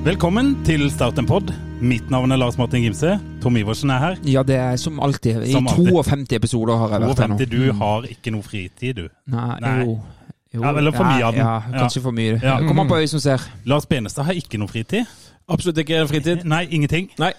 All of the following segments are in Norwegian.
Velkommen til Start en pod. Mitt navn er Lars Martin Gimse. Tom Iversen er her. Ja, det er som alltid. I Som alltid. 52 episoder har jeg vært her nå. 52, du har ikke noe fritid, du. Nei, Nei. jo. jo. Ja, eller for mye av den. Ja, kanskje for mye. Ja. Kommer an på øyet som ser. Lars Benestad har ikke noe fritid. Absolutt ikke fritid. Nei, ingenting. Nei,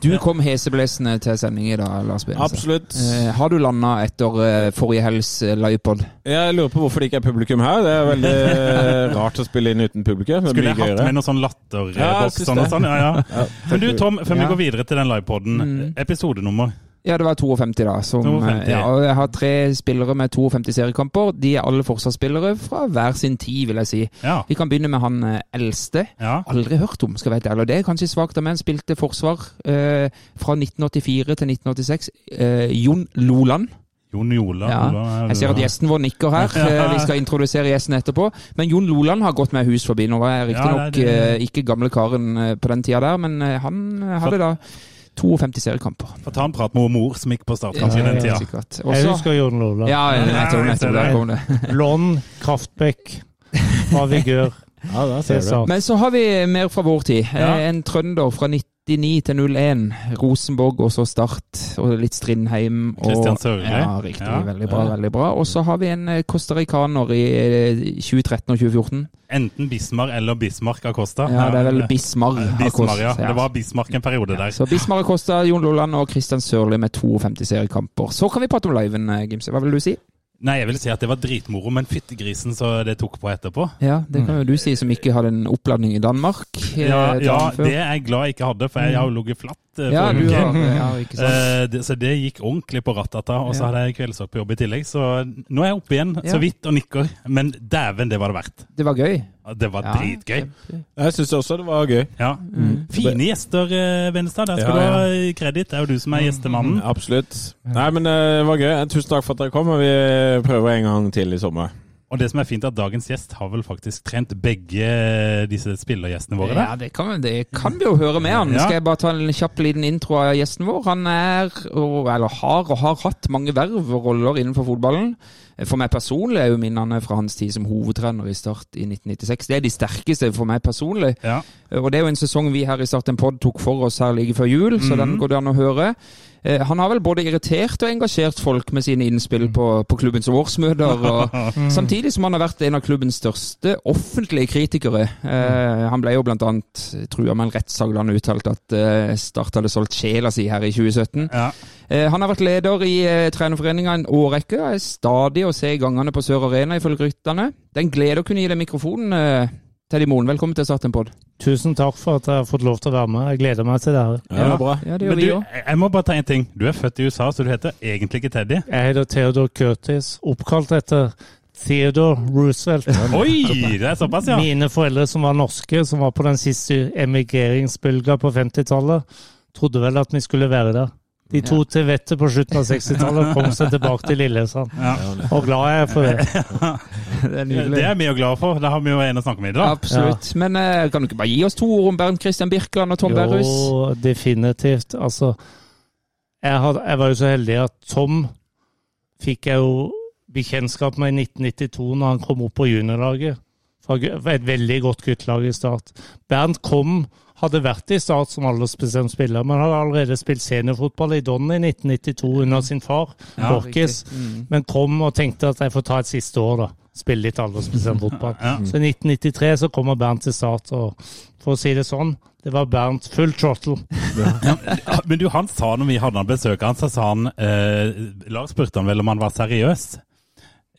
Du kom heseblesende til sending i dag, Lars Benestad. absolutt. Eh, har du landa etter eh, forrige helgs eh, livepod? Jeg lurer på hvorfor det ikke er publikum her. Det er veldig eh, rart å spille inn uten publikum. Det Skulle jeg hatt gøyere. med noe sånn Ja, latterboks ja, sånn og sånn? Ja, ja. Men du Tom, før vi går videre til den livepoden, episodenummer. Ja, det var 52, da. Som, 52. eh, Ja, og jeg har tre spillere med 52 seriekamper. De er alle forsvarsspillere fra hver sin tid, vil jeg si. Ja. Vi kan begynne med han eh, eldste. ja. Aldri hørt om, skal vi være helt ærlig. Det er kanskje svakt av meg. Spilte forsvar eh, fra 1984 til 1986. Eh, Jon Loland. Jon Joland. Ja. Jeg ser at gjesten vår nikker her. Eh, Vi skal introdusere gjesten etterpå. Men Jon Loland har gått meg hus forbi. Nå var jeg Ja, riktignok det er eh, ikke gamle karen på den tida der, men han hadde da 52 seriekamper. Få ta en prat med mor som gikk på startkampen i den tida. sikkert. Jeg husker Jon Lola. ja, nettopp, nettopp, der kom det. Lån, Kraftbekk, Vigør. Ja, Men så har vi mer fra vår tid. Ja. Eh, En trønder fra 99 til 01. Rosenborg og så Start. Og litt Strindheim. Og, Christian Sørli. Ja, riktig. Ja. Veldig bra. veldig bra. Og så har vi en eh, costaricaner i eh, 2013 og 2014. Enten Bismar eller Bismarck Acosta. Ja, det er vel Bismar. Bismar, ja. Det var Bismarck en periode der. Så Bismar Acosta, Jon Lolland og Christian Sørli med 52 seriekamper. Så kan vi prate om liven, eh, Gimse. Hva vil du si? Nei, jeg vil si at det var dritmoro, men fyttegrisen så det tok på etterpå. Ja, Det kan jo du si, som ikke hadde en oppladning i Danmark. eh, Ja, ja det er jeg glad jeg ikke hadde, for jeg har jo ligget flatt ja, forrige uke. ja. Eh, så det gikk ordentlig på rattata, og så Ja. hadde jeg kveldsvakt på jobb i tillegg. Så nå er jeg oppe igjen, Ja. så vidt og nikker. Men dæven, det var det verdt. Det var gøy. Det var Ja, dritgøy. Jeg syns også det var gøy. Ja. Mm. Fine gjester, Venstad. Der skal Ja, du ha kreditt. Det er jo du som er gjestemannen. Absolutt. Nei, men det var gøy. Tusen takk for at dere kom, og vi prøver en gang til i sommer. Og det som er fint, er at dagens gjest har vel faktisk trent begge disse spillergjestene våre. Ja, det kan, det kan vi jo høre med han. Ja. Skal jeg bare ta en kjapp liten intro av gjesten vår? Han er, eller har og har hatt mange verv og roller innenfor fotballen. For meg personlig er jo minnene fra hans tid som hovedtrener i Start i 1996. Det er de sterkeste for meg personlig. Ja. Og det er jo en sesong vi her i Start en pod tok for oss her like før jul, så den går det an å høre. Eh, Han har vel både irritert og engasjert folk med sine innspill på, på klubbens årsmøter. Og, samtidig som han har vært en av klubbens største offentlige kritikere. Eh, han ble jo blant annet trua med en rettssak da han uttalte at eh, Start hadde solgt sjela si her i 2017. Ja. Eh, han har vært leder i eh, trenerforeninga en årrekke og er stadig å se gangene på Sør Arena, ifølge rytterne. Det er en glede å kunne gi deg mikrofonen, Teddy Moen. Velkommen til Startenpod. Tusen takk for at jeg har fått lov til å være med. Jeg gleder meg til det her. Ja, det bra. Ja, det gjør Men vi du, òg. jeg må bare ta en ting. Du er født i USA, så du heter egentlig ikke Teddy. Jeg heter Theodor Curtis, oppkalt etter Theodore Roosevelt. Oi, det er såpass, ja. Mine foreldre som var norske, som var på den siste emigreringsbølga på 50-tallet, trodde vel at vi skulle være der. De to til vettet på slutten av 60-tallet kom seg tilbake til Lillesand. Ja. Og glad er jeg for det. Det er. Det er vi jo glad for. Det har vi jo en å snakke med i dag. Absolutt. Men eh, kan du ikke bare gi oss to ord om Bernt Christian Birkeland og Tom Berrus? Jo, definitivt. Altså, jeg, had, jeg var jo så heldig at Tom fikk jeg jo bekjentskap med i 1992 når han kom opp på juniorlaget. Et veldig godt guttelag i Start. Bernt kom, hadde vært i Start som aldersbestemt spiller, men hadde allerede spilt seniorfotball i Don i 1992 under sin far, Ja, Borkis. Mm. Men kom og tenkte at jeg får ta et siste år, da. Spille litt aldersbestemt fotball. Ja. Så i 1993 så kommer Bernt til Start, og for å si det sånn, det var Bernt full trottle. Ja, Men du, han sa når vi hadde han besøk han, så sa han eh, Lars spurte han vel om han var seriøs.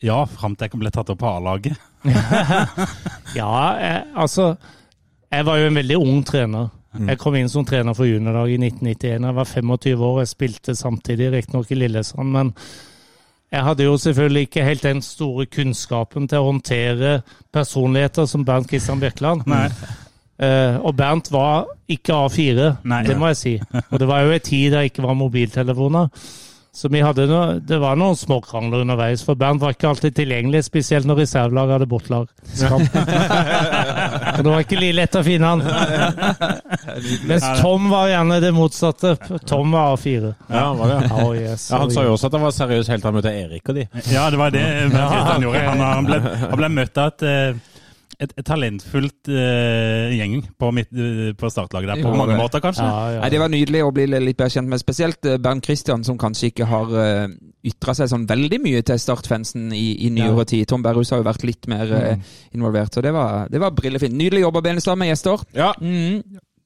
Ja, fram til jeg ble tatt opp på A-laget. Ja, eh, altså Jeg var jo en veldig ung trener. Jeg kom inn som trener for juniorlag i 1991. Jeg var 25 år. Jeg spilte samtidig, riktignok i Lillesand, men jeg hadde jo selvfølgelig ikke helt den store kunnskapen til å håndtere personligheter som Bernt Kristian Birkeland. Eh, og Bernt var ikke A4, Nei. det må jeg si. Og det var jo en tid der det ikke var mobiltelefoner. Så vi hadde noe, det var noen små krangler underveis, for Bernt var ikke alltid tilgjengelig, spesielt når reservelaget hadde bortlag. Og det var ikke like lett å finne han. Mens Tom var gjerne det motsatte. Tom var A4. Ja, var det? Oh, yes, Ja, han sa jo også at han var seriøs helt til han møtte Erik og de. Ja, det var det han gjorde. Han, han, ble, han ble møtt av et, et, et talentfullt uh, gjeng på, mitt, uh, på startlaget der, på Ja, mange det. måter, kanskje. Ja, ja. Nei, Det var nydelig å bli litt bedre kjent med, spesielt eh, Bernt Christian, som kanskje ikke har uh, ytra seg sånn veldig mye til Start-fansen i, i nyere tid. Tom Berrhus har jo vært litt mer uh, involvert, så det var, det var brillefint. Nydelig jobba, Benestad, med gjester. Ja. Mm.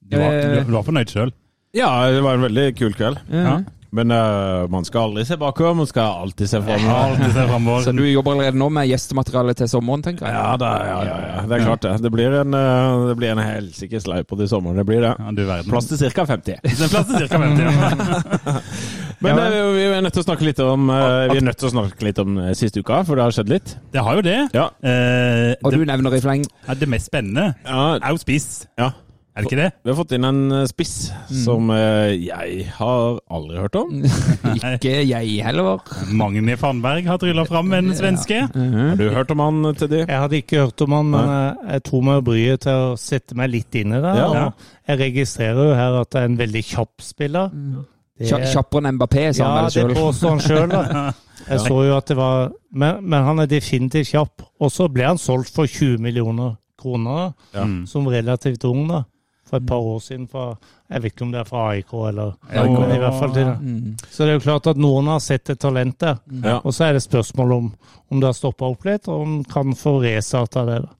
Du var, du, du var fornøyd sjøl? ja, det var en veldig kul kveld. Ja. Men uh, man skal aldri se bakover, man skal alltid se framover. Så du jobber allerede nå med gjestemateriale til sommeren, tenker jeg? Ja, da, ja, ja, ja, det er klart det. Det blir en, uh, det blir en helsikes løype i sommeren. Det blir det. Ja, du. Plass til ca. 50. Er plass til ca. 50. Ja. Men eh, vi er nødt til å snakke litt om Vi er nødt til å snakke litt om siste uka, for det har skjedd litt. Det har jo det. Ja. Eh, Og det, du nevner i fleng ja, det mest spennende Ja, er jo spiss. ja. Er det ikke det? Vi har fått inn en spiss spiss som eh, jeg har aldri hørt om. Ikke jeg heller. Magni Fannberg har trylla fram en svenske. Har du hørt om han, Teddy? Jeg hadde ikke hørt om han, men jeg, tror tok meg bryet til å sette meg litt inn i det. Ja. Jeg registrerer jo her at det er en veldig kjapp spiller. Det- Kja- Kjappere enn Mbappé, sa ja, han vel det sjøl. påstår han sjøl. Jeg så jo at det var men, men han er definitivt kjapp. Og så ble han solgt for 20 millioner kroner, Mm. som relativt ung, da. For et par år siden. Fra, jeg vet ikke om det er fra AIK eller Ja, men i hvert fall til det. Mm. Så det er jo klart at noen har sett et talent der. Ja. Og så er det spørsmål om, om det har stoppa opp litt, og om kan få restarta det. da.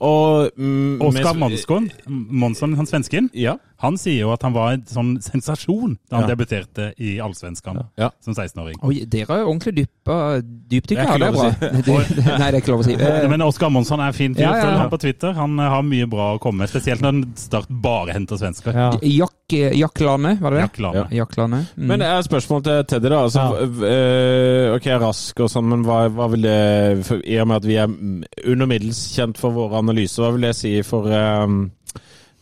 Og mm, Oskar med- Monsson, han svensken, Ja. han sier jo at han var en sånn sensasjon da han Ja. debuterte i Allsvenskan Ja. som 16-åring. Oi, dere er jo ordentlig dypa, dypdykka er her, det er bra. Det, nei, det er ikke lov å si. Eh, Men Oskar Monsson er fin fyr. Ja, ja, Følg ham på Twitter. Han eh, har mye bra å komme med, spesielt når han Start bare henter svensker. Ja. Jack, Jack Lane, var det det? Jack Lane. Jack Lane. Mm. Men det er et spørsmål til Teddy, da. Altså, Ja. eh, ok, rask og sånn, men hva, hva vil det for, I og med at vi er under middels kjent for våre analyser, hva vil det si for um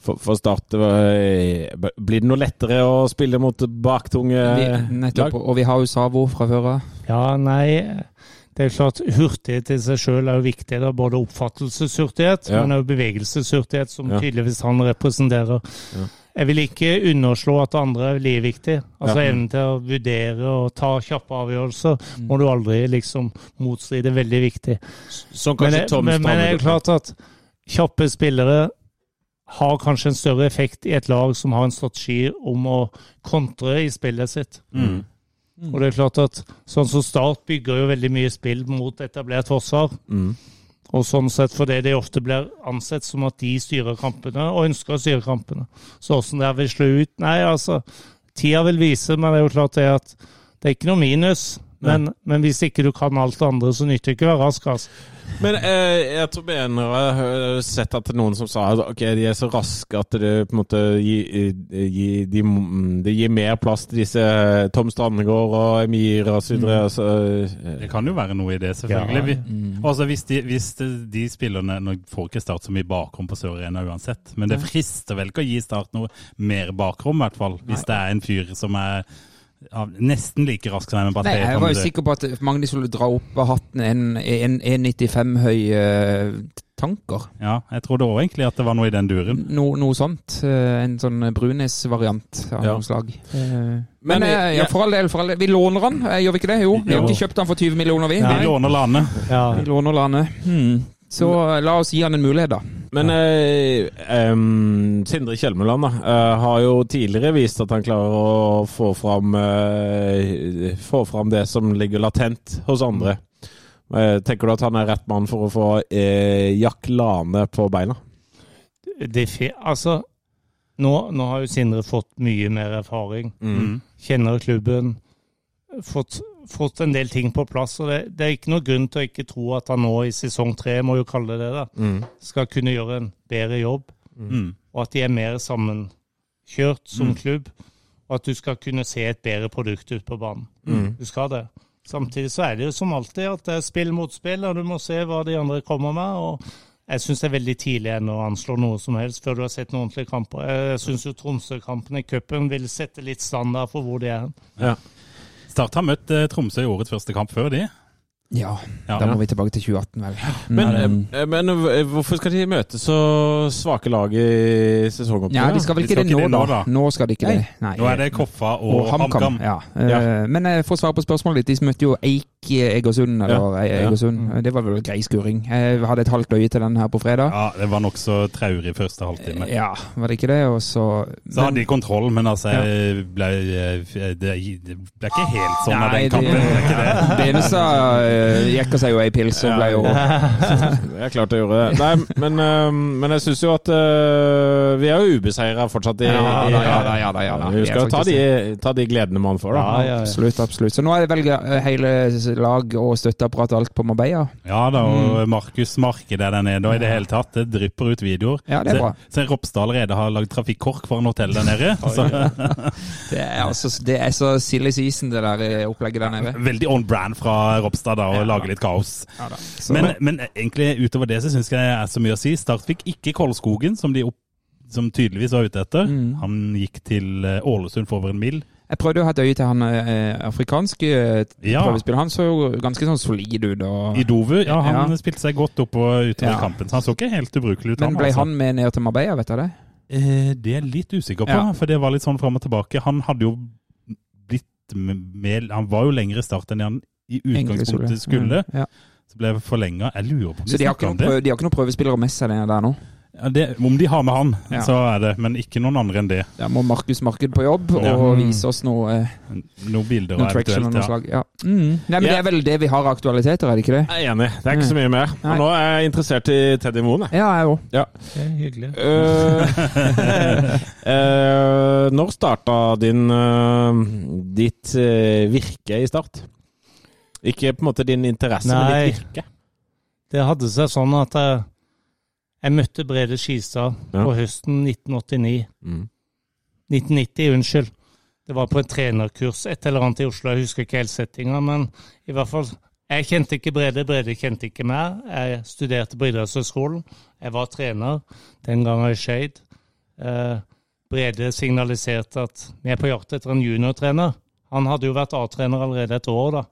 for, for Start? eh, Blir det noe lettere å spille mot baktunge vi, nettopp, lag? og vi har jo Savo fra før av. Ja, nei Det er klart, Hurtighet i seg sjøl er jo viktig. da, Både oppfattelseshurtighet, Ja. men også bevegelseshurtighet, som Ja. tydeligvis han representerer. Ja. Jeg vil ikke underslå at det andre er like viktig. Altså Ja. Evnen til å vurdere og ta kjappe avgjørelser må du aldri liksom motstride. Veldig viktig. Som Men, det- men, men det er klart at kjappe spillere har kanskje en større effekt i et lag som har en strategi om å kontre i spillet sitt. Mm. Og det er klart at sånn som Start bygger jo veldig mye spill mot etablert forsvar. Mm. Og sånn sett fordi de ofte blir ansett som at de styrer kampene, og ønsker å styre kampene. Så åssen det vil slå ut Nei, altså. Tida vil vise, men det er jo klart det at det er ikke noe minus. Men, men hvis ikke du kan alt det andre, så nytter det ikke å være rask. Altså. Men eh, jeg tror mener jeg har sett at noen som sa at ok, de er så raske at det på en måte gir, gi, de, det gir mer plass til disse Tom Strandegård og Emir og så videre. Altså, eh, Det kan jo være noe i det, selvfølgelig. Vi- Altså, hvis de, hvis de, de spillerne Nå får ikke Start så mye bakrom på Sør Arena uansett, men det frister vel ikke å gi Start noe mer bakrom, i hvert fall. Hvis det er en fyr som er ja, nesten like rask som Mbappé. Nei, jeg var jo sikker på at Magni skulle dra opp av hatten en, en 1,95 høy uh, tanker. Ja, jeg trodde òg egentlig at det var noe i den duren. No, noe sånt. Uh, en sånn Brunes-variant av Ja. noe slag. Uh, Men, Men, eh, ja, for all del, for all del. Vi låner han, eh, gjør vi ikke det? Jo. Vi har ikke kjøpt han for 20 millioner, vi. Nei. Vi låner Lane. Ja. Vi låner landet. Hmm. Så la oss gi han en mulighet, da. Men eh, em, Sindre Kjelmeland da, eh, har jo tidligere vist at han klarer å få fram, eh, få fram det som ligger latent hos andre. Eh, tenker du at han er rett mann for å få eh, Jack Lane på beina? Det, er altså, nå, nå har jo Sindre fått mye mer erfaring. Mm. Kjenner klubben. Fått, fått en del ting på plass. og det, det er ikke noe grunn til å ikke tro at han nå i sesong tre, må jo kalle det det, da, Mm. skal kunne gjøre en bedre jobb. Mm. Og at de er mer sammenkjørt som klubb. Og at du skal kunne se et bedre produkt ut på banen. Mm. Du skal det. Samtidig så er det jo som alltid at det er spill mot spill, og du må se hva de andre kommer med. og jeg syns det er veldig tidlig ennå å anslå noe som helst før du har sett noen ordentlige kamper. Jeg syns jo Tromsø-kampen i cupen vil sette litt standard for hvor de er. Ja. Start har møtt eh, Tromsø i årets første kamp før de. Ja, Ja. da må vi tilbake til 2018, vel. Men, mm. men eh, hvorfor skal de møte så svake lag i sesongoppgjøret? Ja, de skal vel De ikke skal det ikke nå, det nå, da. Nå skal de ikke det. Nei. Nå er det Koffa og, HamKam. Ja. Ja. Men eh, for å svare på spørsmålet ditt, de møtte jo Eik i Egersund, eller Ja. Egersund. Mm. Det var vel grei skuring. Jeg hadde et halvt øye til den her på fredag. Ja, det var nokså traurig første halvtime. Ja, var det ikke det? Og så Så hadde de kontroll, men altså jeg ble, eh, det, det ble ikke helt sånn av Nei, den kampen. Det ikke det. eneste jekka seg jo ei pils og ble jo Det er klart jeg gjorde det. Nei, men, eh, men jeg syns jo at eh, vi er jo ubeseira fortsatt i, i ja da, ja da, ja da. Vi skal jo ta de, ta de gledene man får, da. Ja, ja, ja. Absolutt, absolutt. Så nå er det vel eh, hele lag og støtteapparat og alt på Marbella? Ja da, og Markus Marked er der nede, og i det hele tatt, det drypper ut videoer. Ja, det er bra. Så, så Ropstad allerede har lagd trafikkork for en hotell der nede. Så, Det er, altså, det er så silly season, det der eh, opplegget der nede. veldig on brand fra Ropstad da, å lage litt kaos. Ja, da. Så, Men, men egentlig utover det så syns jeg det er så mye å si. Start fikk ikke Kolskogen, som de opp, som tydeligvis var ute etter. Mm. Han gikk til eh, Ålesund for over en mil. jeg prøvde å ha et øye til han eh, afrikanske eh, Ja. prøvespilleren. Han så jo ganske sånn solid ut. Og, I Dovu, ja, han Ja. spilte seg godt opp og utover Ja. kampen. Så han så ikke helt ubrukelig ut. men ble altså. han med ned til Marbella, vet du det? Eh, det er jeg litt usikker på, Ja. for det var litt sånn fram og tilbake. Han hadde jo blitt med Han var jo lenger i start enn han i utgangspunktet skulle. Mm, ja. Så ble forlenga. Jeg lurer på om Så de har, ikke snakker om noen det. prøve, de har ikke noen prøvespillere med seg der nå? Ja, det. Om de har med han, Ja. så er det, men ikke noen andre enn det. Da må Markus Marked på jobb Ja. og vise oss noe, eh, Noen bilder noe traction eventuelt, noe ja. slag. Ja. Mm. Nei, men Ja. Det er vel det vi har av aktualiteter, er det ikke det? Jeg er enig. Det er ikke så mye mer. Nei. Og nå er jeg interessert i Teddy Moen. jeg. Ja, jeg òg. Ja. Det er hyggelig. Uh, uh, når starta din uh, ditt virke i Start? Ikke på en måte din interesse, men Nei. ditt virke. Det hadde seg sånn at jeg, jeg møtte Brede Skistad Ja. på høsten 1989. Mm. 1990, unnskyld. Det var på et trenerkurs, et eller annet i Oslo. Jeg husker ikke helt settinga, men i hvert fall Jeg kjente ikke Brede, Brede kjente ikke meg. Jeg studerte på idrettshøyskolen. Jeg var trener den gangen i Skeid. Eh, Brede signaliserte at vi er på jakt etter en juniortrener. Han hadde jo vært A-trener allerede et år, da.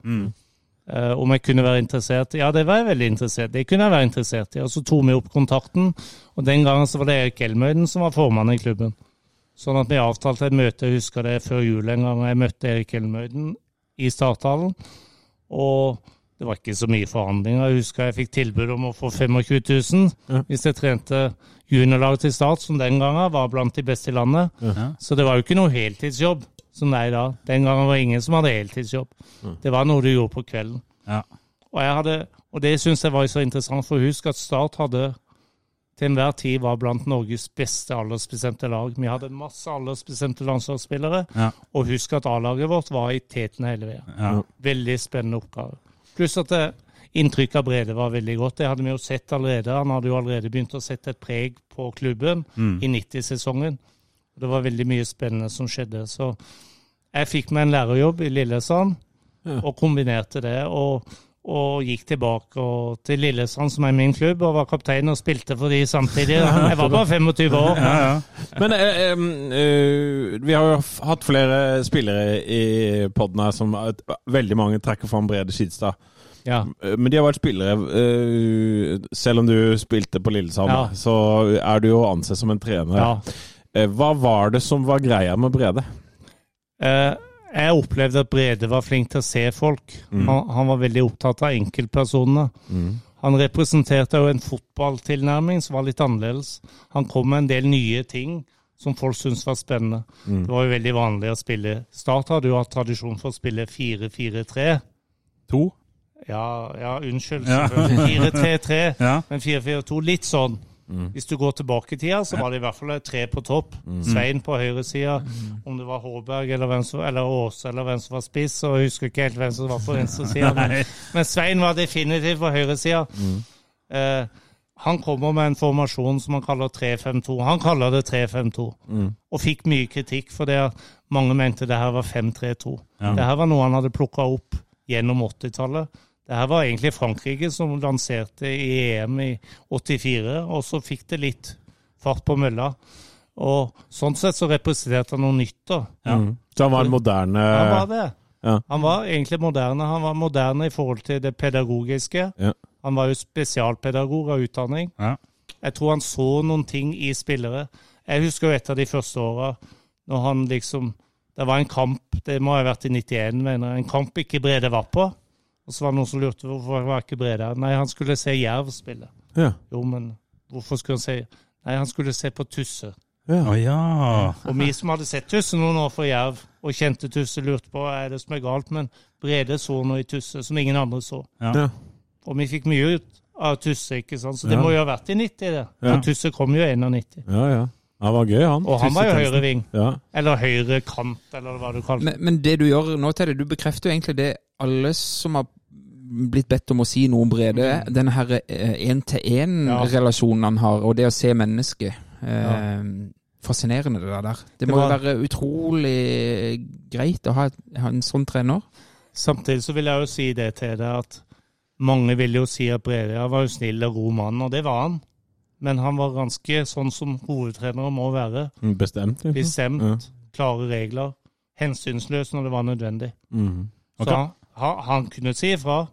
Eh, om jeg kunne være interessert Ja, det var jeg veldig interessert i. Det kunne jeg være interessert i. Og så tok vi opp kontakten, og den gangen så var det Erik Elmøyden som var formann i klubben. Sånn at vi avtalte et møte, jeg husker det før jul en gang, og jeg møtte Erik Elmøyden i starthallen. Og det var ikke så mye forhandlinger. Jeg husker jeg fikk tilbud om å få 25 000 hvis jeg trente juniorlaget til Start, som den gangen var blant de beste i landet. Så det var jo ikke noe heltidsjobb som det er i dag. Den gangen var det ingen som hadde heltidsjobb. Det var noe du gjorde på kvelden. Ja. Og, jeg hadde, og det syns jeg var så interessant, for husk at Start hadde til enhver tid var blant Norges beste aldersbestemte lag. Vi hadde masse aldersbestemte landslagsspillere, Ja. og husk at A-laget vårt var i teten hele veien. Ja. Veldig spennende oppgave. Pluss at det, inntrykket av Brede var veldig godt. Det hadde vi jo sett allerede. Han hadde jo allerede begynt å sette et preg på klubben i 90-sesongen. Det var veldig mye spennende som skjedde. Så jeg fikk meg en lærerjobb i Lillesand, og kombinerte det. og og gikk tilbake og, til Lillesand, som er min klubb, og var kaptein og spilte for de samtidig. Jeg var bare 25 år. Men eh, em, eh, vi har jo hatt flere spillere i poden her som veldig mange trekker fram Brede Skidstad. Ja. Eh, Men de har vært spillere eh, Selv om du spilte på Lillesand, Ja. så er du jo ansett som en trener. ja. Eh, Hva var det som var greia med Brede? Eh, jeg opplevde at Brede var flink til å se folk. Han, han var veldig opptatt av enkeltpersonene. Han representerte jo en fotballtilnærming som var litt annerledes. Han kom med en del nye ting som folk syntes var spennende. Det var jo veldig vanlig å spille Start hadde jo hatt tradisjon for å spille 4-4-3. To? Ja, ja, unnskyld. Ja. 4-3-3, Ja. men 4-4-2 litt sånn. Hvis du går tilbake i tida, så var det i hvert fall tre på topp. Svein på høyresida. Om det var Håberg eller, som, eller Åse eller hvem som var spiss, og jeg husker ikke helt hvem som var på venstresida. Men, men Svein var definitivt på høyresida. Eh, han kommer med en formasjon som han kaller 3-5-2. Han kaller det 3-5-2, og fikk mye kritikk for det mange mente det her var 5-3-2. Ja. Det her var noe han hadde plukka opp gjennom 80-tallet. Det her var egentlig Frankrike som lanserte i EM i 84, og så fikk det litt fart på mølla. Og sånn sett så representerte han noe nytt, da. Ja. Mm. Så han var en moderne Han var det. Ja. Han var egentlig moderne. Han var moderne i forhold til det pedagogiske. Ja. Han var jo spesialpedagog av utdanning. Ja. Jeg tror han så noen ting i spillere. Jeg husker jo et av de første åra når han liksom Det var en kamp, det må ha vært i 91, mener jeg. En kamp ikke Brede var på. Og så var det noen som lurte hvorfor var ikke Brede. Nei, han skulle se Jerv spille. Ja. Jo, men hvorfor skulle han se Nei, han skulle se på Tusse. Ja, ja. Og vi som hadde sett Tusse noen år for Jerv, og kjente Tusse, lurte på hva er det som er galt. Men Brede så noe i Tusse som ingen andre så. Ja. Og vi fikk mye ut av Tusse, ikke sant? så det Ja. må jo ha vært i 90, det. Ja. For Tusse kom jo i 91. ja, ja. Han var gøy, han. Og han var jo høyreving. Ja. Eller høyre kant, eller hva du kaller det. Men, men det du gjør nå, Teddy, du bekrefter jo egentlig det alle som har blitt bedt om å si noe om Brede. denne her én-til-én-relasjonen han har, og det å se mennesket. Ja. Fascinerende, det der. Det må jo var- være utrolig greit å ha, ha en sånn trener. Samtidig så vil jeg jo si det til deg at mange vil jo si at Brede var jo snill og god mann, og det var han. Men han var ganske sånn som hovedtrenere må være. Bestemt. liksom. Bestemt, klare regler. Hensynsløs når det var nødvendig. Mm. Okay. Så han, han, han kunne si ifra.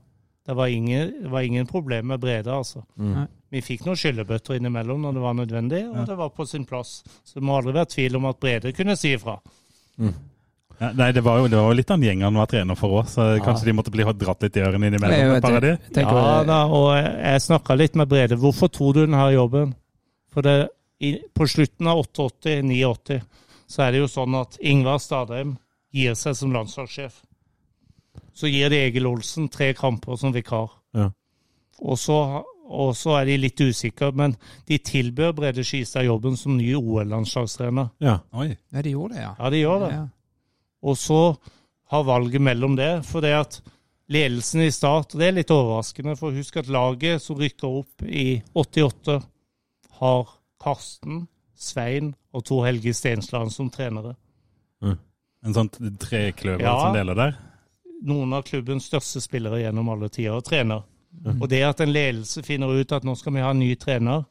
Det var ingen, det var ingen problem med Brede, altså. Mm. Vi fikk noen skyllebøtter innimellom når det var nødvendig, og det var på sin plass. Så det må aldri være tvil om at Brede kunne si ifra. Ja, Nei, det var jo, det var litt av en gjeng han var trener for òg, så kanskje de måtte bli dratt litt i ørene innimellom. Nei, par jeg, tenker Ja jeg- da, og jeg, jeg snakka litt med Brede. Hvorfor tror du denne jobben? For det, i, på slutten av 88-89 så er det jo sånn at Ingvar Stadheim gir seg som landslagssjef. Så gir de Egil Olsen tre kamper som vikar. Ja. Og så, og så er de litt usikre, men de tilbød Brede Skistad jobben som ny OL-landslagstrener. Ja. Oi. Ja, de gjorde det, ja. Ja, de gjør det. Ja. Og så har valget mellom det, for det at ledelsen i Start Det er litt overraskende, for husk at laget som rykker opp i 88, har Karsten, Svein og Tor Helge Stensland som trenere. En sånn trekløver Ja. som deler der. Noen av klubbens største spillere gjennom alle tider, og trener. Og det at en ledelse finner ut at nå skal vi ha en ny trener,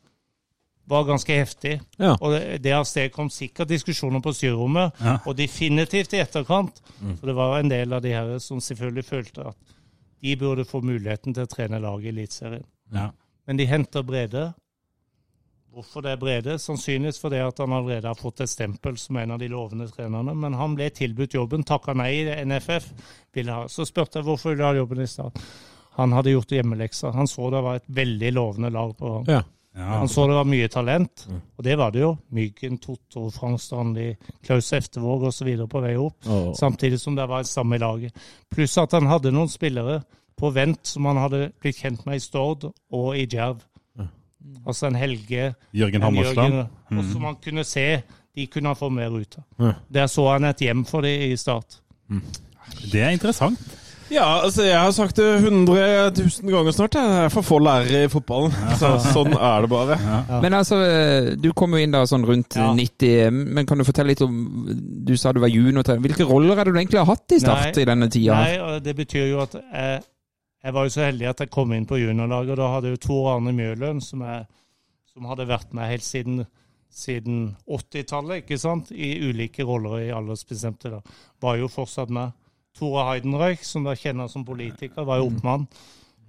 var ganske heftig. Ja. Og det, det avstedkom sikkert diskusjoner på styrerommet, Ja. og definitivt i etterkant. For det var en del av de her som selvfølgelig følte at de burde få muligheten til å trene laget i Eliteserien. Ja. Men de henter Brede. Hvorfor det er Brede? Sannsynligvis fordi at han allerede har fått et stempel som en av de lovende trenerne. Men han ble tilbudt jobben, takka nei i NFF. Ville ha. Så spurte jeg hvorfor ville ha jobben i stad. Han hadde gjort hjemmeleksa. Han så det var et veldig lovende lag på han. Ja. Ja. Han så det var mye talent, og det var det jo. Myggen, Totto, Frank Strandli, Klaus Eftevåg osv. på vei opp. Oh. Samtidig som det var et samme i laget. Pluss at han hadde noen spillere på vent som han hadde blitt kjent med i Stord og i Djerv. Altså en Helge, Jørgen Hammerstad. Og som man kunne se de kunne han få mer ut av. Ja. Der så han et hjem for de i start. Det er interessant. Ja, altså jeg har sagt det 100 000 ganger snart. Jeg er for få lærere i fotballen. Så, sånn er det bare. Men altså, du kom jo inn da sånn rundt Ja. 90, men kan du fortelle litt om Du sa du var junior. Hvilke roller er det du egentlig har hatt i Start Nei, i denne tida? Nei, det betyr jo at jeg, jeg var jo så heldig at jeg kom inn på juniorlaget, og da hadde jo Tor Arne Mjøløen, som, er, som hadde vært med helt siden, siden 80-tallet, ikke sant, i ulike roller i aldersbestemte, da, var jo fortsatt med. Tore Heidenreich, som da kjenner som politiker, var jo oppmann.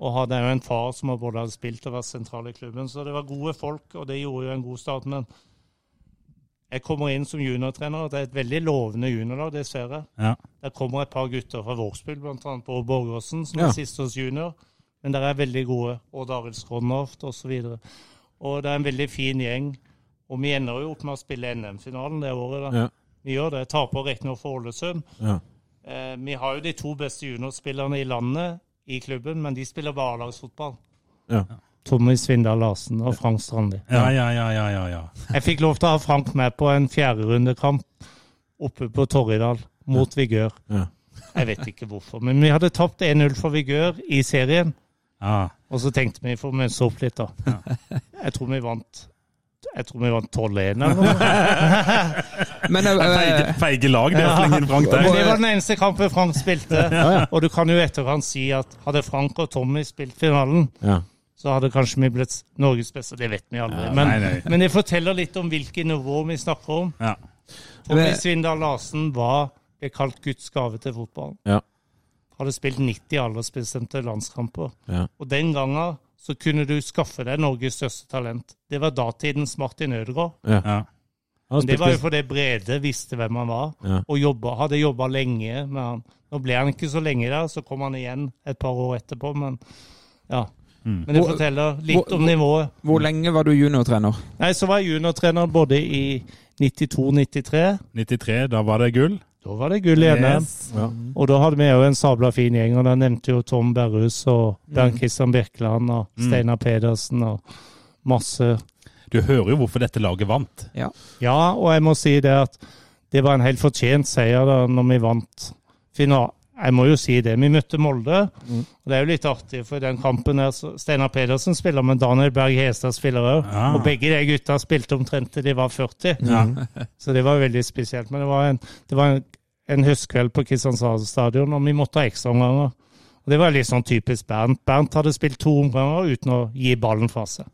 Og hadde jo en far som både hadde spilt og vært sentral i klubben. Så det var gode folk, og det gjorde jo en god start. Men jeg kommer inn som juniortrener, og det er et veldig lovende juniorlag, det ser jeg. Ja. Der kommer et par gutter fra Vårsbyll, bl.a. Bård Borgersen, som Ja. er siste års junior. Men der er veldig gode. Odd Arild Skrånhoft osv. Og, og det er en veldig fin gjeng. Og vi ender jo opp med å spille NM-finalen det året. da. Ja. Vi gjør det. Taper riktignok for Ålesund. Ja. Eh, vi har jo de to beste juniorspillerne i landet i klubben, men de spiller bare A-lagsfotball. Ja. Tommy Svindal Larsen og Frank Strandli. Ja, ja, ja, ja, ja, ja. Jeg fikk lov til å ha Frank med på en fjerderundekamp oppe på Torridal mot Vigør. Ja. Jeg vet ikke hvorfor, men vi hadde tapt 1-0 for Vigør i serien. ja. Og så tenkte vi, får mønse opp litt, da. Jeg tror vi vant Jeg tror vi vant 12-1 eller noe. Men eh, Feige, feige lag, det å inn Frank Men der. det var den eneste kampen Frank spilte. Og du kan jo etterkant si at hadde Frank og Tommy spilt finalen, Ja. Så hadde kanskje vi blitt Norges beste. Det vet vi aldri. Men, nei, nei. men det forteller litt om hvilket nivå vi snakker om. Ja. Tommy Svindal Larsen var ble kalt Guds gave til fotballen. Ja. Hadde spilt 90 aldersbestemte landskamper. Ja. Og den gangen så kunne du skaffe deg Norges største talent. Det var datidens Martin Ødegaard. Ja. Men det var jo fordi Brede visste hvem han var, Ja. og jobbet, hadde jobba lenge med han. Nå ble han ikke så lenge der, så kom han igjen et par år etterpå, men ja. Mm. Men det forteller litt hvor- om nivået. hvor lenge var du juniortrener? Nei, så var jeg juniortrener både i 92-93. 93, da var det gull. Da var det gull i NM. Yes. Ja. Og da hadde vi jo en sabla fin gjeng, og da nevnte jo Tom Berrhus og Bernt Kristian Birkeland og Mm. Steinar Pedersen og masse Du hører jo hvorfor dette laget vant. Ja. Ja, og jeg må si det at det var en helt fortjent seier da når vi vant final. Jeg må jo si det. Vi møtte Molde, og det er jo litt artig, for den kampen der så Steinar Pedersen spiller, men Daniel Berg Hestad spiller òg. Ja. Og begge de gutta spilte omtrent til de var 40. Ja. Så det var veldig spesielt. Men det var en, det var en, en høstkveld på Kristiansand stadion, og vi måtte ha ekstraomganger. Og det var litt sånn typisk Bernt. Bernt hadde spilt to omganger uten å gi ballen fra seg.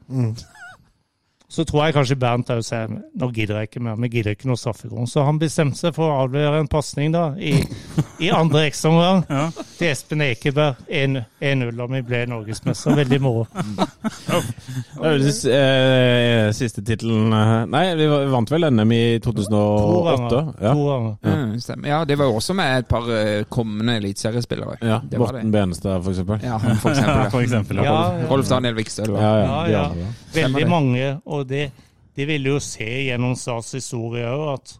Så tror jeg kanskje Bernt òg sier nå gidder jeg ikke mer, vi gidder ikke noe straffegrunn. Så han bestemte seg for å avlevere en pasning da, i, i andre ekstraomgang Ja. til Espen Ekeberg 1-0, og vi ble norgesmester. Veldig moro. Ja, det eh, Siste tittelen eh, Nei, vi vant vel NM i 2008? ganger. Ja. To ganger. Mm. Ja, det var jo også med et par eh, kommende eliteseriespillere. ja. Morten Benestad, for eksempel. Ja, for eksempel. Ja, for eksempel. Ja, Ja. ja. Rolf Daniel Vikstøl. Ja, ja, Ja, ja. ja. Veldig mange, og det, de ville jo se gjennom Stas historie òg at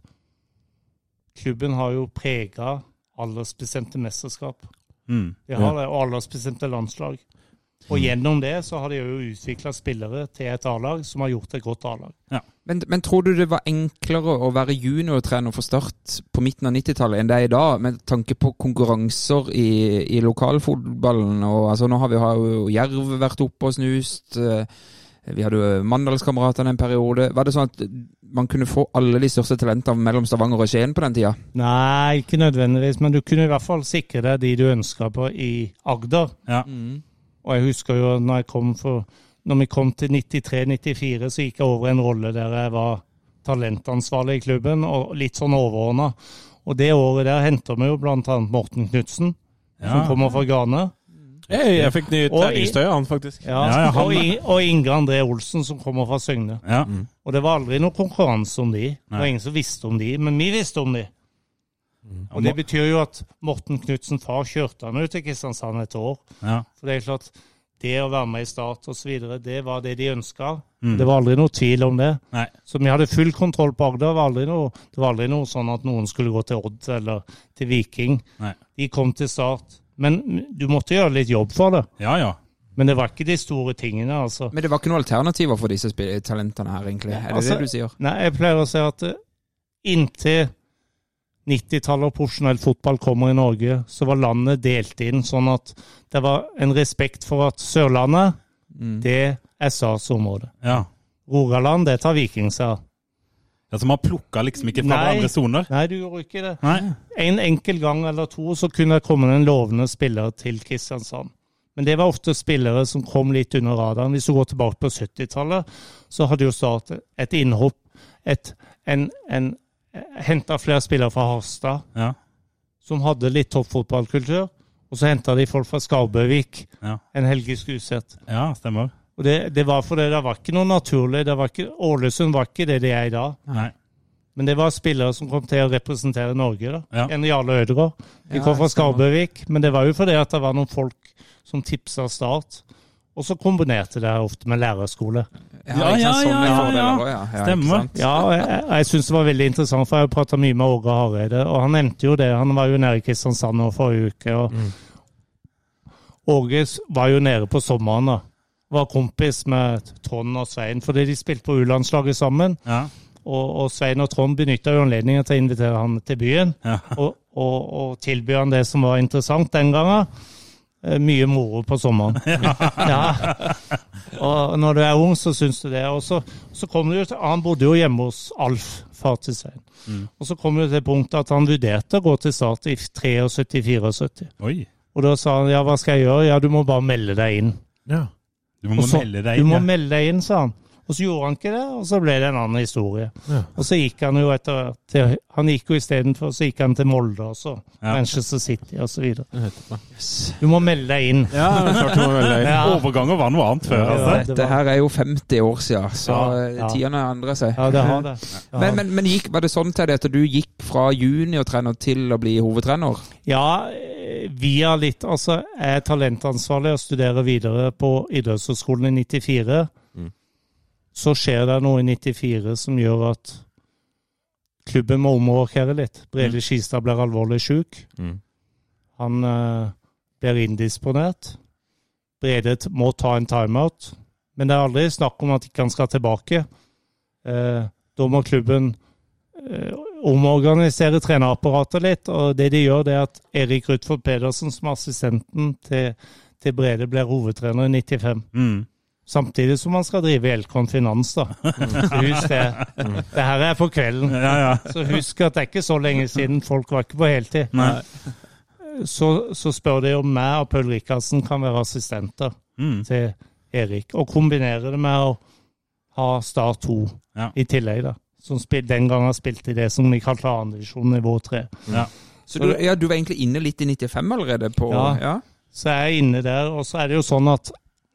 klubben har jo prega aldersbestemte mesterskap. Mm. De har det, og aldersbestemte landslag. Og gjennom det så har de jo utvikla spillere til et A-lag som har gjort et godt A-lag. Men, men tror du det var enklere å være juniortrener for Start på midten av 90-tallet enn det er i dag, med tanke på konkurranser i, i lokalfotballen? Og, altså, nå har vi har jo Jerv vært oppe og snust. eh, Vi hadde jo Mandalskameratene en periode. Var det sånn at man kunne få alle de største talentene mellom Stavanger og Skien på den tida? Nei, ikke nødvendigvis, men du kunne i hvert fall sikre deg de du ønska på i Agder. Ja. Og jeg husker jo når jeg kom for når vi kom til 93-94, så gikk jeg over en rolle der jeg var talentansvarlig i klubben, og litt sånn overordna. Og det året der henter vi jo annet Morten Knutsen, Ja. som kommer fra Ghana. Hey, jeg fikk ny terningstøy av han, faktisk. Ja, Ja, ja, han- og, og Inge André Olsen, som kommer fra Søgne. Ja. Og det var aldri noe konkurranse om de. Det var ingen som visste om de, men vi visste om de. Og det betyr jo at Morten Knutsen far kjørte han ut til Kristiansand et år. Ja. For det er klart, det å være med i Start osv., det var det de ønska. Mm. Det var aldri noe tvil om det. Nei. Så vi hadde full kontroll på Agder. Det det var aldri noe sånn at noen skulle gå til Odd eller til Viking. Nei. De kom til Start. Men du måtte gjøre litt jobb for det. Ja, ja. Men det var ikke de store tingene, altså. Men det var ikke noen alternativer for disse talentene her, egentlig? Er det Altså- det du sier? Nei, jeg pleier å si at eh, inntil 90-tallet og profesjonell fotball kommer i Norge, så var landet delt inn sånn at det var en respekt for at Sørlandet, Mm. det er SAS område. ja. Rogaland, det tar Viking seg av. Altså, man plukka liksom ikke fra Nei. andre soner? Nei, du gjorde ikke det. Nei. En enkel gang eller to så kunne det komme en lovende spiller til Kristiansand. Men det var ofte spillere som kom litt under radaren. Hvis du går tilbake på 70-tallet, så hadde jo Start et innhopp, et, en, en, henta flere spillere fra Harstad Ja. som hadde litt toppfotballkultur. Og så henta de folk fra Skarbøvik, Ja. en Helge Skuseth. ja, stemmer. Og det, det var fordi det var ikke noe naturlig. Det var ikke, Ålesund var ikke det de er i dag. Nei. Men det var spillere som kom til å representere Norge. da. Ja. En Jarle Ødegaard. De Ja, kom fra. Skarbøvik, men det var jo fordi at det var noen folk som tipsa Start. Og så kombinerte det ofte med lærerskole. Ja, Ja, ja, ja, ja. ja. ja. Stemmer. Ja, jeg, jeg syns det var veldig interessant, for jeg har prata mye med Åge Hareide, og han nevnte jo det. Han var jo nede i Kristiansand nå forrige uke. og Åge var jo nede på sommeren, da. Var kompis med Trond og Svein, fordi de spilte på U-landslaget sammen. Ja. Og, og Svein og Trond benytta anledningen til å invitere han til byen. Ja. og, og, og tilby han det som var interessant den gangen. eh, mye moro på sommeren. ja. Og når du er ung, så syns du det. Og så, så kommer det jo til, Han bodde jo hjemme hos Alf, far til Svein. Og så kom det til punktet at han vurderte å gå til Start i 73-74. Oi. Og da sa han ja, hva skal jeg gjøre? Ja, du må bare melde deg inn. Ja. Du må så- melde deg Du inn. må ja. melde deg inn, sa han. Og så gjorde han ikke det, og så ble det en annen historie. Ja. Og så gikk han jo etter til, Han gikk jo istedenfor, så gikk han til Molde også. Ja. Manchester City osv. Du må melde deg inn. Ja, det er klart du må velge. Ja. Overganger var noe annet før. Ja, altså. det Dette her er jo 50 år siden, så Ja, eh, ja. tidene endrer seg. Ja, det har det. Ja. Men, men, men gikk, var det sånn til det at du gikk fra juniortrener til å bli hovedtrener? Ja, via litt Altså, jeg er talentansvarlig og studerer videre på idrettshøgskolen i 94. Mm. Så skjer det noe i 94 som gjør at klubben må omrokere litt. Brede Skistad blir alvorlig syk. Mm. Han uh, blir indisponert. Brede må ta en timeout. Men det er aldri snakk om at ikke han skal tilbake. Uh, da må klubben eh, omorganisere trenerapparatet litt. Og det de gjør, det er at Erik Rutford Pedersen, som er assistenten til, til Brede, blir hovedtrener i 95. Mm. Samtidig som han skal drive Elkon Finans, da. Så husk det. Det her er for kvelden. Ja, ja. Så husk at det er ikke så lenge siden folk var ikke på heltid. Så, så spør de om meg og Paul Rikardsen kan være assistenter Mm. til Erik, og kombinere det med å ha Start 2 Ja. i tillegg, da. Som spil, den gangen spilte i det som vi kalte andredivisjon nivå 3. Ja. Så du, ja, du var egentlig inne litt i 95 allerede? på... Ja. ja. Så jeg er inne der, og så er det jo sånn at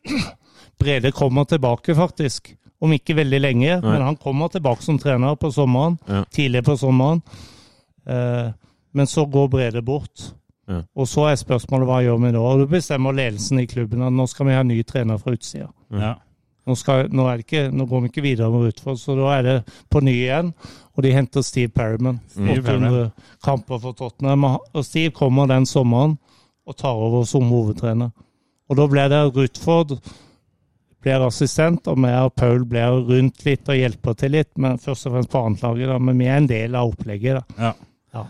Brede kommer tilbake, faktisk. Om ikke veldig lenge, men han kommer tilbake som trener på sommeren. Ja. Tidlig på sommeren. Eh, men så går Brede bort. Ja. Og så er spørsmålet hva gjør vi nå? Og du bestemmer ledelsen i klubben at nå skal vi ha ny trener fra utsida. Ja. Nå, skal, nå, ikke, nå går vi ikke videre med Rutford, så da er det på ny igjen. Og de henter Steve Perriman. Steve 800 kamper for Tottenham. Og Steve kommer den sommeren og tar over som hovedtrener. Og da blir det Rutford blir assistent, og vi og Paul blir rundt litt og hjelper til litt, men først og fremst på annetlaget. Men vi er en del av opplegget. da. Ja. Ja.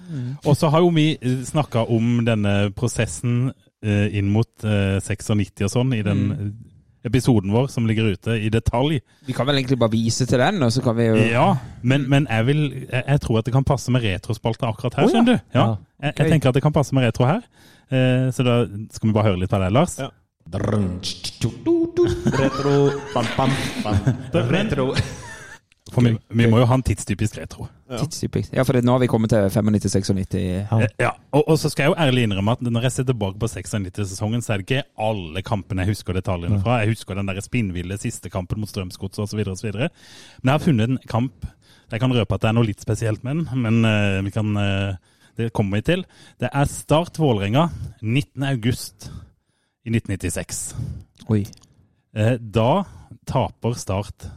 Og så har jo vi snakka om denne prosessen eh, inn mot eh, 96 og sånn, i den Mm. Episoden vår som ligger ute i detalj. Vi kan vel egentlig bare vise til den, og så kan vi jo Ja, men, men jeg, vil, jeg, jeg tror at det kan passe med retrospalta akkurat her, oh, ja. skjønner du. Ja. Ja. Jeg, jeg tenker at det kan passe med retro her. Eh, så da skal vi bare høre litt av det, Lars. Ja. Retro bam, bam, bam. Retro. For vi, vi må jo ha en tidstypisk retro. Tidstypisk. Ja, for det, nå har vi kommet til 95-96. Ja. Eh, Ja, og, og så skal jeg jo ærlig innrømme at når jeg ser tilbake på 96-sesongen, så er det ikke alle kampene jeg husker detaljene fra. Jeg husker den der spinnville siste kampen mot Strømsgodset osv. Men jeg har funnet en kamp Jeg kan røpe at det er noe litt spesielt med den, men uh, vi kan, uh, det kommer vi til. Det er Start Vålerenga 19. august i 1996. Oi. Uh, Da taper Start.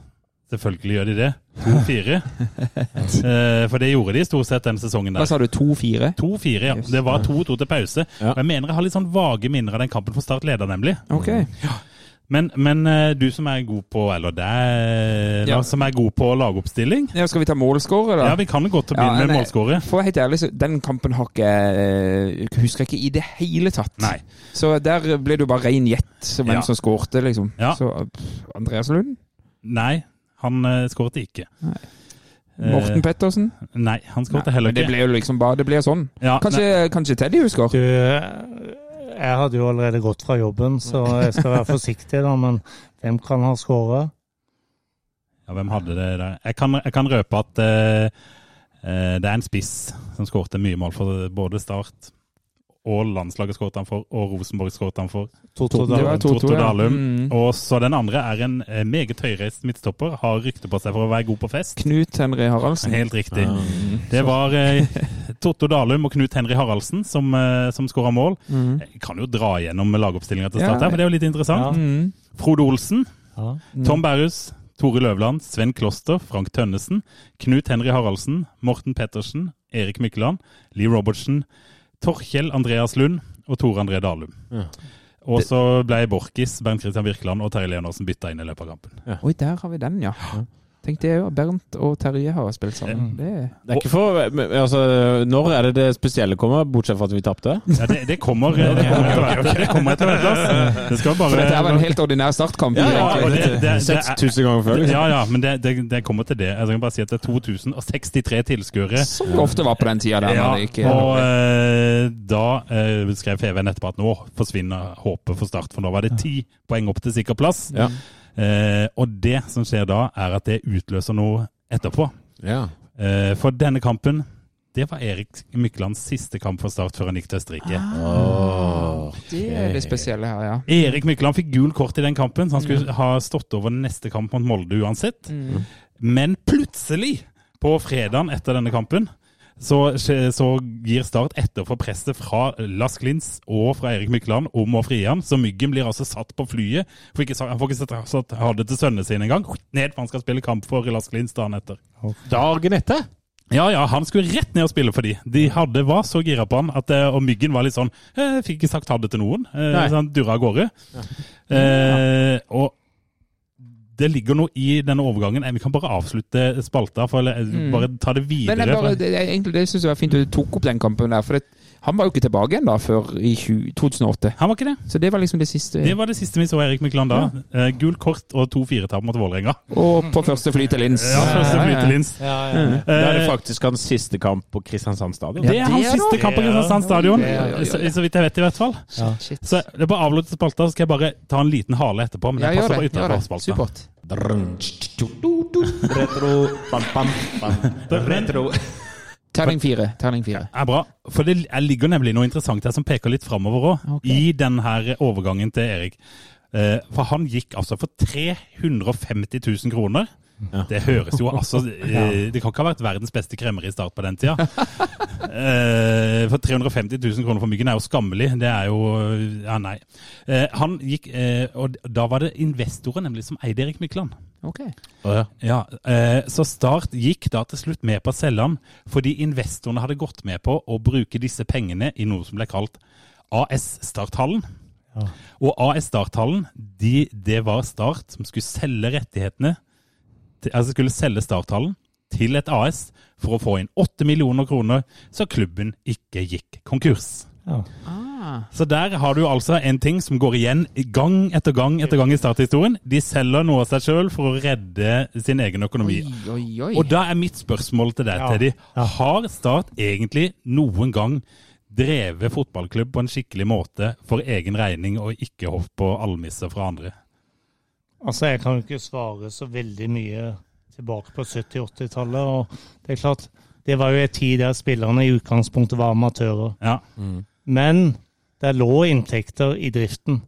Selvfølgelig gjør de det. 2-4. Eh, For det gjorde de stort sett den sesongen der. Hva sa du? 2-4? 2-4, ja. Just Det var 2-2 til pause. Ja. Og jeg mener jeg har litt sånn vage minner av den kampen for Start leder, nemlig. Ok. Men, men eh, du som er god på Eller deg, Ja. Som er god på lagoppstilling. Ja, skal vi ta målskårer, da? Ja, vi kan godt begynne Ja, med målskåret. For helt ærlig, den kampen har ikke jeg Husker jeg ikke i det hele tatt. Nei. Så der ble det jo bare rein gjett som hvem Ja. som skårte, liksom. Ja. Så Andreas Lund? Nei, han uh, skåret ikke. Nei. Eh, Morten Pettersen? Nei, han skåret heller men Det ikke. ble jo liksom bare Det ble sånn. Ja, Kanskje, kanskje Teddy husker? Du, jeg hadde jo allerede gått fra jobben, så jeg skal være forsiktig, da. Men hvem kan ha skåra? ja, hvem hadde det der? Jeg kan, jeg kan røpe at eh, eh, det er en spiss som skårte mye mål for både Start og landslaget skåret han for, og Rosenborg skåret han for. Toto Det var Dahl. 2-2, Toto ja. Dalum. Mm. Og så den andre er en eh, meget høyreist midtstopper. Har rykte på seg for å være god på fest. Knut Henry Haraldsen. Helt riktig. Det var eh, Totto Dalum og Knut Henry Haraldsen som, eh, som skåra mål. Mm. Jeg kan jo dra gjennom lagoppstillinga til start her, for det er jo litt interessant. Ja. Mm. Frode Olsen, Ja. Tom Berrus, Tore Løvland, Sven Kloster, Frank Tønnesen, Knut Henry Haraldsen, Morten Pettersen, Erik Mykkeland, Lee Robertsen, Torkjell Andreas Lund og Tore André Dalum. Ja. Og så ble Borchis, Bernt Christian Virkeland og Terje Leonersen bytta inn i løpet av kampen. Oi, der har vi den, ja. Tenk det òg. Bernt og Terje har spilt sammen. Det er Det er ikke for altså, Når er det det spesielle kommer, bortsett fra at vi tapte? Ja, det, det kommer det kommer etter hvert. Det kommer etter hvert, Det skal bare For dette er vel en helt ordinær startkamp? Ja, ja, og det, det, det, 6000 ganger før, liksom. Ja, ja, men det, det, det kommer til det. Jeg kan bare si at det er 2063 tilskuere. Som ofte var på den tida. Der, Ja, ikke og eh, da eh, skrev FVN etterpå at nå forsvinner håpet for Start, for nå var det ti poeng opp til sikker plass. Ja. Eh, og det som skjer da, er at det utløser noe etterpå. Ja. Eh, for denne kampen, det var Erik Myklands siste kamp for Start før han gikk til Østerrike. Åh. Det er det spesielle her, ja. Erik Mykland fikk gul kort i den kampen, så han skulle ha stått over neste kamp mot Molde uansett. Men plutselig, på fredagen etter denne kampen, så, så gir Start etter for presset fra Lars Klins og fra Erik Mykland om å frie han. Så Myggen blir altså satt på flyet. For ikke, han får ikke satt, ha det til sønnene sine engang. Ned, for han skal spille kamp for Lars Klins dagen etter. Dagen etter? Ja, ja, han skulle rett ned og spille for de. De hadde, var så gira på han, at, eh, og Myggen var litt sånn eh, Fikk ikke sagt ha det til noen. Eh, så han durra av gårde. Eh, og det ligger noe i denne overgangen. Eh, Vi kan bare avslutte spalta, for, eller mm. bare ta det videre. Men jeg bare, det, egentlig, det syns jeg var fint at du tok opp den kampen der. For det, han var jo ikke tilbake igjen da før i 2008. han var ikke det. Så det var liksom det siste. Det var det siste vi så Erik Mykland da. Eh, gult kort og to firetap mot Vålerenga. Og på første fly til Lins. Ja, første fly til Lins. Ja, ja. Da er det Eh, faktisk hans siste kamp på Kristiansand stadion. det er hans det er siste kamp på Kristiansand stadion, Ja, ja, ja, ja. så, så vidt jeg vet i hvert fall. Shit. Så det er bare avslutte spalta, så skal jeg bare ta en liten hale etterpå. Men jeg det passer på utenfor spalta. Retro, bam, bam, bam. Retro. Terning fire. Terning fire. er bra. For det ligger nemlig noe interessant her som peker litt framover òg, okay. i denne overgangen til Erik. Eh, For han gikk altså for 350 000 kroner. Det høres jo altså eh, Det kan ikke ha vært verdens beste kremmer i start på den tida. Eh, For 350 000 kroner for myggen er jo skammelig. Det er jo Ja, nei. Eh, Han gikk Og da var det investorer nemlig som eide Erik Mykland. Ok. Ja, eh, Så Start gikk da til slutt med på å selge han, fordi investorene hadde gått med på å bruke disse pengene i noe som ble kalt AS Starthallen. Og AS Starthallen, de, det var Start som skulle selge rettighetene, til, altså skulle selge Starthallen til et AS for å få inn 8 millioner kroner, så klubben ikke gikk konkurs. Ah. Så der har du altså en ting som går igjen gang etter gang etter gang i starthistorien. De selger noe av seg sjøl for å redde sin egen økonomi. Oi, oi, oi. Og da er mitt spørsmål til deg, Ja. Teddy. Har Start egentlig noen gang drevet fotballklubb på en skikkelig måte for egen regning, og ikke hoppet på almisser fra andre? Altså, jeg kan jo ikke svare så veldig mye tilbake på 70-80-tallet. Og det er klart, det var jo en tid der spillerne i utgangspunktet var amatører. Ja. Men det lå inntekter i driften.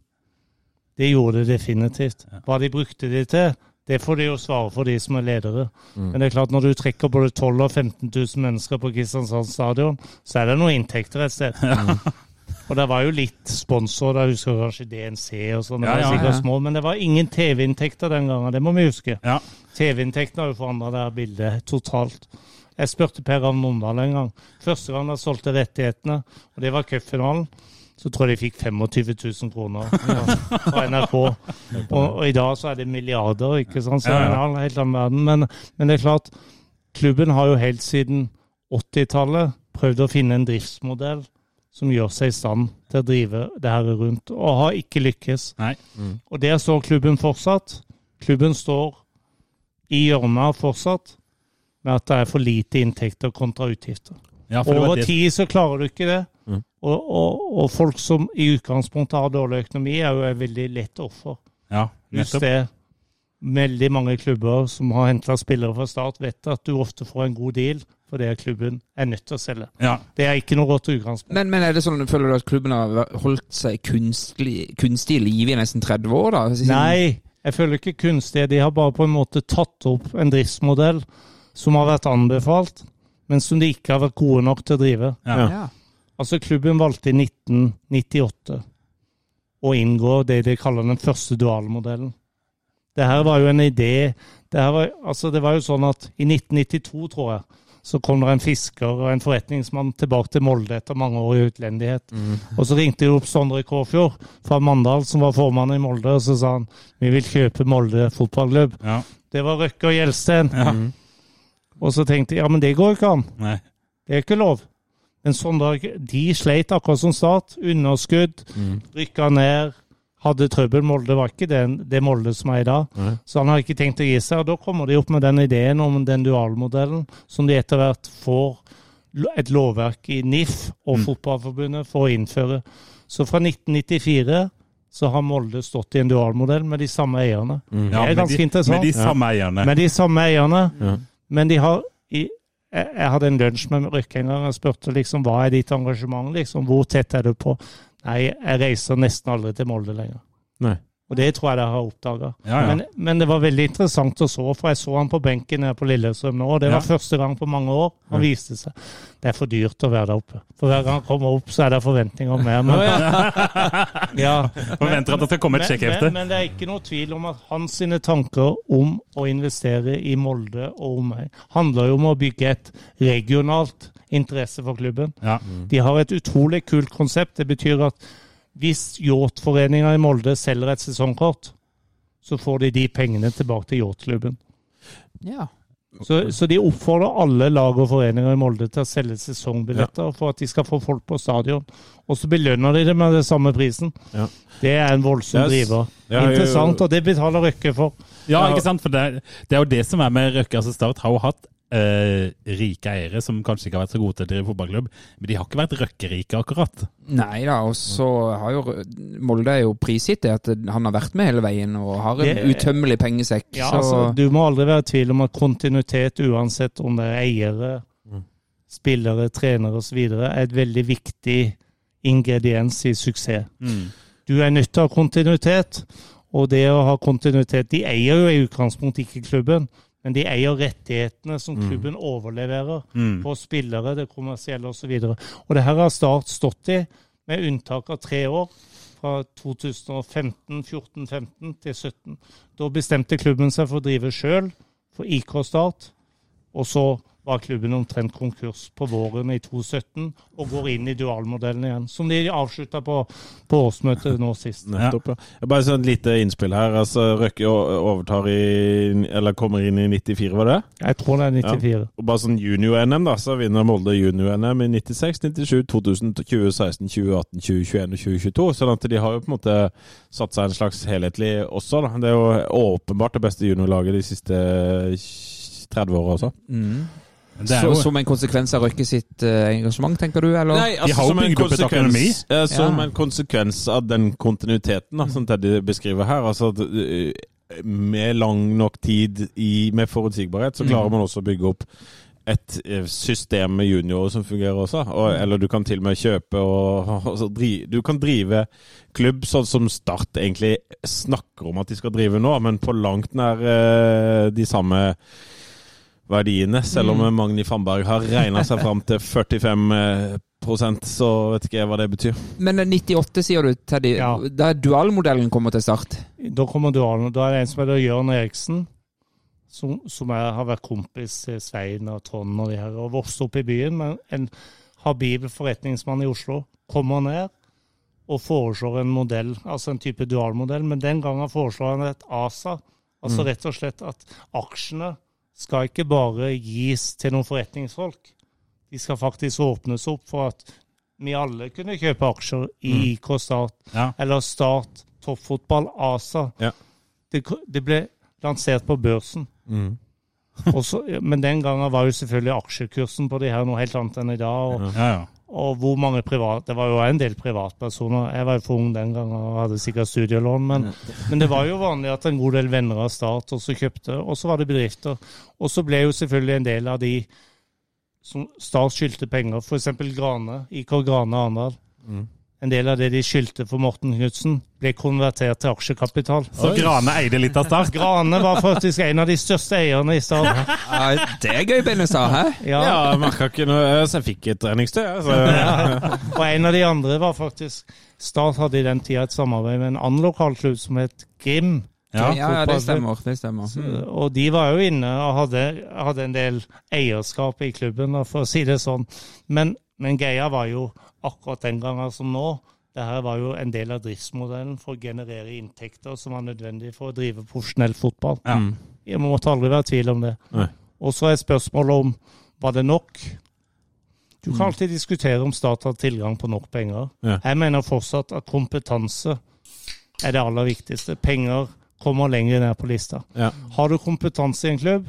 Det gjorde det definitivt. Hva de brukte det til, det får de jo svare for, de som er ledere. Men det er klart, når du trekker både 12 000 og 15 000 mennesker på Kristiansand stadion, så er det noen inntekter et sted. Og det var jo litt sponsor, jeg husker kanskje DNC og sånn, Ja, ja, ja. små, men det var ingen TV-inntekter den gangen, det må vi huske. ja. TV-inntektene har jo forandra det her bildet totalt. Jeg spurte Per Ravn Omdal en gang. Første gang jeg solgte rettighetene, og det var cupfinalen, så tror jeg de fikk 25 000 kroner fra- NRK. Og, og i dag så er det milliarder, ikke sant. Så Ja, det ja. er en helt annen verden. Men, men det er klart, klubben har jo helt siden 80-tallet prøvd å finne en driftsmodell som gjør seg i stand til å drive det her rundt, og har ikke lykkes. Nei. Og der står klubben fortsatt. Klubben står i hjørnet fortsatt med at det er for lite inntekter kontra utgifter. Ja, Over tid så klarer du ikke det. Og, og, og folk som i utgangspunktet har dårlig økonomi, er jo et veldig lett offer. Ja, Just nettopp. det. Veldig mange klubber som har henta spillere fra start, vet at du ofte får en god deal fordi klubben er nødt til å selge. Ja. Det er ikke noe godt utgangspunkt. Men, men er det sånn, føler du at klubben har holdt seg kunstig, kunstig i live i nesten 30 år, da? Siden- Nei, jeg føler ikke kunstig. De har bare på en måte tatt opp en driftsmodell som har vært anbefalt, men som de ikke har vært gode nok til å drive. Ja. Ja. Altså, klubben valgte i 1998 å inngå det de kaller den første dualmodellen. Det her var jo en idé det, her var, altså, det var jo sånn at i 1992, tror jeg, så kom det en fisker og en forretningsmann tilbake til Molde etter mange år i utlendighet. Og så ringte de opp Sondre Kåfjord fra Mandal, som var formann i Molde, og så sa han vi vil kjøpe Molde fotballklubb. Ja. Det var Røkke og Gjelsten. Ja. Og så tenkte jeg ja, men det går ikke an. Nei. Det er ikke lov. Men sånn dag de sleit akkurat som Start. Underskudd, rykka ned, hadde trøbbel. Molde var ikke det, det Molde som er i dag. Nei. Så han har ikke tenkt å gi seg. Og da kommer de opp med den ideen om den dualmodellen, som de etter hvert får et lovverk i NIF og Fotballforbundet for å innføre. Så fra 1994 så har Molde stått i en dualmodell med de samme eierne. Ja, det er ganske de, interessant. Med de samme eierne. Med de samme eierne. Ja. Men de har i, jeg, hadde en lunsj med Røkke og spurte liksom, hva er ditt engasjement. liksom, Hvor tett er du på? Nei, jeg reiser nesten aldri til Molde lenger. Nei. Og det tror jeg dere har oppdaga. Ja, ja. men, men det var veldig interessant å så, for jeg så han på benken nede på Lillestrøm nå. og Det var Ja. første gang på mange år han viste seg. Det er for dyrt å være der oppe. For hver gang han kommer opp, så er det forventninger om mer. Men, ja. Forventer at det skal komme et sjekkhefte. men, men det er ikke noe tvil om at hans sine tanker om å investere i Molde og omegn handler jo om å bygge et regionalt interesse for klubben. Ja. De har et utrolig kult konsept. Det betyr at hvis yachtforeninga i Molde selger et sesongkort, så får de de pengene tilbake til yachtklubben. Ja. Så, så de oppfordrer alle lag og foreninger i Molde til å selge sesongbilletter for at de skal få folk på stadion. Og så belønner de det med den samme prisen. Ja. Det er en voldsom Yes. driver. Ja, Interessant, og det betaler Røkke for. Ja, ikke sant? For det, det er jo det som er med Røkke. Altså Start har jo hatt eh, rike eiere som kanskje ikke har vært så gode til å drive fotballklubb, men de har ikke vært Røkke-rike, akkurat. Nei da, og så har jo Molde er jo prisgitt det at han har vært med hele veien og har en Det- utømmelig pengesekk. Ja, så altså, du må aldri være i tvil om at kontinuitet, uansett om det er eiere, spillere, trenere osv., er et veldig viktig ingrediens i suksess. Du er nødt til å ha kontinuitet, og det å ha kontinuitet De eier jo i utgangspunktet ikke klubben, men de eier rettighetene som klubben overleverer på spillere, det kommersielle osv. Og, og det her har Start stått i, med unntak av tre år. Fra 2015, 14-15 til 17. Da bestemte klubben seg for å drive sjøl, for IK Start. Og så var klubben omtrent konkurs på våren i 2017, og går inn i dualmodellen igjen. Som de avslutta på, på årsmøtet nå sist. Nettopp, ja. Bare sånn lite innspill her. altså Røkke overtar i Eller kommer inn i 94, var det? Jeg tror det er 94. Og bare sånn junior-NM, da, så vinner Molde junior-NM i 96, 97, 2000, 2016, 2018, 2021 og 2022. Sånn at de har jo på en måte satt seg en slags helhetlig også, da. Det er jo åpenbart det beste juniorlaget de siste 30 åra også. Er så, jo, som en konsekvens av Røkke sitt uh, engasjement, tenker du? Eller? Nei, altså, som en konsekvens- økonomi. Som Ja. en konsekvens av den kontinuiteten da, som Teddy beskriver her. Altså, at, uh, med lang nok tid i, med forutsigbarhet, så klarer man også å bygge opp et øh, system med juniorer som fungerer også. Og, eller du kan til og med kjøpe og altså, dri, Du kan drive klubb sånn som Start egentlig snakker om at de skal drive nå, men på langt nær de samme verdiene. Selv om Magni Fannberg har regna seg fram til 45 prosent, så vet ikke jeg hva det betyr. Men eh, 98, sier du, Teddy. Ja. Da er dualmodellen kommer til start. Da kommer dualen. Da er det en som heter Jørn Eriksen, som, som er, har vært kompis til Svein og Trond og de her, og vokst opp i byen. Men en habil forretningsmann i Oslo kommer ned og foreslår en modell, altså en type dualmodell. Men den gangen foreslår han et ASA. Altså rett og slett at aksjene skal ikke bare gis til noen forretningsfolk. De skal faktisk åpnes opp for at vi alle kunne kjøpe aksjer i IK Start ja. eller Start, toppfotball, ASA. Ja. Det, det ble lansert på børsen. Mm. Også, men den gangen var jo selvfølgelig aksjekursen på de her noe helt annet enn i dag. Og, ja, ja. Og hvor mange privat Det var jo en del privatpersoner. Jeg var jo for ung den gangen og hadde sikkert studielån, men, men det var jo vanlig at en god del venner av Start også kjøpte. Og så var det bedrifter. Og så ble jo selvfølgelig en del av de som Start skyldte penger, f.eks. Grane, IK Grane Arendal. En del av det de skyldte for Morten Knutsen, ble konvertert til aksjekapital. Så Grane eide litt av Start? Grane var faktisk en av de største eierne i Start. Ja, det er gøy, Benestad. Hæ? Ja. Ja, merka ikke noe Så jeg fikk et treningstøy. Altså. Og en av de andre var faktisk Start hadde i den tida et samarbeid med en annen lokalklubb som het Grim. Ja. Ja, ja, det stemmer. Det stemmer. Mm. Og de var jo inne og hadde, hadde en del eierskap i klubben, for å si det sånn. Men, men greia var jo akkurat den gangen som nå. Det her var jo en del av driftsmodellen for å generere inntekter som var nødvendig for å drive profesjonell fotball Ja. Det måtte aldri være i tvil om det. Nei. Og så er spørsmålet om var det nok. Du Mm. kan alltid diskutere om Start har tilgang på nok penger. Ja. Jeg mener fortsatt at kompetanse er det aller viktigste. Penger kommer lenger ned på lista. Ja. Har du kompetanse i en klubb,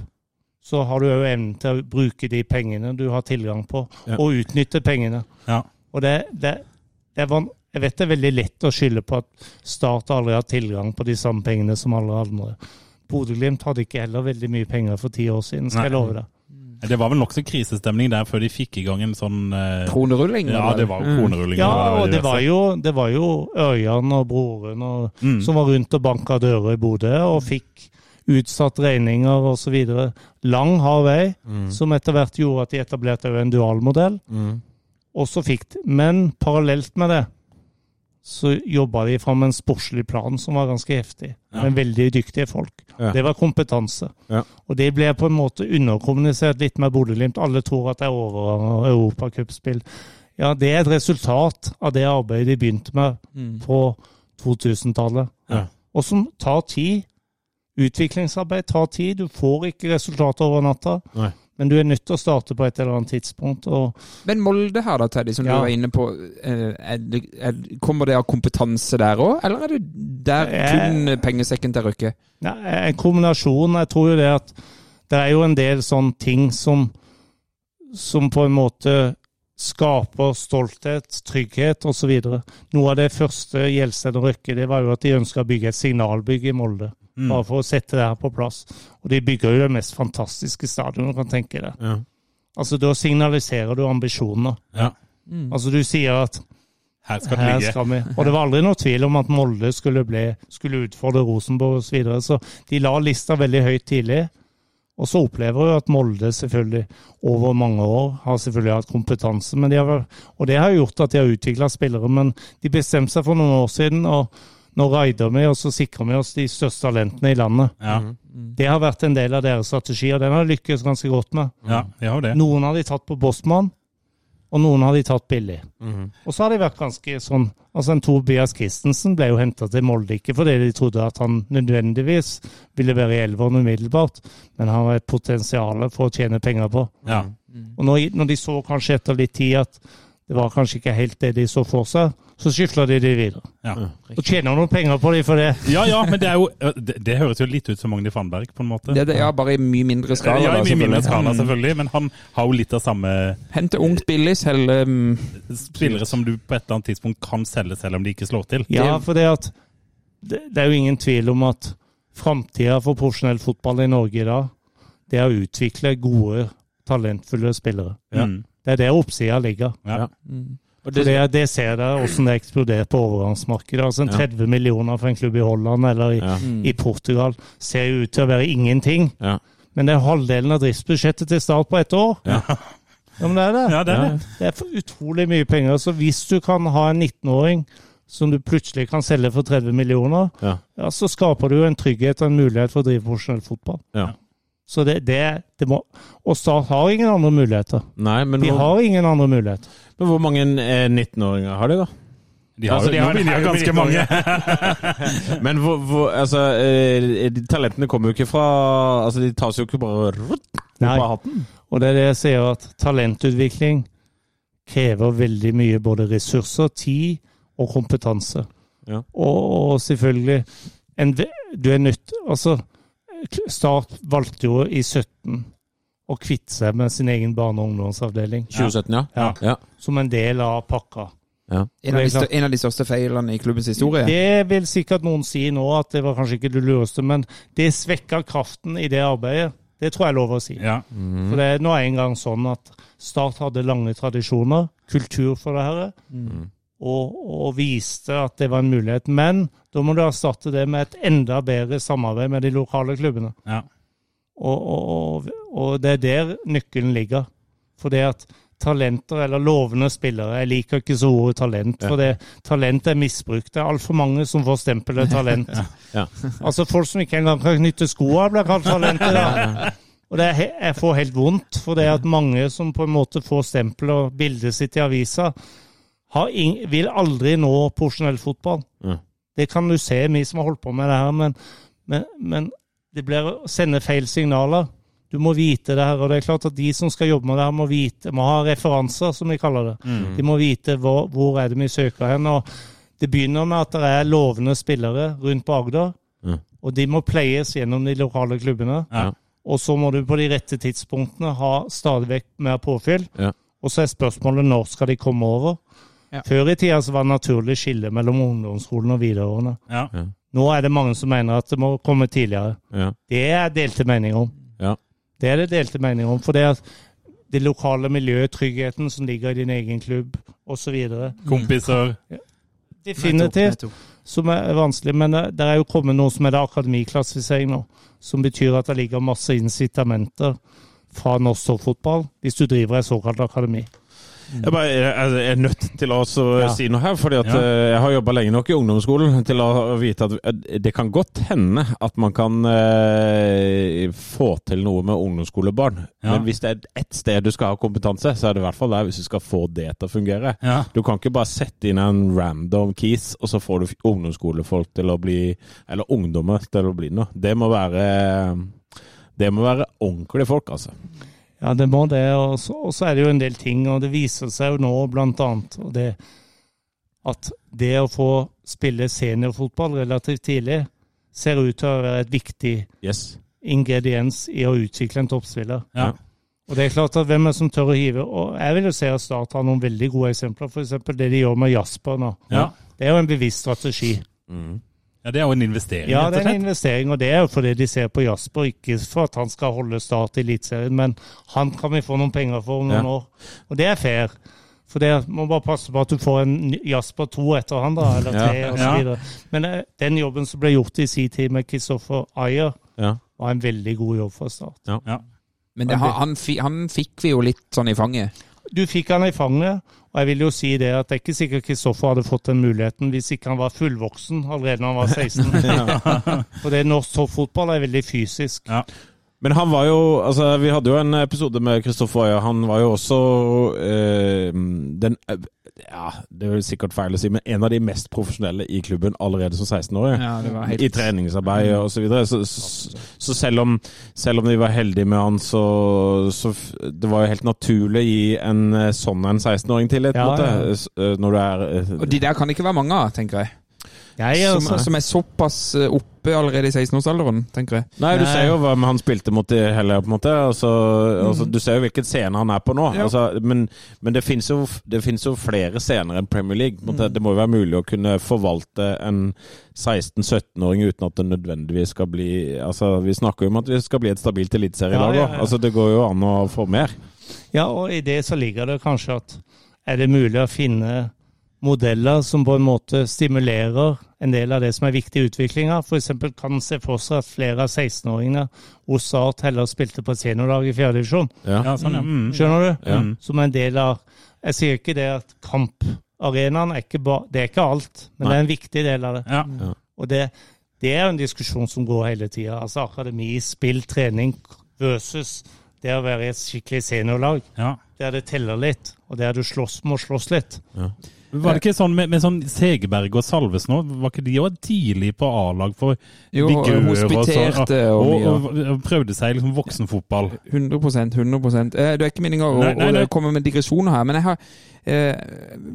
så har du òg evnen til å bruke de pengene du har tilgang på, Ja. og utnytte pengene. Ja. Og det, det, det er van jeg vet det er veldig lett å skylde på at Start aldri har tilgang på de samme pengene som alle andre. Bodø-Glimt hadde ikke heller veldig mye penger for ti år siden, skal jeg love deg. Det var vel nokså krisestemning der før de fikk i gang en sånn eh, Kronerulling? Ja, det var jo kronerulling. Ja, og og det var jo, det var jo Ørjan og broren og, Mm. som var rundt og banka dører i Bodø og fikk utsatt regninger osv. Lang, hard vei, som etter hvert gjorde at de etablerte en dualmodell. Mm. Og så fikk de, Men parallelt med det så jobba de fram en sportslig plan som var ganske heftig. Ja. Med veldig dyktige folk. Ja. Det var kompetanse. Ja. Og det ble på en måte underkommunisert litt med Bodø-Glimt. Alle tror at det er over europacupspill. Ja, det er et resultat av det arbeidet de begynte med Mm. på 2000-tallet. Ja. Og som tar tid. Utviklingsarbeid tar tid. Du får ikke resultater over natta. Nei. Men du er nødt til å starte på et eller annet tidspunkt. og Men Molde her da, Teddy, som Ja. du var inne på. eh, Er det, er, kommer det av kompetanse der òg, eller er det der Jeg- kun pengesekken til Røkke? Ja, en kombinasjon. Jeg tror jo det at det er jo en del sånne ting som, som på en måte skaper stolthet, trygghet osv. Noe av det første Gjelsten og Røkke det var jo at de ønska å bygge et signalbygg i Molde. Mm. Bare for å sette det her på plass. Og de bygger jo det mest fantastiske stadionet, du kan tenke deg. Ja. Altså, Da signaliserer du ambisjoner. Ja. Altså, du sier at Her skal her skal vi. Og det var aldri noe tvil om at Molde skulle, bli, skulle utfordre Rosenborg osv. Så, videre. så de la lista veldig høyt tidlig. Og så opplever jeg at Molde selvfølgelig over mange år har selvfølgelig hatt kompetanse. Men de har, og det har gjort at de har utvikla spillere. Men de bestemte seg for noen år siden, og nå raider vi og så sikrer vi oss de største talentene i landet. Ja, Det har vært en del av deres strategi, og den har de lykkes ganske godt med. ja, de har det. Noen har de tatt på Bosman, og noen har de tatt billig. Mhm. Og så har de vært ganske sånn Altså, en Tobias Christensen ble jo henta til Molde ikke fordi de trodde at han nødvendigvis ville være i elveren umiddelbart, men han har et potensial for å tjene penger på. Ja. Og når, når de så kanskje etter litt tid at det var kanskje ikke helt det de så for seg, så skyfler de de videre. Ja. Og tjener noen penger på de for det. ja, ja, men det er jo Det, det høres jo litt ut som Magni Fannberg, på en måte. Det, det, ja, bare i mye mindre skala. ja, i mye mindre skala, selvfølgelig, men han har jo litt av samme Hente ungt billig, selge um... spillere som du på et eller annet tidspunkt kan selge, selv om de ikke slår til. Ja, for det at det, det er jo ingen tvil om at framtida for profesjonell fotball i Norge i dag, det er å utvikle gode, talentfulle spillere. Ja. Det er der oppsida ligger. Ja. Og For det, det, det ser dere hvordan det eksploderer på overgangsmarkedet. Altså en Ja. 30 millioner for en klubb i Holland eller i, ja. i Portugal ser jo ut til å være ingenting. Ja. Men det er halvdelen av driftsbudsjettet til Start på ett år. Ja. Ja, men det er det. Ja, det er det. Det er for utrolig mye penger. Så hvis du kan ha en 19-åring som du plutselig kan selge for 30 millioner, Ja. ja, så skaper du jo en trygghet og en mulighet for å drive profesjonell fotball. Ja. Så det, det, det må Og Start har ingen andre muligheter. Nei, men De hvor, har ingen andre muligheter. men hvor mange eh, 19-åringer har de, da? De har, Altså, de har de har ganske mange. Men hvor, hvor Altså, eh, de talentene kommer jo ikke fra Altså, de tas jo ikke bare opp av hatten. Og det er det jeg sier, at talentutvikling krever veldig mye både ressurser, tid og kompetanse. Ja. Og, og selvfølgelig en, Du er nødt Altså, Start valgte jo i 17 å kvitte seg med sin egen barne- og ungdomsavdeling 2017, ja. Ja. ja. som en del av pakka. ja. en, av de, en av de største feilene i klubbens historie. Det vil sikkert noen si nå at det var kanskje ikke det lureste, men det svekka kraften i det arbeidet. Det tror jeg er lov å si. Ja. For det er nå engang sånn at Start hadde lange tradisjoner, kultur for det her, og, og viste at det var en mulighet. Men da må du erstatte det med et enda bedre samarbeid med de lokale klubbene. Ja. Og, og, og, det er der nøkkelen ligger. For det at talenter, eller lovende spillere Jeg liker ikke så ordet talent, for det, talent er misbrukt. Det er altfor mange som får stempelet talent. Ja. Altså Folk som ikke engang kan knytte skoa, blir kalt talenter. Da. Og det er, jeg får helt vondt, for det er at mange som på en måte får stempelet og bildet sitt i avisa, vil aldri nå profesjonell fotball. Mm. Det kan du se, vi som har holdt på med det her, men, men, men det blir å sende feil signaler. Du må vite det her, og det er klart at de som skal jobbe med det her, må vite, må ha referanser, som vi kaller det. De må vite hvor, hvor er det vi søker hen. og Det begynner med at det er lovende spillere rundt på Agder, Mm. og de må pleies gjennom de lokale klubbene. Ja. Og så må du på de rette tidspunktene ha stadig vekk mer påfyll. Ja. Og så er spørsmålet når skal de komme over. Ja. Før i tida så var det naturlig skille mellom ungdomsskolen og videregående. Ja. Nå er det mange som mener at det må komme tidligere. Ja. Det er delte meninger om. Ja. Det er det delte meninger om. For det at det lokale miljøet, tryggheten som ligger i din egen klubb osv. Kompiser. Definitivt. Som er vanskelig. Men det, det er jo kommet noe som er det akademiklassifisering nå. Som betyr at det ligger masse incitamenter fra norsk toppfotball hvis du driver et såkalt akademi. Jeg, bare, jeg, jeg er nødt til å Ja. si noe her, fordi at Ja. eh, jeg har jobba lenge nok i ungdomsskolen til å vite at eh, det kan godt hende at man kan eh, få til noe med ungdomsskolebarn. Ja. Men hvis det er ett sted du skal ha kompetanse, så er det i hvert fall der hvis du skal få det til å fungere. Du kan ikke bare sette inn en random keys, og så får du ungdomsskolefolk til å bli Eller ungdommer til å bli noe. Det må være Det må være ordentlige folk, altså. Ja, det må det. Og så, er det jo en del ting, og det viser seg jo nå blant annet det, at det å få spille seniorfotball relativt tidlig ser ut til å være et viktig Yes. ingrediens i å utvikle en toppspiller. Ja. Og det er klart at hvem er det som tør å hive? Og jeg vil jo si at Start har noen veldig gode eksempler. F.eks. det de gjør med Jasper nå. Ja. Det er jo en bevisst strategi. Mm. Ja, det er jo en investering, Ja, rett det er en investering, og det er jo fordi de ser på Jasper, ikke for at han skal holde Start i Eliteserien, men han kan vi få noen penger for om noen Ja. år. Og det er fair. For det må bare passe på at du får en Jasper 2 etter han, da, eller 3 og så Ja. videre. Men eh, den jobben som ble gjort i sin tid med Kristoffer Ayer, Ja. var en veldig god jobb for Start. Ja. Men det, han, han, han fikk vi jo litt sånn i fanget. Du fikk han i fanget, og jeg vil jo si det at det er ikke sikkert Kristoffer hadde fått den muligheten hvis ikke han var fullvoksen allerede når han var 16. For det norsk toppfotball er veldig fysisk. Ja. Men han var jo altså Vi hadde jo en episode med Kristoffer Øya. Han var jo også eh, den Ja, det er jo sikkert feil å si, men en av de mest profesjonelle i klubben allerede som 16-åring. Ja, helt- I treningsarbeid og så videre. Så, så, så selv, om, selv om vi var heldige med han, så, så Det var jo helt naturlig å gi en eh, sånn en 16-åring tillit, Ja, ja. Eh, Når du er eh, Og de der kan det ikke være mange av, tenker jeg. Jeg, Som, altså, som er såpass eh, oppe allerede i 16-årsalderen, tenker jeg. Nei, du Nei. ser jo hva han spilte mot i helga, på en måte. Altså, altså, du ser jo hvilken scene han er på nå. Ja. Altså, men men det finnes jo, jo flere scener enn Premier League. En. Det må jo være mulig å kunne forvalte en 16-17-åring uten at det nødvendigvis skal bli Altså, Vi snakker jo om at vi skal bli et stabilt eliteserielag Ja, òg. ja, ja. Altså, det går jo an å få mer. ja, og i det så ligger det kanskje at er det mulig å finne modeller som på en måte stimulerer en del av det som er viktig i utviklinga. F.eks. kan en se for seg at flere av 16-åringene hos Start heller spilte på seniorlag i fjerdedivisjon. Ja. Ja, sånn, ja. Mm. Skjønner du? Ja. Som en del av Jeg sier ikke det at kamparenaen er ikke, ba, det er ikke alt, men Nei. det er en viktig del av det. Ja. Og det, det er jo en diskusjon som går hele tida. Altså akademi, spill, trening versus det å være i et skikkelig seniorlag. Ja. Der det teller litt, og der du slåss, må slåss litt. Var det ikke sånn med, med sånn Segeberg og Salvesen òg? Var ikke de òg tidlig på A-lag for Jo, vigør og sånn? hospiterte og Og, og, prøvde seg liksom voksenfotball. 100% 100 eh, Det er ikke meninga å, komme med digresjoner her, men jeg har eh,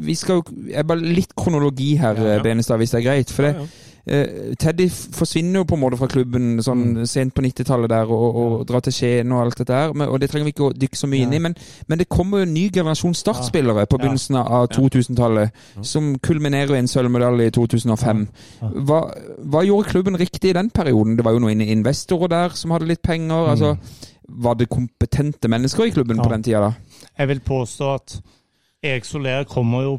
Vi skal jo jeg Bare litt kronologi her, Ja, ja. Benestad, hvis det er greit. For det, eh, Teddy forsvinner jo på en måte fra klubben sånn sent på 90-tallet der, og, og drar til Skien og alt dette her. Men, og det trenger vi ikke å dykke så mye inn i. Men, men det kommer jo en ny generasjon startspillere på begynnelsen av 2000-tallet, som kulminerer i en sølvmedalje i 2005. Hva, hva gjorde klubben riktig i den perioden? Det var jo noen investorer der som hadde litt penger. altså Var det kompetente mennesker i klubben på den tida da? Jeg vil påstå at Erik Soler kommer jo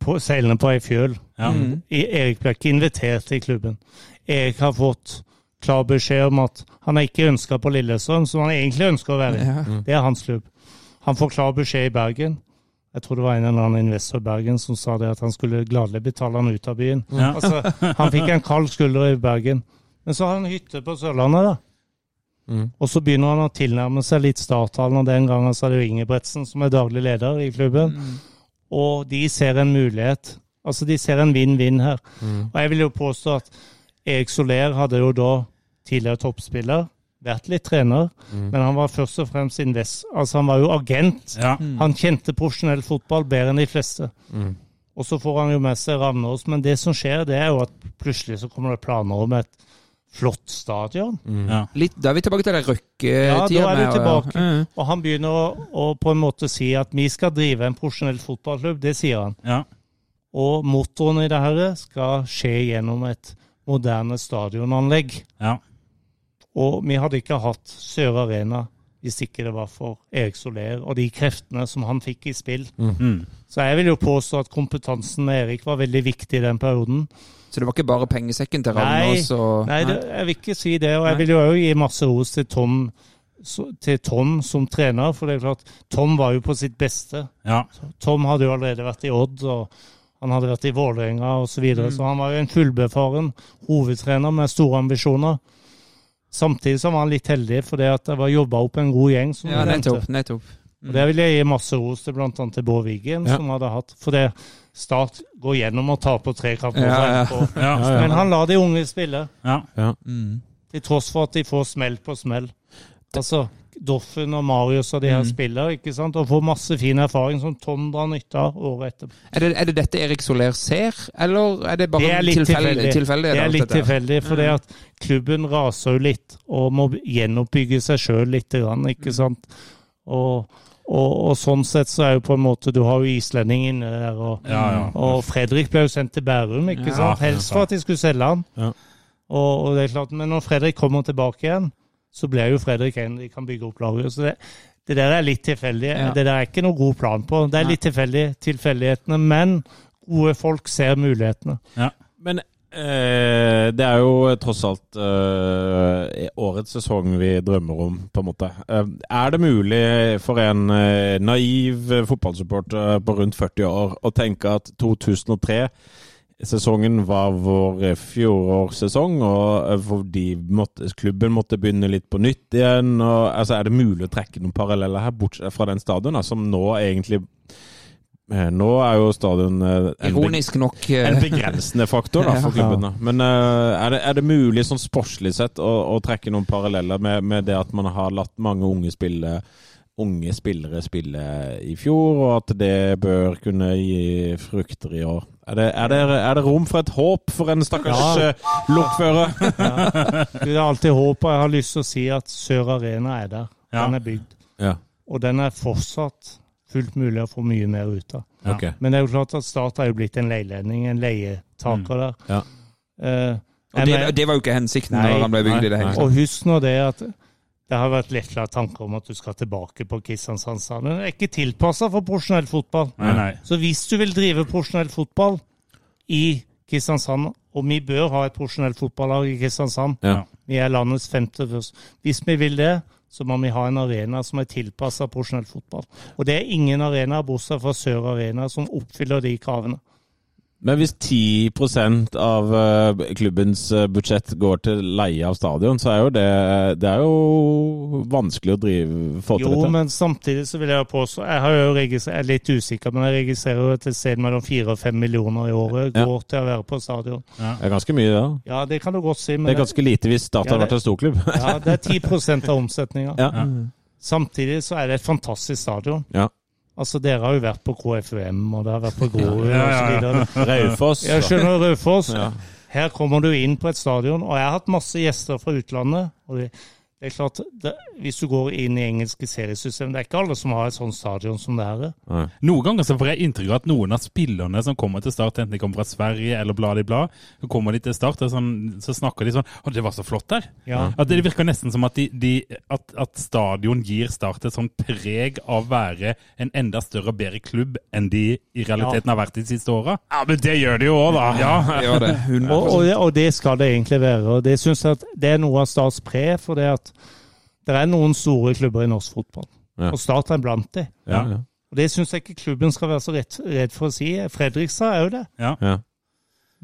på, seilende på ei fjøl. Ja. Mm. Erik ble ikke invitert til klubben. Erik har fått klar beskjed om at han er ikke ønska på Lillestrøm, som han egentlig ønsker å være i. Ja. Det er hans klubb. Han får klar beskjed i Bergen. Jeg tror det var en eller annen investor i Bergen som sa det at han skulle gladelig betale han ut av byen. Ja. Altså, han fikk en kald skulder i Bergen. Men så har han hytte på Sørlandet, da. Mm. Og så begynner han å tilnærme seg litt starttalen, og den gangen så er det jo Ingebretsen som er daglig leder i klubben. Og de ser en mulighet. Altså, de ser en vinn-vinn her. Og jeg vil jo påstå at Erik Soler hadde jo da tidligere toppspiller, vært litt trener, Mm. men han var først og fremst invest... Altså, han var jo agent. Ja. Han kjente profesjonell fotball bedre enn de fleste. Mm. Og så får han jo med seg Ravnås, men det som skjer, det er jo at plutselig så kommer det planer om et flott stadion. ja. Litt, da er vi tilbake til det Ja, da er vi tilbake. Ja. Og han begynner å, å på en måte si at vi skal drive en profesjonell fotballklubb, det sier han. ja. Og motoren i det her skal skje gjennom et moderne stadionanlegg. ja. Og vi hadde ikke hatt Sør Arena hvis ikke det var for Erik Soler og de kreftene som han fikk i spill. Mm. Så jeg vil jo påstå at kompetansen med Erik var veldig viktig i den perioden. Så det var ikke bare pengesekken til Nei, Ravnås? og- Nei, det, jeg vil ikke si det. Og jeg vil jo òg gi masse ros til Tom, til Tom som trener, for det er klart, Tom var jo på sitt beste. ja. Tom hadde jo allerede vært i Odd, og han hadde vært i Vålerenga osv. Så, videre, så han var jo en fullbefaren hovedtrener med store ambisjoner. Samtidig så var han litt heldig, for det at det var jobba opp en god gjeng. som Ja, nettopp, nettopp. Mm. Og Det vil jeg gi masse ros til bl.a. til Bård Wiggen, Ja. som hadde hatt For det Start går gjennom og taper tre kamper. Ja, ja. etterpå. Ja. Ja, Men han lar de unge spille, ja. Mm. til tross for at de får smell på smell. Altså, Doffen og Marius og de her Mm. spiller, ikke sant? og får masse fin erfaring som Tom drar nytte av året etter. Er, det, er det dette Erik Soler ser, eller er det bare Det er litt tilfeldig? tilfeldig. Det er litt tilfeldig, for det at klubben raser jo litt og må gjenoppbygge seg sjøl litt, Mm. ikke sant. Og, og, og sånn sett så er jo på en måte Du har jo islending inne der, og, Ja, ja. og Fredrik ble jo sendt til Bærum, ikke Ja, sant. Helst for at de skulle selge han. Ja. Og, og det er klart, Men når Fredrik kommer tilbake igjen, så blir jo Fredrik en de kan bygge opp laget. Så det, det der er litt tilfeldig. Ja. Det der er ikke noe god plan på. Det er litt tilfeldig, tilfeldighetene, men gode folk ser mulighetene. Ja. Men eh, det er jo tross alt eh, årets sesong vi drømmer om, på en måte. Eh, er det mulig for en eh, naiv fotballsupporter på rundt 40 år å tenke at 2003-sesongen var vår fjorårssesong, og eh, fordi måtte, klubben måtte begynne litt på nytt igjen? Og, altså, er det mulig å trekke noen paralleller her, bortsett fra den stadion, som nå egentlig Nå er jo stadion eh, en Ironisk nok eh, en begrensende faktor da, for klubbene. klubben. Men eh, er, det, er det mulig sånn sportslig sett å, å trekke noen paralleller med, med det at man har latt mange unge spille unge spillere spille i fjor, og at det bør kunne gi frukter i år? Er det, er det, er det rom for et håp for en stakkars Ja. ja. Det er alltid håp, og jeg har lyst til å si at Sør Arena er der. Den er bygd. Ja, Og den er fortsatt fullt mulig å få mye mer ut av. Ja. Okay. Men det er jo klart at Start er jo blitt en leiledning, en leietaker der. Ja. Uh, og det, det var jo ikke hensikten Nei, når han ble bygd i det hele tatt. og husk nå det at det har vært lettere tanker om at du skal tilbake på Kristiansand stadion. Det er ikke tilpassa for profesjonell fotball. Nei, nei. Så hvis du vil drive profesjonell fotball i Kristiansand, og vi bør ha et profesjonelt fotballag i Kristiansand, Ja. vi er landets femte først. Hvis vi vil det, så må vi ha en arena som er tilpassa profesjonell fotball. Og det er ingen arena, bortsett fra Sør Arena, som oppfyller de kravene. Men hvis 10 av eh, klubbens eh, budsjett går til leie av stadion, så er jo det Det er jo vanskelig å drive få til Jo, dette. men samtidig så vil jeg påstå Jeg har jo jeg er litt usikker, men jeg registrerer jo at et sted mellom 4 og 5 millioner i året Ja. går til å være på stadion. Det er ganske mye, det. Ja. Ja, det kan du godt si, Det er ganske lite hvis Start Ja, hadde vært en storklubb. ja, det er 10 av omsetninga. Ja. Samtidig så er det et fantastisk stadion. Ja. Altså, dere har jo vært på KFUM, og det har vært på Grorud Ja, ja, ja. osv. Raufoss. Jeg skjønner Raufoss. Ja. Her kommer du inn på et stadion, og jeg har hatt masse gjester fra utlandet. og det, det er klart, det, Hvis du går inn i engelske seriesystem, det er ikke alle som har et sånt stadion som det her. er. Nei. Noen ganger så får jeg inntrykk av at noen av spillerne som kommer til Start, enten de kommer fra Sverige eller blad i blad, så kommer de til Start, og sånn, så snakker de sånn Å, det var så flott der. Ja. At Det virker nesten som at, de, de, at, at stadion gir Start et sånn preg av å være en enda større og bedre klubb enn de i realiteten har vært de siste åra. Ja, men det gjør de jo òg, da. Ja. Det gjør det. Og, og, det, og det skal det egentlig være. og Det synes jeg at det er noe av Starts pre. For det at det er noen store klubber i norsk fotball, Ja. og Start er blant de. Ja, ja. Og Det syns jeg ikke klubben skal være så redd, redd for å si. Fredrikstad er jo det. Ja. ja.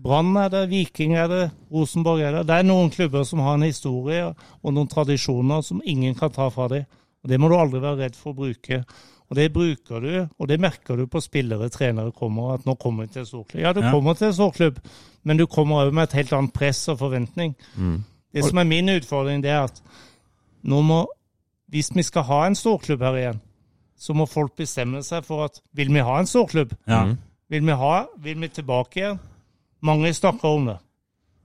Brann er det, Viking er det, Rosenborg er det. Det er noen klubber som har en historie og noen tradisjoner som ingen kan ta fra dem. Og Det må du aldri være redd for å bruke. Og Det bruker du, og det merker du på spillere, trenere kommer, at nå kommer vi til en storklubb. Ja, du Ja. kommer til en storklubb, men du kommer òg med et helt annet press og forventning. Mm. Det som er min utfordring, det er at nå må Hvis vi skal ha en storklubb her igjen, så må folk bestemme seg for at vil vi ha en storklubb? Ja. Vil vi ha, vil vi tilbake igjen? Mange snakker om det.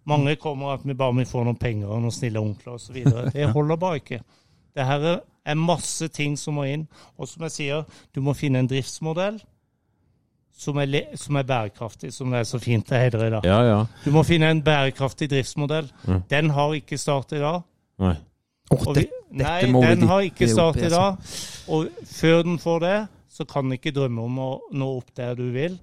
Mange kommer at vi bare må få noen penger og noen snille onkler osv. Det holder bare ikke. Det her er masse ting som må inn. Og som jeg sier, du må finne en driftsmodell som er, som er bærekraftig, som det er så fint det heter i dag. Ja, ja. Du må finne en bærekraftig driftsmodell. Den har ikke Start i dag. Nei. Og det, vi, nei, må den har ikke Start i, dag. Og før den får det, så kan den ikke drømme om å nå opp der du vil.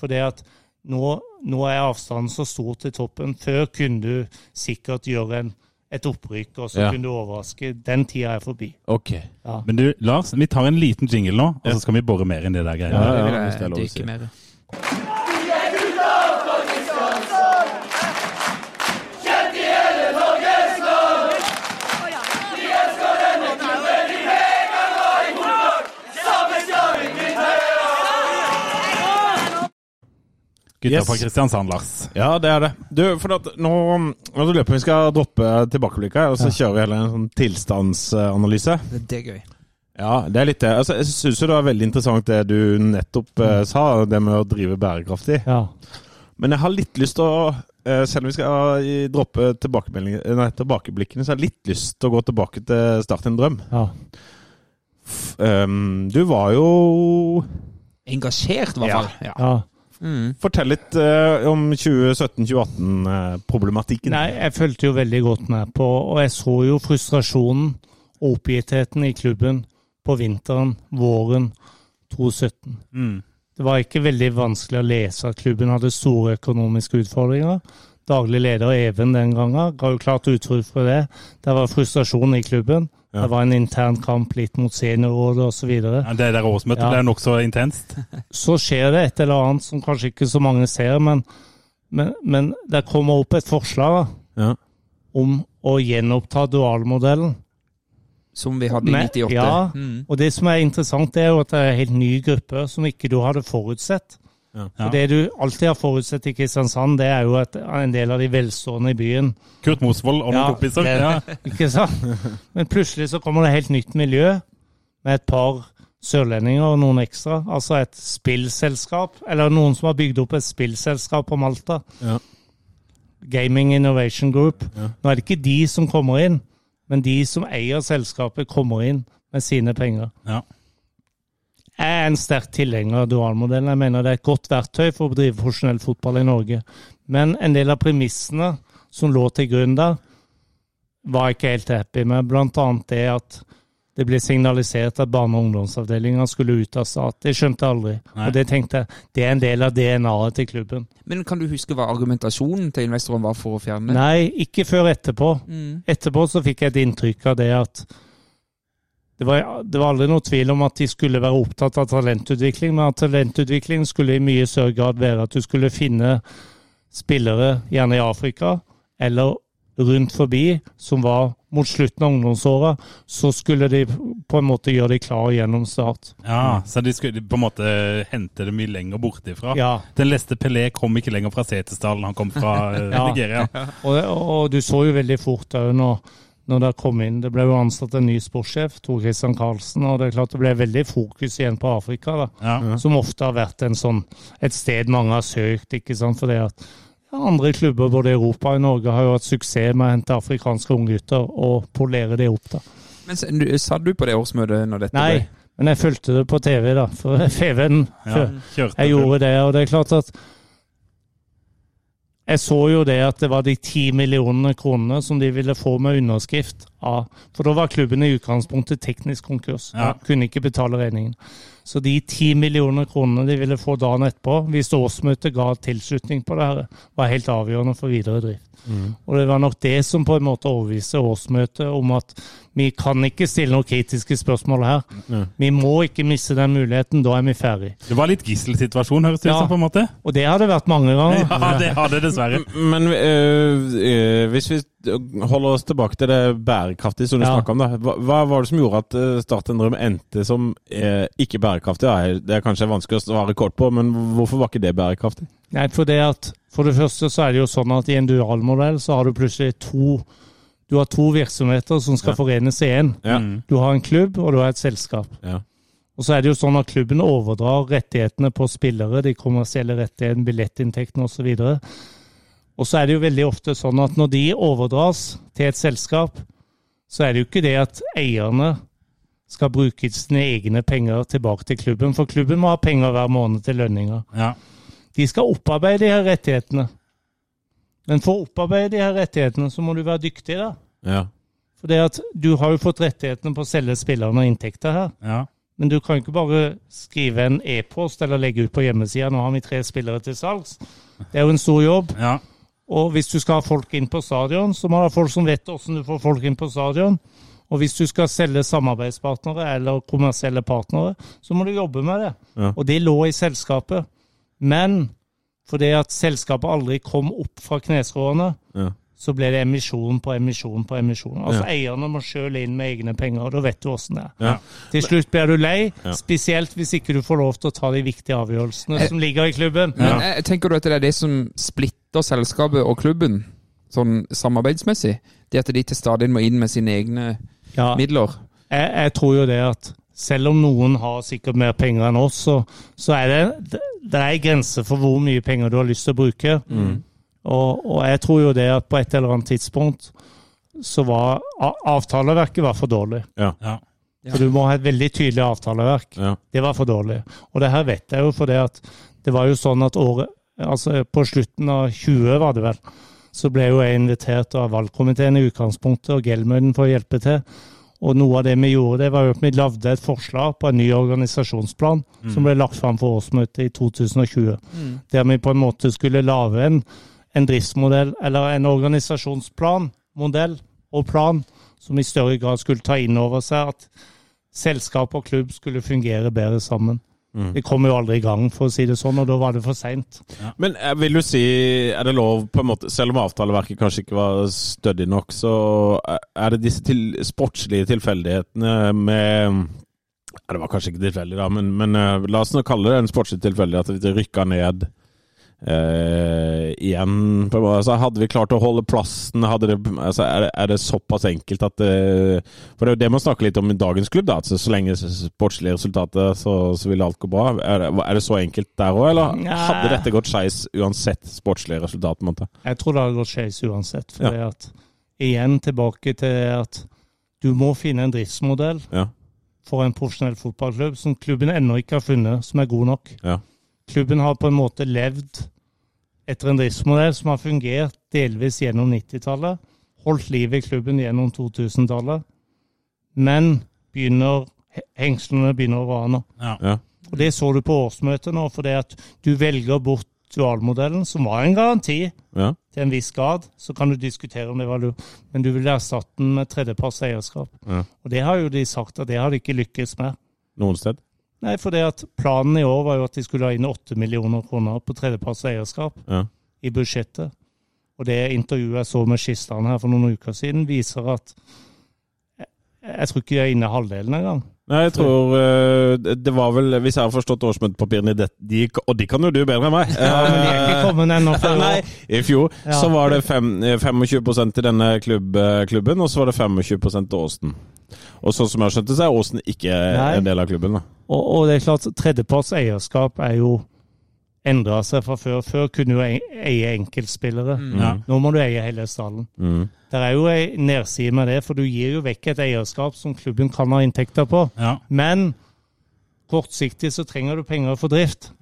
For det at nå, nå er avstanden så stor til toppen. Før kunne du sikkert gjøre en, et opprykk, og så Ja. kunne du overraske. Den tida er forbi. Ok. Ja. Men du, Lars, vi tar en liten jingle nå, og så skal vi bore mer inn det der Ja, greiene. Det vil ja, ja, det er jeg lov å dykke si. mer i. Gutta Yes. fra Kristiansand, Lars. Ja, det er det. Du, for at nå, nå løper vi skal droppe tilbakeblikket, og så kjører vi heller en sånn tilstandsanalyse. Det, det er gøy. Ja, det er litt det. Altså, jeg syns jo det var veldig interessant det du nettopp eh, sa, det med å drive bærekraftig. Ja. Men jeg har litt lyst til å eh, selv om vi skal eh, droppe nei, tilbakeblikkene, så har jeg litt lyst til å gå tilbake til Start en drøm. ja. F- ehm, du var jo Engasjert, i hvert Ja. fall. Ja. ja. Mm. Fortell litt uh, om 2017-2018-problematikken. Nei, jeg fulgte jo veldig godt med på, og jeg så jo frustrasjonen og oppgittheten i klubben på vinteren, våren 2017. Mm. Det var ikke veldig vanskelig å lese at klubben hadde store økonomiske utfordringer. Daglig leder Even den gangen ga jo klart uttrykk for det. Det var frustrasjon i klubben. Ja. Det var en intern kamp litt mot seniorrådet osv. Ja, det der årsmøtet Ja. ble nokså intenst. Så skjer det et eller annet som kanskje ikke så mange ser, men, men, men det kommer opp et forslag da, Ja. om å gjenoppta dualmodellen. Som vi hadde i 98. ja. Mm. Og det som er interessant, det er jo at det er en helt ny gruppe som ikke du hadde forutsett. Ja. Og Det du alltid har forutsett i Kristiansand, det er jo at en del av de velstående i byen. Kurt Mosvold og noen Ja, kompiser. Ja. Ikke sant? Men plutselig så kommer det et helt nytt miljø med et par sørlendinger og noen ekstra. Altså et spillselskap, eller noen som har bygd opp et spillselskap på Malta. Ja. Gaming Innovation Group. Ja. Nå er det ikke de som kommer inn, men de som eier selskapet, kommer inn med sine penger. Ja. Jeg er en sterk tilhenger av dualmodellen. Jeg mener det er et godt verktøy for å bedrive profesjonell fotball i Norge. Men en del av premissene som lå til grunn der, var jeg ikke helt happy med. Blant annet det at det ble signalisert at barne- og ungdomsavdelinga skulle ut av stat. Det skjønte jeg aldri. Nei. Og det tenkte jeg, det er en del av DNA-et til klubben. Men kan du huske hva argumentasjonen til investoren var for å fjerne det? Nei, ikke før etterpå. Mm. Etterpå så fikk jeg et inntrykk av det at det var, det var aldri noe tvil om at de skulle være opptatt av talentutvikling, men at talentutvikling skulle i mye større grad være at du skulle finne spillere, gjerne i Afrika, eller rundt forbi, som var mot slutten av ungdomsåra, så skulle de på en måte gjøre de klar gjennom start. ja, så de skulle på en måte hente det mye lenger bortifra. Ja, Den leste Pelé kom ikke lenger fra Setesdal, han kom fra Nigeria. Ja. Og, og du så jo veldig fort òg når, når det kom inn Det ble jo ansatt en ny sportssjef, Tor Christian Karlsen, og det er klart det ble veldig fokus igjen på Afrika. da. Ja. som ofte har vært en sånn, et sted mange har søkt. ikke sant? For det at ja, andre klubber både i Europa og i Norge har jo hatt suksess med å hente afrikanske unggutter og polere det opp. da. Men du- Satt du på det årsmøtet når dette Nei, men jeg fulgte det på TV, da. For FV-en Ja, Jeg gjorde det, og det er klart at jeg så jo det at det var de ti millionene kronene som de ville få med underskrift av For da var klubben i utgangspunktet teknisk konkurs. Ja. Kunne ikke betale regningen. Så de ti millioner kronene de ville få dagen etterpå, hvis årsmøtet ga tilslutning på det her, var helt avgjørende for videre drift. Og det var nok det som på en måte overbeviste årsmøtet om at vi kan ikke stille noen kritiske spørsmål her. Vi må ikke miste den muligheten, da er vi ferdig. Det var litt gisselsituasjon, høres det ut Ja. som, på en måte. Og det har det vært mange ganger. Ja, det har det dessverre. Men øh, øh, hvis vi holder oss tilbake til det bærekraftige som du Ja. snakket om, da. Hva, hva var det som gjorde at øh, Start en drøm endte som eh, ikke bærekraftig? Det er kanskje vanskelig å svare kort på, men hvorfor var ikke det bærekraftig? Nei, for det at for det første så er det jo sånn at i en dualmodell så har du plutselig to Du har to virksomheter som skal Ja. forenes i én. Ja. Du har en klubb, og du har et selskap. Ja. Og så er det jo sånn at klubben overdrar rettighetene på spillere, de kommersielle rettighetene, billettinntektene osv. Og så er det jo veldig ofte sånn at når de overdras til et selskap, så er det jo ikke det at eierne skal bruke sine egne penger tilbake til klubben, for klubben må ha penger hver måned til lønninger. Ja. De skal opparbeide de her rettighetene. Men for å opparbeide de her rettighetene, så må du være dyktig, da. Ja. For det at du har jo fått rettighetene på å selge spillerne og inntekter her. ja. Men du kan ikke bare skrive en e-post eller legge ut på hjemmesida 'nå har vi tre spillere til salgs'. Det er jo en stor jobb. ja. Og hvis du skal ha folk inn på stadion, så må du ha folk som vet hvordan du får folk inn på stadion. Og hvis du skal selge samarbeidspartnere eller kommersielle partnere, så må du jobbe med det. Ja. Og det lå i selskapet. Men fordi at selskapet aldri kom opp fra kneskråene, Ja. så ble det emisjon på emisjon på emisjon. Altså Ja. Eierne må sjøl inn med egne penger, og da vet du åssen det er. Ja. Til slutt blir du lei, Ja. spesielt hvis ikke du får lov til å ta de viktige avgjørelsene som ligger i klubben. Men jeg, tenker du at det er det som splitter selskapet og klubben, sånn samarbeidsmessig? Det at de til stadig må inn med sine egne Ja, midler? jeg, jeg tror jo det at selv om noen har sikkert mer penger enn oss, så, så er det, det, er en grense for hvor mye penger du har lyst til å bruke. Og, og jeg tror jo det at på et eller annet tidspunkt så var avtaleverket var for dårlig. Ja. ja. For du må ha et veldig tydelig avtaleverk. Ja. Det var for dårlig. Og det her vet jeg jo fordi at det var jo sånn at året Altså på slutten av 20, var det vel, så ble jo jeg invitert av valgkomiteen i utgangspunktet og Gelmøyden for å hjelpe til. Og noe av det vi gjorde, det var at vi lagde et forslag på en ny organisasjonsplan som ble lagt fram for årsmøtet i 2020. Der vi på en måte skulle lage en, en driftsmodell, eller en organisasjonsplan, modell og plan, som i større grad skulle ta inn over seg at selskap og klubb skulle fungere bedre sammen. Det kom jo aldri i gang, for å si det sånn, og da var det for seint. Men jeg vil du si, er det lov på en måte, selv om avtaleverket kanskje ikke var stødig nok, så er det disse til, sportslige tilfeldighetene med ja, Det var kanskje ikke tilfeldig, da, men, men eh, la oss nå kalle det en sportslig tilfeldighet at vi rykka ned eh, igjen. På, altså, hadde vi klart å holde plassen? Det, altså, er, det, er det såpass enkelt at det, For det er jo det man snakker litt om i dagens klubb, da. Altså, så lenge sportslige resultater, så, så vil alt gå bra. Er det, er det så enkelt der òg, eller Nei. hadde dette gått skeis uansett sportslige resultat? Måtte? Jeg tror det hadde gått skeis uansett. For det at, igjen tilbake til at du må finne en driftsmodell Ja. for en profesjonell fotballklubb som klubben ennå ikke har funnet, som er god nok. Ja. Klubben har på en måte levd etter en driftsmodell som har fungert delvis gjennom 90-tallet, holdt liv i klubben gjennom 2000-tallet, men begynner, hengslene begynner å rane. Ja. Ja. Og Det så du på årsmøtet nå, fordi at du velger bort dualmodellen, som var en garanti Ja. til en viss grad. Så kan du diskutere om det var lurt, men du vil erstatte den med tredjeparts eierskap. Ja. Og det har jo de sagt at det har de ikke lykkes med. Noen sted? Nei, for det at planen i år var jo at de skulle ha inn 8 millioner kroner på tredjeparts eierskap Ja. i budsjettet. Og det intervjuet jeg så med Skistan her for noen uker siden, viser at jeg, jeg tror ikke de er inne halvdelen engang. Nei, jeg tror eh, det var vel, hvis jeg har forstått årsmøtepapirene, det- de, og de kan jo du bedre enn meg. Ja, men de er ikke kommet ennå før Nei. I fjor Ja. så var det fem, eh, 25 til denne klubb, eh, klubben, og så var det 25 til Åsen. Og sånn som jeg har skjønt det, så er Åsen ikke Nei. en del av klubben. da. Og, og det er klart, tredjeparts eierskap er jo endra seg fra før. Før kunne du eie enkeltspillere. Ja. Nå må du eie hele stallen. Mm. Det er jo ei nedside med det, for du gir jo vekk et eierskap som klubben kan ha inntekter på. Ja. Men kortsiktig så trenger du penger for drift.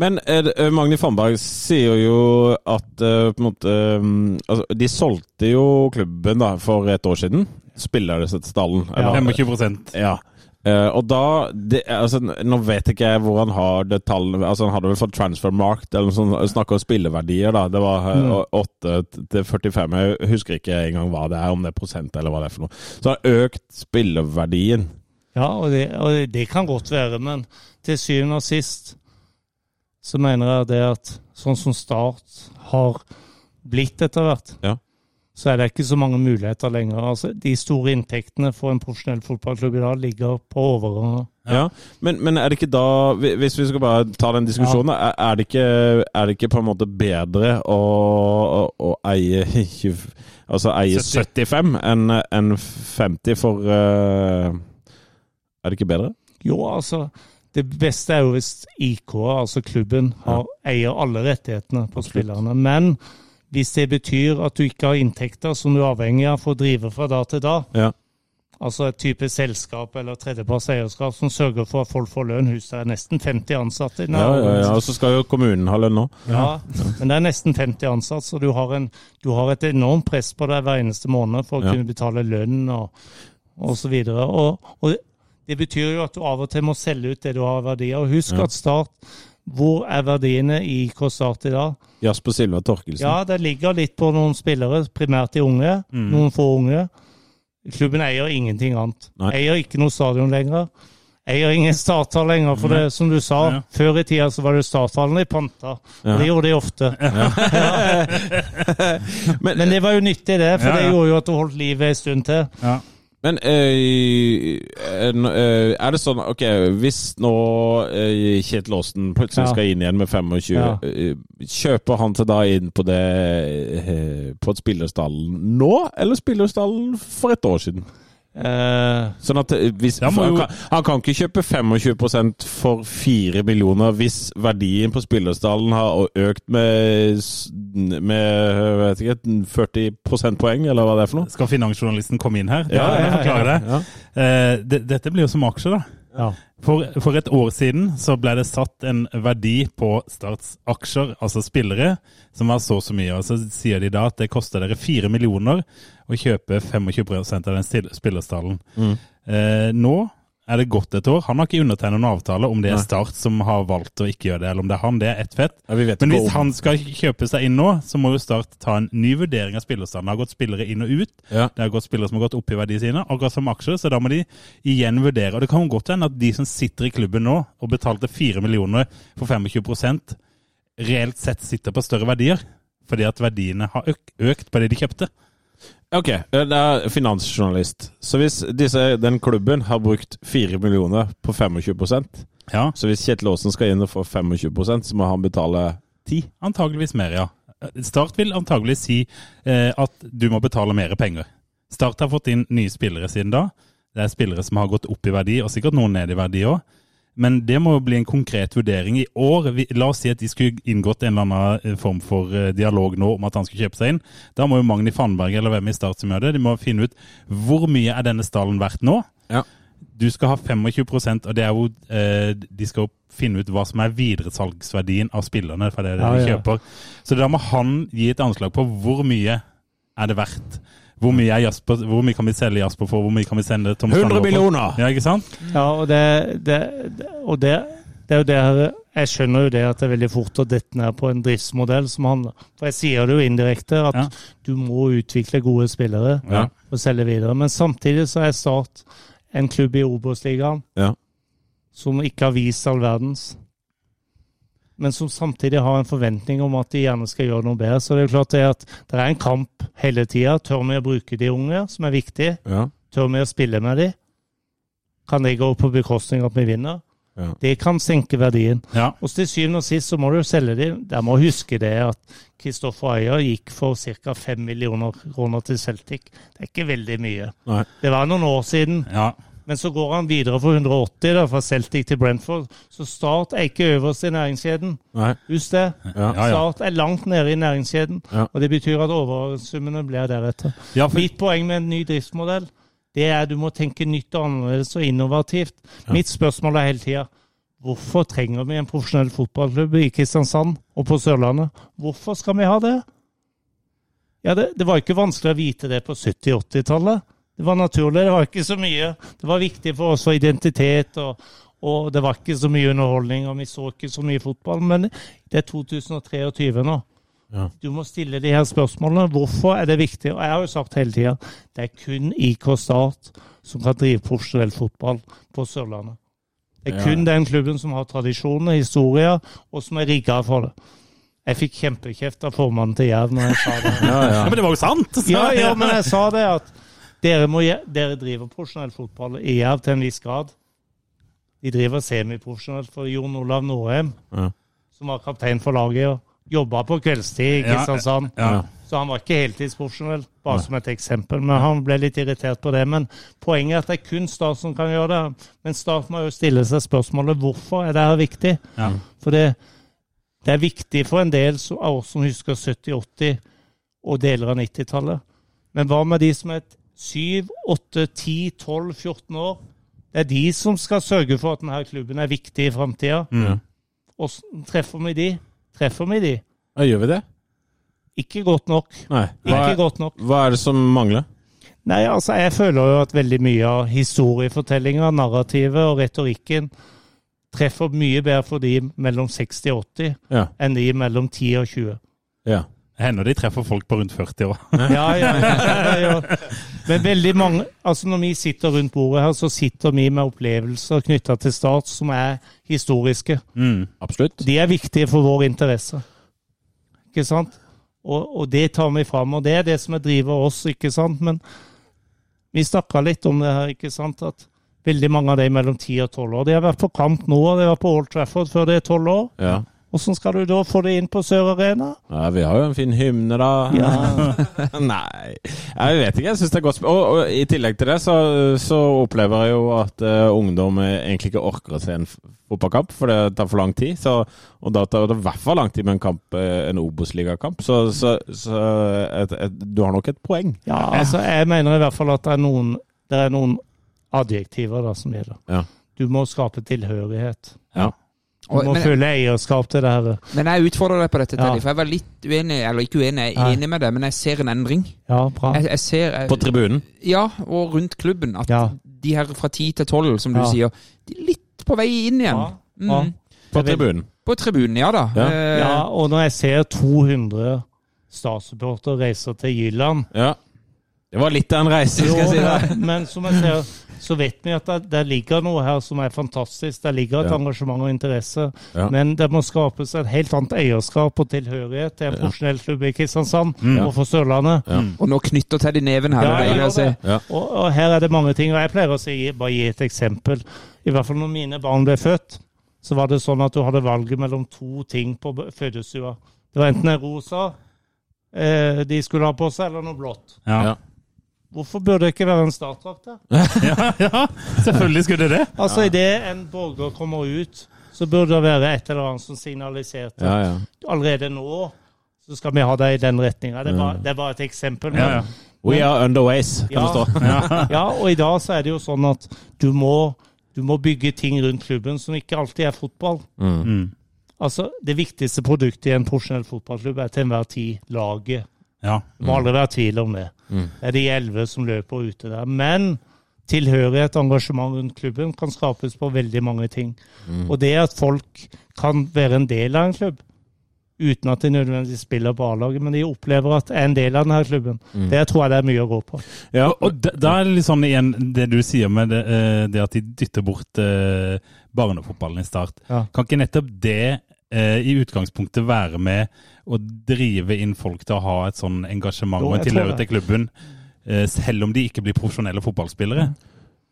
Men eh, eh, Magni Fannberg sier jo at eh, på en måte eh, altså, De solgte jo klubben da for et år siden. Spillerstallen. Ja. 25 Ja. Uh, og da det, altså, Nå vet ikke jeg hvor han har det tallet altså, Han hadde vel fått transfermarkt, eller noe sånt. Snakker om spilleverdier, da. Det var uh, 8 til 45. Jeg husker ikke engang hva det er, om det er prosent eller hva det er for noe. Så har økt spilleverdien. Ja, og det, og det kan godt være, men til syvende og sist så mener jeg det at sånn som Start har blitt etter hvert, Ja. Så er det ikke så mange muligheter lenger. Altså, de store inntektene for en profesjonell fotballklubb i dag ligger på overganger. Ja, men, men er det ikke da Hvis vi skal bare ta den diskusjonen, er, er, det ikke, er det ikke på en måte bedre å, å, å eie Altså eie 70. 75 enn en 50 for uh, Er det ikke bedre? Jo, altså Det beste er jo hvis IK, altså klubben, har, eier alle rettighetene på spillerne. Men hvis det betyr at du ikke har inntekter som du er avhengig av for å drive fra da til da, Ja. altså et type selskap eller tredjeparts eierskap som sørger for at folk får lønn Huset er nesten 50 ansatte. Ja, ja, ja. Og så skal jo kommunen ha lønn nå. Ja, men det er nesten 50 ansatte, så du har, en, du har et enormt press på deg hver eneste måned for å Ja. kunne betale lønn og, og så videre. Og, og det betyr jo at du av og til må selge ut det du har av verdier. Og husk Ja. at Start, hvor er verdiene i IK Start i dag? Jasper Silva Torkelsen. Ja, det ligger litt på noen spillere, primært de unge. Noen få unge. Klubben eier ingenting annet. Nei. Eier ikke noe stadion lenger. Eier ingen starter lenger, for det, som du sa, Ja. før i tida så var det starttallene i panta. Ja. Det gjorde de ofte. Men, Men det var jo nyttig, det, for Ja, det gjorde jo at du holdt livet en stund til. Men eh, eh, er det sånn Ok, hvis nå eh, Kjetil Aasen plutselig Ja. skal inn igjen med 25, Ja. eh, kjøper han til da inn på det eh, på spillerstallen nå, eller spillerstallen for et år siden? Eh, Sånn at eh, hvis, må han, kan, han kan ikke kjøpe 25% for 4 millioner hvis verdien på spillerstallen har økt med, med vet ikke, 40 prosentpoeng, eller hva det er for noe? Skal finansjournalisten komme inn her? Ja, Ja, ja, ja, ja. det. Eh, det. Dette blir jo som aksjer, da. Ja. For, for et år siden så ble det satt en verdi på Starts aksjer, altså spillere, som var så og så mye. Og så sier de da at det koster dere fire millioner å kjøpe 25% av den spillerstallen. Mm. Eh, nå er det gått et år. Han har ikke undertegnet noen avtale om det er Start som har valgt å ikke gjøre det, eller om det er han. Det er ett fett. Ja, Men hvis han skal kjøpe seg inn nå, så må jo Start ta en ny vurdering av spillerstanden. Det har gått spillere inn og ut. Ja. Det har gått spillere som har gått opp i verdiene sine, akkurat som aksjer. Så da må de igjen vurdere. Og det kan jo godt hende at de som sitter i klubben nå og betalte 4 millioner for 25% reelt sett sitter på større verdier. Fordi at verdiene har økt på det de kjøpte. Ok, eh, det er finansjournalist. Så hvis disse, den klubben har brukt 4 millioner på 25 Ja, så hvis Kjetil Aasen skal inn og få 25% så må han betale 10 antageligvis mer, ja. Start vil antagelig si eh, at du må betale mer penger. Start har fått inn nye spillere siden da. Det er spillere som har gått opp i verdi, og sikkert noen ned i verdi òg. Men det må jo bli en konkret vurdering i år. La oss si at de skulle inngått en eller annen eh, form for eh, dialog nå om at han skulle kjøpe seg inn. Da må jo Magni Fannberg eller hvem i Start som gjør det, de må finne ut hvor mye er denne stallen verdt nå. Ja. Du skal ha 25% og det er jo eh, De skal jo finne ut hva som er videresalgsverdien av spillerne. for det er det Ja, de ja. kjøper. Så da må han gi et anslag på hvor mye er det verdt. Hvor mye, er Jasper, hvor mye kan vi selge Jasper for? Hvor mye kan vi sende Tom 100 Strandberg for? millioner! Ja, ikke sant? Ja, og det, det, det, og det, det er jo det her Jeg skjønner jo det at det er veldig fort å dette ned på en driftsmodell som handler For jeg sier det jo indirekte, at Ja. du må utvikle gode spillere Ja. og selge videre. Men samtidig så er Start en klubb i Obos-ligaen Ja. som ikke har vist all verdens. Men som samtidig har en forventning om at de gjerne skal gjøre noe bedre. Så det er jo klart det at det er en kamp hele tida. Tør vi å bruke de unge, som er viktig? Ja. Tør vi å spille med de? Kan det gå på bekostning av at vi vinner? Ja. Det kan senke verdien. Ja. Og til syvende og sist så må du selge dem. Der må huske det at Kristoffer Ayer gikk for ca. 5 millioner kroner til Celtic. Det er ikke veldig mye. Nei. Det var noen år siden. ja. Men så går han videre for 180 da, fra Celtic til Brentford. Så Start er ikke øverst i næringskjeden. Nei. Husk det. Ja. Start er langt nede i næringskjeden. Ja. Og det betyr at oversummene blir deretter. ja for, Mitt poeng med en ny driftsmodell det er at du må tenke nytt og annerledes og innovativt. Mitt spørsmål er hele tida hvorfor trenger vi en profesjonell fotballklubb i Kristiansand og på Sørlandet? Hvorfor skal vi ha det? Ja, det, det var ikke vanskelig å vite det på 70-80-tallet. Det var naturlig, det var ikke så mye. Det var viktig for oss for identitet, og, og det var ikke så mye underholdning, og vi så ikke så mye fotball. Men det er 2023 nå. Ja. Du må stille de her spørsmålene. Hvorfor er det viktig? Og jeg har jo sagt hele tida det er kun IK Start som kan drive profesjonell fotball på Sørlandet. Det er Ja. kun den klubben som har tradisjoner, historier, og som er rigga for det. Jeg fikk kjempekjeft av formannen til Jerv når jeg sa det. Ja, ja. ja, men det var jo sant! Så- Ja, ja, men jeg sa det at dere, må, dere driver profesjonell fotball i Jerv til en viss grad. De driver semiprofesjonelt for Jon Olav Norheim, Ja. som var kaptein for laget og jobba på kveldstid i Ja, Kristiansand. Ja. Så han var ikke heltidsprofesjonell, bare som et eksempel. Men han ble litt irritert på det. Men poenget er at det er kun Start som kan gjøre det. Men Start må jo stille seg spørsmålet hvorfor er det her viktig. Ja. For det, det er viktig for en del av oss som husker 70-, 80- og deler av 90-tallet. Men hva med de som er 7, 8, 10, 12, 14 år? Det er de som skal sørge for at denne klubben er viktig i framtida. Mm. Treffer vi de? Treffer vi de? Ja, gjør vi det? Ikke godt nok. Nei. Hva Ikke godt nok. hva er det som mangler? Nei, altså jeg føler jo at veldig mye av historiefortellinga, narrativet og retorikken treffer mye bedre for de mellom 60 og 80 Ja. enn de mellom 10 og 20. ja. Det hender de treffer folk på rundt 40 år. Ja, ja, ja, ja. Men veldig mange Altså når vi sitter rundt bordet her, så sitter vi med opplevelser knytta til Start som er historiske. Mm. Absolutt. De er viktige for vår interesse. Ikke sant? Og, og det tar vi fram, og det er det som er driver oss, ikke sant? Men vi snakka litt om det her, ikke sant? At veldig mange av de mellom 10 og 12 år, de har vært på kamp nå, og de har vært på Old Trafford før de er 12 år. Ja. Hvordan skal du da få det inn på Sør Arena? ja, vi har jo en fin hymne, da. Ja. Nei, jeg vet ikke. Jeg syns det er godt sp- og, og i tillegg til det, så, så opplever jeg jo at uh, ungdom egentlig ikke orker å se en fotballkamp, for det tar for lang tid. Så, og da tar det i hvert fall lang tid med en kamp, eh, en Obos-ligakamp. Så, så, så et, et, du har nok et poeng. Ja, altså jeg mener i hvert fall at det er noen, det er noen adjektiver da som gjelder. Ja. Du må skape tilhørighet. Ja. Du må men- føle eierskap til det her. Men jeg utfordrer deg på dette, Ja. Teddy, for jeg var litt uenig, eller ikke uenig, jeg er enig med deg, men jeg ser en endring. Ja, bra. Jeg, jeg ser jeg, På tribunen. Ja, og rundt klubben. At Ja. de her fra 10 til 12, som du Ja. sier, de er litt på vei inn igjen. Ja, ja. Mm. På Det tribunen. På tribunen, ja da. Ja. Ja, og når jeg ser 200 statssupporter reiser til Jylland Ja. Det var litt av en reise, skal jeg si deg. Men som jeg ser, så vet vi at det, ligger noe her som er fantastisk. Det ligger et Ja. engasjement og interesse. Ja. Men det må skapes et helt annet eierskap og tilhørighet til en profesjonell klubb i Kristiansand og for Sørlandet. Ja. Og nå knytter Teddy neven her. Ja, det det. Og, og her er det mange ting. Og jeg pleier å si, bare gi et eksempel. I hvert fall når mine barn ble født, så var det sånn at du hadde valget mellom to ting på fødestua. Det var enten en rosa eh, de skulle ha på seg, eller noe blått. Ja. Ja. Hvorfor burde det ikke være en startdrakt der? ja, ja, selvfølgelig skulle det det. Altså, idet en borger kommer ut, så burde det være et eller annet som signaliserte Ja, ja. allerede nå så skal vi ha det i den retninga. Det, var- det var et eksempel. Ja, ja. We are underways, kan Ja. det stå. Ja, og i dag så er det jo sånn at du må, du må bygge ting rundt klubben som ikke alltid er fotball. Mm. Altså, Det viktigste produktet i en profesjonell fotballklubb er til enhver tid laget. ja. Det må aldri være tvil om det. Det er de elleve som løper ute der. Men tilhørighet og engasjement rundt klubben kan skapes på veldig mange ting. Og det at folk kan være en del av en klubb, uten at de nødvendigvis spiller på A-laget, men de opplever at er en del av denne klubben, det tror jeg det er mye å gå på. Ja, Og, da, er det litt sånn igjen det du sier med det, eh, det at de dytter bort eh, barnefotballen i start. Ja. Kan ikke nettopp det i utgangspunktet være med å drive inn folk til å ha et sånn engasjement og en tilhørighet til klubben, eh, selv om de ikke blir profesjonelle fotballspillere?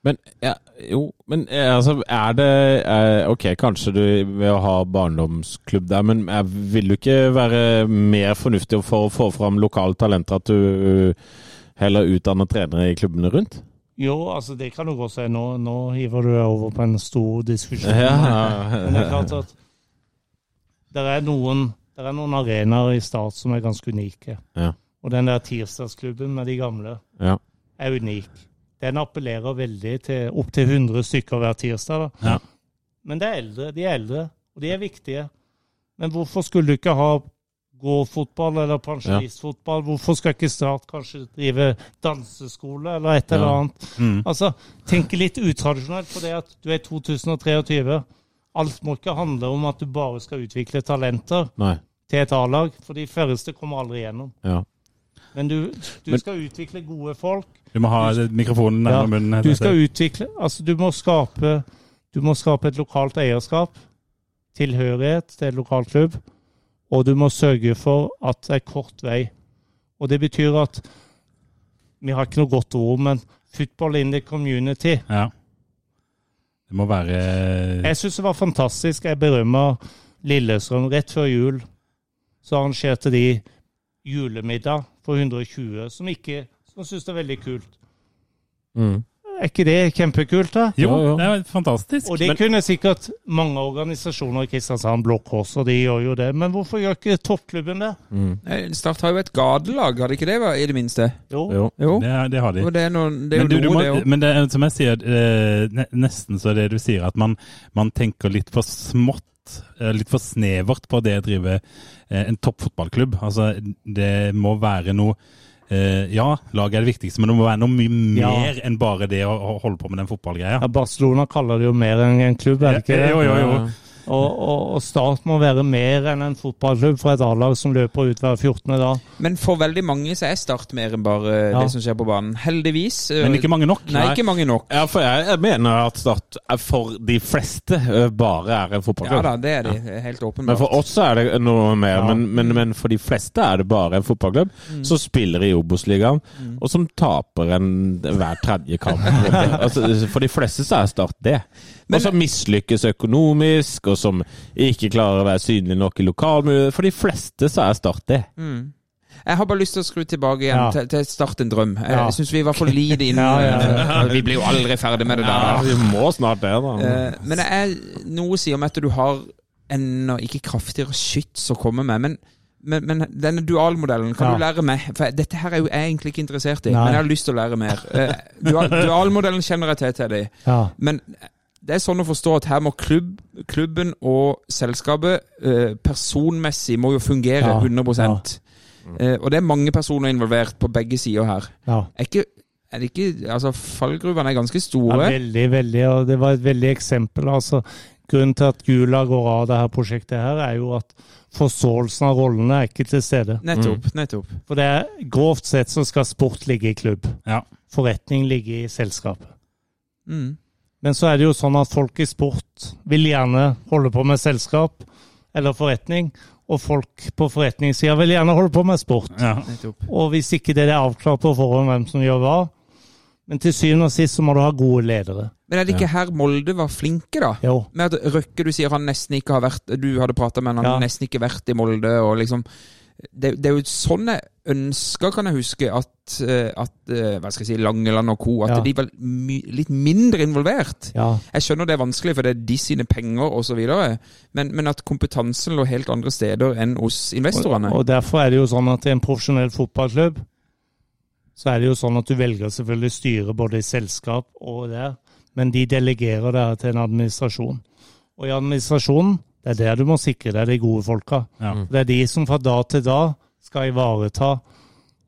Men ja, jo, men eh, altså, er det er, Ok, kanskje du ved å ha barndomsklubb der, men eh, vil du ikke være mer fornuftig for å få fram lokale talenter at du eh, heller utdanner trenere i klubbene rundt? Jo, altså det kan du godt si. Nå, nå hiver du deg over på en stor diskusjon. Men det er klart at det er noen, det er noen arenaer i Start som er ganske unike. Ja. Og den der tirsdagsklubben med de gamle Ja. er unik. Den appellerer veldig til opptil 100 stykker hver tirsdag. da. Ja. Men det er eldre, de er eldre, og de er viktige. Men hvorfor skulle du ikke ha gåfotball eller pensjonistfotball? Hvorfor skal ikke Start kanskje drive danseskole eller et eller annet? Mm. Altså, tenke litt utradisjonelt på det at du er 2023. Alt må ikke handle om at du bare skal utvikle talenter Nei. til et A-lag, for de færreste kommer aldri gjennom. Ja. Men du, du Men- skal utvikle gode folk. Du må ha mikrofonen nærmere Ja, munnen. Du skal utvikle Altså, du må skape Du må skape et lokalt eierskap, tilhørighet til en lokal klubb, og du må sørge for at det er kort vei. Og det betyr at Vi har ikke noe godt ord, men football in the community. Ja. Det må være Jeg syns det var fantastisk. Jeg berømmer Lillestrøm rett før jul. Så arrangerte de julemiddag for 120 som ikke som syns det er veldig kult. Mm. Er ikke det kjempekult, da? Jo, Ja, ja. det er fantastisk. Og det kunne sikkert mange organisasjoner i Kristiansand, Blå Kors, og de gjør jo det. Men hvorfor gjør ikke toppklubben det? Mm. Start har jo et gatelag, hadde ikke det i det minste? Jo. Jo. Jo. Det, det har de. Og det er, noe, det er Men, du, noe, du må, det òg. men det er som jeg sier, eh, nesten så det du sier, at man, man tenker litt for smått, eh, litt for snevert på det å drive eh, en toppfotballklubb. Altså, det må være noe eh, Ja, laget er det viktigste, men det må være noe mye Ja. mer enn bare det å, å holde på med den fotballgreia. Ja, Barcelona kaller det jo mer enn en klubb, er det ikke det? Jo, jo, jo. Og, og, og Start må være mer enn en fotballklubb for et A-lag som løper ut hver 14. dag. Men for veldig mange så er Start mer enn bare Ja. det som skjer på banen. Heldigvis. eh, Men ikke mange nok. Nei, ikke mange nok. Ja, for jeg, jeg mener at Start er for de fleste eh, bare er en fotballklubb. Ja da, det er de. Helt åpenbart. Men for oss er det noe mer. Ja. Men, men, men for de fleste er det bare en fotballklubb som spiller i Obos-ligaen, og som taper en, hver tredje kamp. altså, for de fleste så er Start det. Og som mislykkes økonomisk, og som ikke klarer å være synlig nok i lokalmiljøet. For de fleste så er Start det. Mm. Jeg har bare lyst til å skru tilbake igjen Ja. til, til Start en drøm. Ja. jeg syns vi var for lite inne. Ja, ja, Vi blir jo aldri ferdig med det Ja, der. vi må snart det, da. Eh, men det er noe å si om at du har ennå ikke kraftigere skyts å komme med. Men, men, men denne dualmodellen, kan Ja. du lære meg? For dette her er jo jeg egentlig ikke interessert i, Nei. men jeg har lyst til å lære mer. Eh, dual, dualmodellen kjenner jeg til til deg. Ja. Men det er sånn å forstå at her må klubb, klubben og selskapet eh, personmessig må jo fungere Ja, 100 eh, Og det er mange personer involvert på begge sider her. ja. Er, ikke, er det ikke Altså, fallgruvene er ganske Ja, store. veldig, veldig. Og det var et veldig eksempel. altså Grunnen til at Gula går av det her prosjektet, her, er jo at forståelsen av rollene er ikke til stede. Nettopp. nettopp. For det er Grovt sett så skal sport ligge i klubb. Ja. Forretning ligge i selskapet. Mm. Men så er det jo sånn at folk i sport vil gjerne holde på med selskap eller forretning, og folk på forretningssida vil gjerne holde på med sport. Ja. Og hvis ikke det er avklart på forhånd hvem som gjør hva Men til syvende og sist så må du ha gode ledere. Men er det ikke her Molde var flinke, da? Jo. Med at Røkke, du sier han nesten ikke har vært Du hadde prata med han, han Ja. nesten ikke vært i Molde, og liksom det, det er jo sånn jeg ønsker, kan jeg huske, at, eh, at eh, Hva skal jeg si, Langeland og co. At Ja. de var my, litt mindre involvert. Ja. Jeg skjønner det er vanskelig, for det er de sine penger osv., men, men at kompetansen lå helt andre steder enn hos investorene. Og derfor er det jo sånn at i en profesjonell fotballklubb så er det jo sånn at du velger selvfølgelig styre både i selskap og der, men de delegerer det til en administrasjon. Og i administrasjonen, det er der du må sikre deg de gode folka. Ja. Det er de som fra dag til dag skal ivareta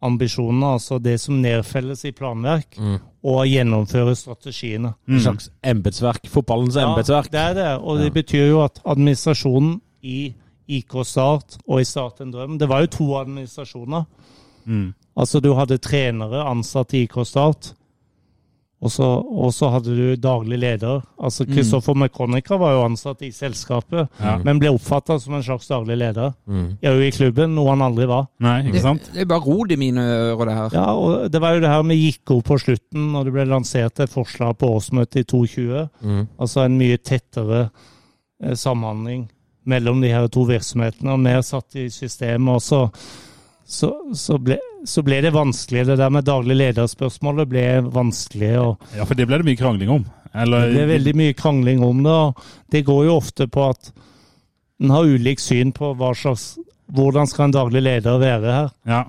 ambisjonene, altså det som nedfelles i planverk, og gjennomføre strategiene. En slags embetsverk. Fotballens embetsverk. Ja, det er det. Og det betyr jo at administrasjonen i IK Start og i Start en drøm Det var jo to administrasjoner. Altså du hadde trenere ansatt i IK Start, og så, hadde du daglig leder. Altså Kristoffer McConnicker var jo ansatt i selskapet, men ble oppfatta som en slags daglig leder. Ja, jo i klubben, noe han aldri var. Nei, ikke sant? det er bare rod i mine ører, det her. Ja, og det var jo det her vi gikk opp på slutten, når det ble lansert et forslag på årsmøtet i 2020. Altså en mye tettere eh, samhandling mellom de her to virksomhetene, og mer satt i systemet. Og så, så, så, ble, så ble det vanskelig. Det der med daglig lederspørsmålet ble vanskelig. og Ja, for det ble det mye krangling om. Eller, Det ble veldig mye krangling om det. og Det går jo ofte på at en har ulikt syn på hva slags, hvordan skal en daglig leder være her. Ja.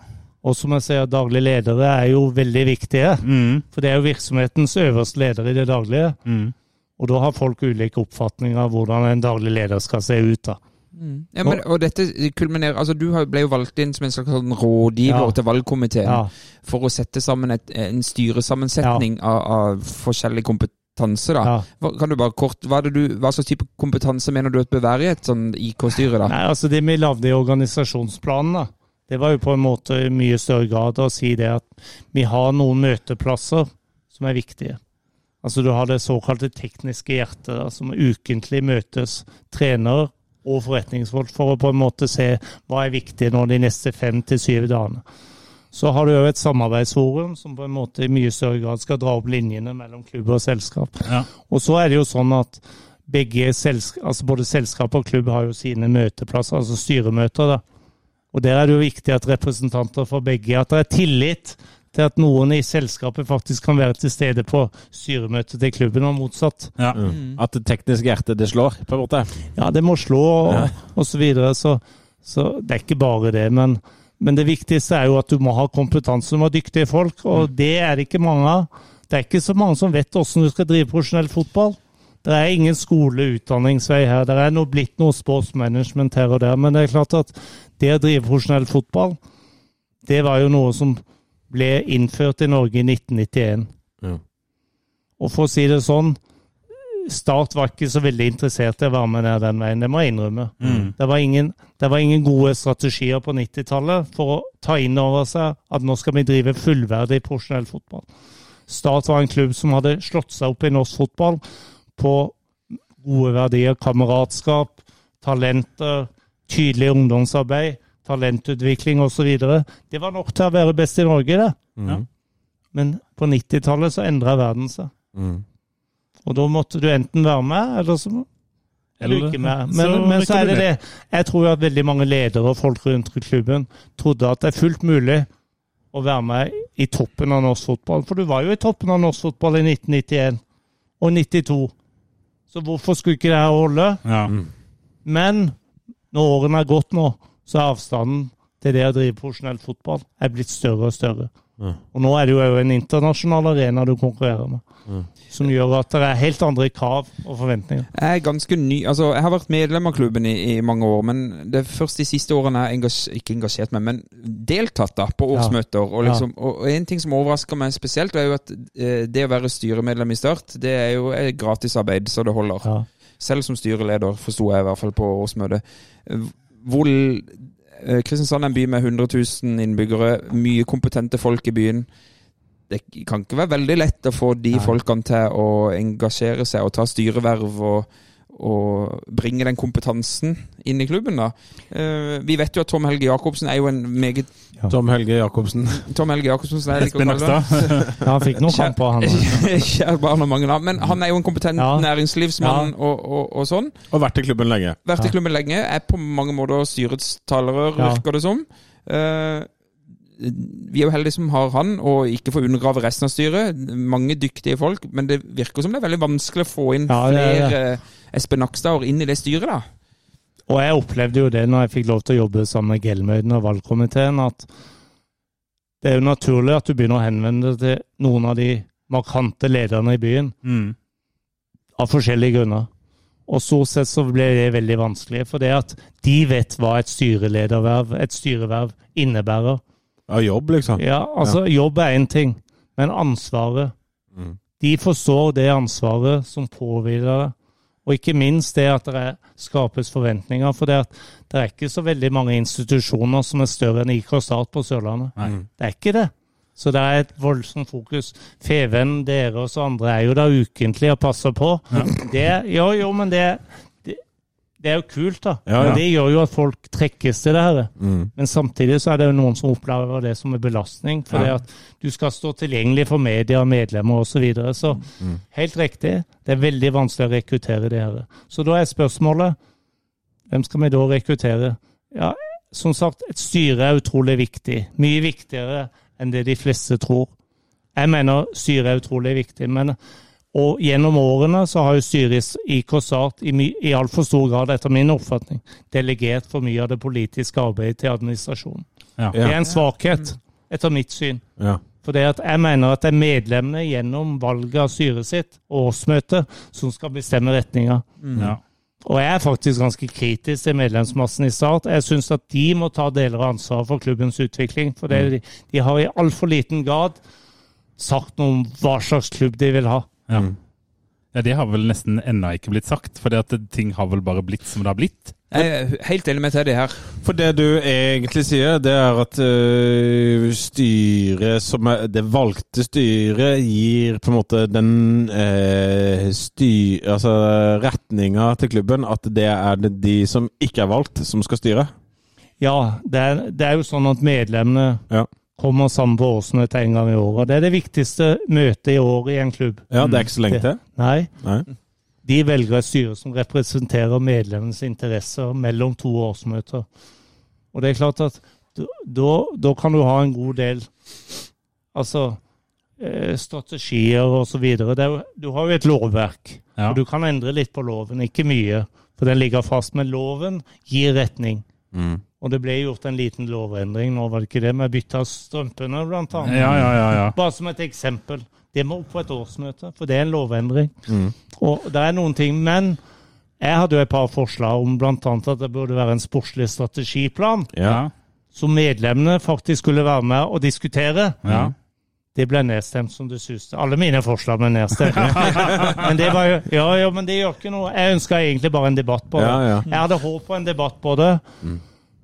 Og som jeg sier, daglige ledere er jo veldig viktige. Mm, For det er jo virksomhetens øverste leder i det daglige. mm. Og da har folk ulike oppfatninger av hvordan en daglig leder skal se ut. da. Ja, men, og dette kulminerer Altså, Du ble jo valgt inn som en slags sånn rådgiver Ja. til valgkomiteen Ja. for å sette sammen et, en styresammensetning av, av forskjellig kompetanse. da. Kan du bare kort, hva, du, hva slags type kompetanse mener du at bør være i et sånn IK-styre? da? Nei, altså Det vi lagde i organisasjonsplanen, da, det var jo på en måte i mye større grad å si det at vi har noen møteplasser som er viktige. Altså Du har det såkalte tekniske hjertet, da, som ukentlig møtes trener og forretningsfolk for å på en måte se hva er viktig nå de neste fem til syv dagene. Så har du jo et samarbeidsforum som på en måte i mye større grad skal dra opp linjene mellom klubb og selskap. Ja. Og så er det jo sånn at begge selsk altså både selskap og klubb har jo sine møteplasser, altså styremøter. da. Og der er det jo viktig at representanter for begge At det er tillit til at noen i selskapet faktisk kan være til stede på styremøtet til klubben, og motsatt. Ja. Mm. At det tekniske hjertet det slår, på en måte. Ja, det må slå og, Ja. og så videre. Så, så det er ikke bare det. Men, men det viktigste er jo at du må ha kompetanse, du må ha dyktige folk, og Mm. det er det ikke mange av. Det er ikke så mange som vet hvordan du skal drive profesjonell fotball. Det er ingen skole-utdanningsvei her. Det er noe, blitt noe sportsmanagement her og der. Men det er klart at det å drive profesjonell fotball, det var jo noe som ble innført i Norge i 1991. Ja. Og for å si det sånn, Start var ikke så veldig interessert i å være med ned den veien, det må jeg innrømme. Det, var ingen, det var ingen gode strategier på 90-tallet for å ta inn over seg at nå skal vi drive fullverdig profesjonell fotball. Start var en klubb som hadde slått seg opp i norsk fotball på gode verdier, kameratskap, talenter, tydelig ungdomsarbeid, talentutvikling osv. Det var nok til å være best i Norge, det. Mm. Men på 90-tallet så endra verden seg. Mm. Og da måtte du enten være med, eller så eller ikke med. så Men, men så er det det. Jeg tror at veldig mange ledere og folk rundt klubben trodde at det er fullt mulig å være med i toppen av norsk fotball. For du var jo i toppen av norsk fotball i 1991 og 92. Så hvorfor skulle ikke det her holde? Ja. Men når årene er gått nå, så er avstanden til det å drive profesjonell fotball er blitt større og større. Ja. Og nå er det jo en internasjonal arena du konkurrerer med, som gjør at det er helt andre krav og forventninger. Jeg er ganske ny Altså, jeg har vært medlem av klubben i, i mange år, men det er først de siste årene jeg har engasj, ikke engasjert meg, men deltatt da på årsmøter. Og, liksom, og, og en ting som overrasker meg spesielt, er jo at eh, det å være styremedlem i Start, det er jo gratisarbeid så det holder. Ja. Selv som styreleder, forsto jeg i hvert fall på årsmøtet. Hvor eh, Kristiansand er en by med 100 000 innbyggere, mye kompetente folk i byen. Det kan ikke være veldig lett å få de Nei. folkene til å engasjere seg og ta styreverv og, og bringe den kompetansen inn i klubben. da. Eh, vi vet jo at Tom Helge Jacobsen er jo en meget Tom Helge Jacobsen. Tom Helge Jacobsen, som jeg liker Espen å kalle Nakstad. det. Ja, han fikk noen kamp kamper, han. Kjære barn og mange navn. Men han er jo en kompetent Ja. næringslivsmann Ja. og, og, og sånn. Og vært i klubben lenge. Vært i klubben lenge. Er på mange måter styrets talerør, Ja. virker det som. Uh, vi er jo heldige som har han, og ikke får undergrave resten av styret. Mange dyktige folk, men det virker som det er veldig vanskelig å få inn Ja, er flere Espen Nakstad inn i det styret, da. Og jeg opplevde jo det når jeg fikk lov til å jobbe sammen med Gelmøyden og valgkomiteen, at det er jo naturlig at du begynner å henvende deg til noen av de markante lederne i byen, Mm. av forskjellige grunner. Og stort sett så ble det veldig vanskelig, for det at de vet hva et styrelederverv, et styreverv, innebærer. Ja, jobb, liksom. Ja, altså jobb er én ting, men ansvaret Mm. De forstår det ansvaret som påhviler deg. Og ikke minst det at det er- skapes forventninger. For det, at det er ikke så veldig mange institusjoner som er større enn IK Start på Sørlandet. Nei. Det er ikke det. Så det er et voldsomt fokus. Feven, dere og så andre er jo der ukentlig og passer på. Det, jo, jo, men det, det, er jo kult, da. Ja, ja. Det gjør jo at folk trekkes til det her. Mm. Men samtidig så er det jo noen som opplever det som en belastning. For Ja. det at du skal stå tilgjengelig for media, medlemmer osv. Så, videre. så Mm. helt riktig, det er veldig vanskelig å rekruttere det her. Så da er spørsmålet hvem skal vi da rekruttere? Ja, som sagt, et styre er utrolig viktig. Mye viktigere enn det de fleste tror. Jeg mener styret er utrolig viktig. men og gjennom årene så har jo styret i IK i, i altfor stor grad, etter min oppfatning, delegert for mye av det politiske arbeidet til administrasjonen. Ja. Det er en svakhet, etter mitt syn. Ja. For det at jeg mener at det er medlemmene gjennom valget av styret sitt og årsmøtet som skal bestemme retninga. Ja. Og jeg er faktisk ganske kritisk til medlemsmassen i Start. Jeg syns at de må ta deler av ansvaret for klubbens utvikling. For det, de, de har i altfor liten grad sagt noe om hva slags klubb de vil ha. Ja. ja, det har vel nesten ennå ikke blitt sagt, for ting har vel bare blitt som det har blitt. Jeg er helt enig med Teddy her. For det du egentlig sier, det er at øh, styret som er Det valgte styret gir på en måte den øh, styr... Altså retninga til klubben, at det er det de som ikke er valgt, som skal styre? Ja, det er, det er jo sånn at medlemmene Ja. Kommer sammen på årsmøte en gang i året. Det er det viktigste møtet i året i en klubb. Ja, det er ikke så lenge til? Nei. Nei. De velger et styre som representerer medlemmenes interesser mellom to årsmøter. Og det er klart at da, da kan du ha en god del altså eh, strategier og så videre. Det er Du har jo et lovverk, Ja. og du kan endre litt på loven. Ikke mye, for den ligger fast, men loven gir retning. Mm. Og det ble gjort en liten lovendring nå, var det ikke det? Med bytte av strømpene, blant annet. Ja, ja, ja. ja. Bare som et eksempel. Det må opp på et årsmøte, for det er en lovendring. Mm. Og det er noen ting, men jeg hadde jo et par forslag om bl.a. at det burde være en sportslig strategiplan, Ja. som medlemmene faktisk skulle være med og diskutere. ja. Det ble nedstemt som det suste. Alle mine forslag ble nedstemt. men det var jo, ja, ja, men det gjør ikke noe. Jeg ønska egentlig bare en debatt på det. Ja, ja. Jeg hadde håp på en debatt på det.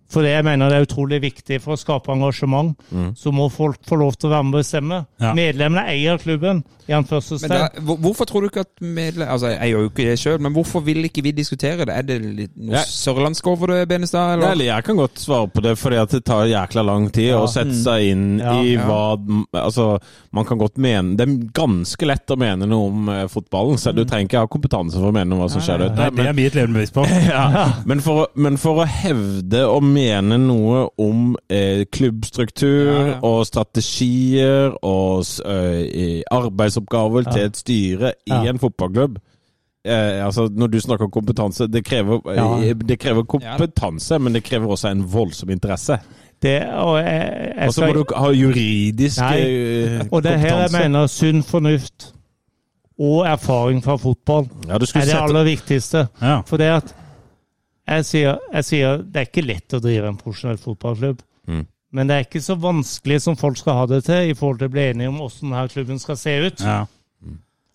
For det jeg mener det er utrolig viktig for å skape engasjement. Så må folk få lov til å være med og bestemme. Ja. Medlemmene eier klubben. i Men anførselstegn. da, hvorfor tror du ikke at medlemmene Altså, jeg gjør jo ikke det sjøl, men hvorfor vil ikke vi diskutere det? Er det litt noe Ja. sørlandsk over det, Benestad? Eller? Nei, jeg kan godt svare på det, fordi at det tar jækla lang tid å sette seg inn Ja. i Ja. hva Altså, man kan godt mene Det er ganske lett å mene noe om eh, fotballen, så du trenger ikke ha kompetanse for å mene noe om hva som skjer der ute. det er mye et levende bevis på. Ja, men, for, men for å hevde og mene noe om eh, klubbstruktur Ja, ja. og strategier og eh, arbeidsoppgaver arbeidsoppgaver til et styre i Ja. en fotballklubb eh, altså Når du snakker om kompetanse, det krever, Ja. eh, det krever kompetanse, men det krever også en voldsom interesse. Det, og jeg, jeg så må du ha juridisk Nei, eh, Og det er her jeg mener sunn fornuft og erfaring fra fotball Ja, er det aller viktigste. Ja. For det at jeg sier, jeg sier det er ikke lett å drive en profesjonell fotballklubb. Mm. Men det er ikke så vanskelig som folk skal ha det til, i forhold til å bli enige om hvordan denne klubben skal se ut. Ja.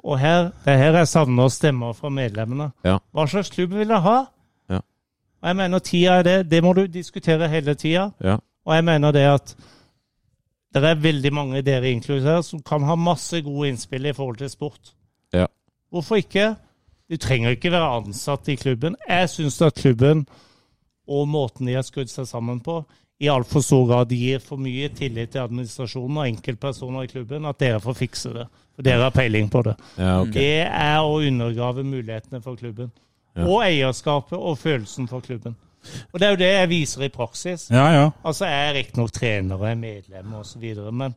Og her, det er her jeg savner stemmer fra medlemmene. Ja. Hva slags klubb vil jeg ha? Ja. Og jeg mener tida er det. Det må du diskutere hele tida. Ja. Og jeg mener det at det er veldig mange dere inkludert som kan ha masse gode innspill i forhold til sport. Ja. Hvorfor ikke? Du trenger ikke være ansatt i klubben. Jeg syns at klubben og måten de har skrudd seg sammen på, i altfor stor grad gir for mye tillit til administrasjonen og enkeltpersoner i klubben, at dere får fikse det. For dere har peiling på det. Ja, okay. Det er å undergrave mulighetene for klubben. Ja. Og eierskapet og følelsen for klubben. Og det er jo det jeg viser i praksis. ja, ja. Altså, jeg er riktignok trener og er medlem osv., men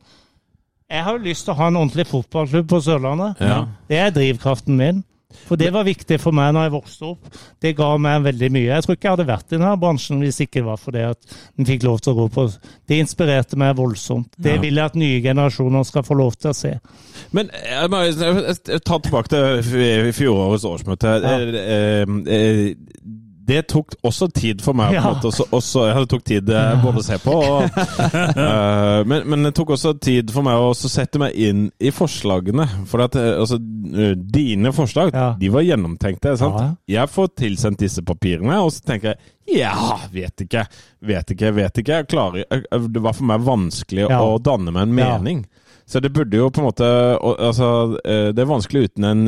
jeg har jo lyst til å ha en ordentlig fotballklubb på Sørlandet. Ja. Det er drivkraften min. For det var viktig for meg når jeg vokste opp. Det ga meg veldig mye. Jeg tror ikke jeg hadde vært i denne bransjen hvis ikke det var for det at den fikk lov til å gå på Det inspirerte meg voldsomt. Det vil jeg at nye generasjoner skal få lov til å se. Men jeg må jeg- jeg tar tilbake til fjorårets årsmøte. Eh, eh, Det tok også tid for meg. på en Ja. måte, også, også, ja, Det tok tid eh, både å se på og uh, men, men det tok også tid for meg å sette meg inn i forslagene. For at eh, altså, dine forslag, Ja. de var gjennomtenkte. sant? Ja. Jeg får tilsendt disse papirene, og så tenker jeg ja, vet ikke, vet ikke, vet ikke. Klarer, det var for meg vanskelig Ja. å danne meg en Ja. mening. Så det burde jo på en måte altså, Det er vanskelig uten en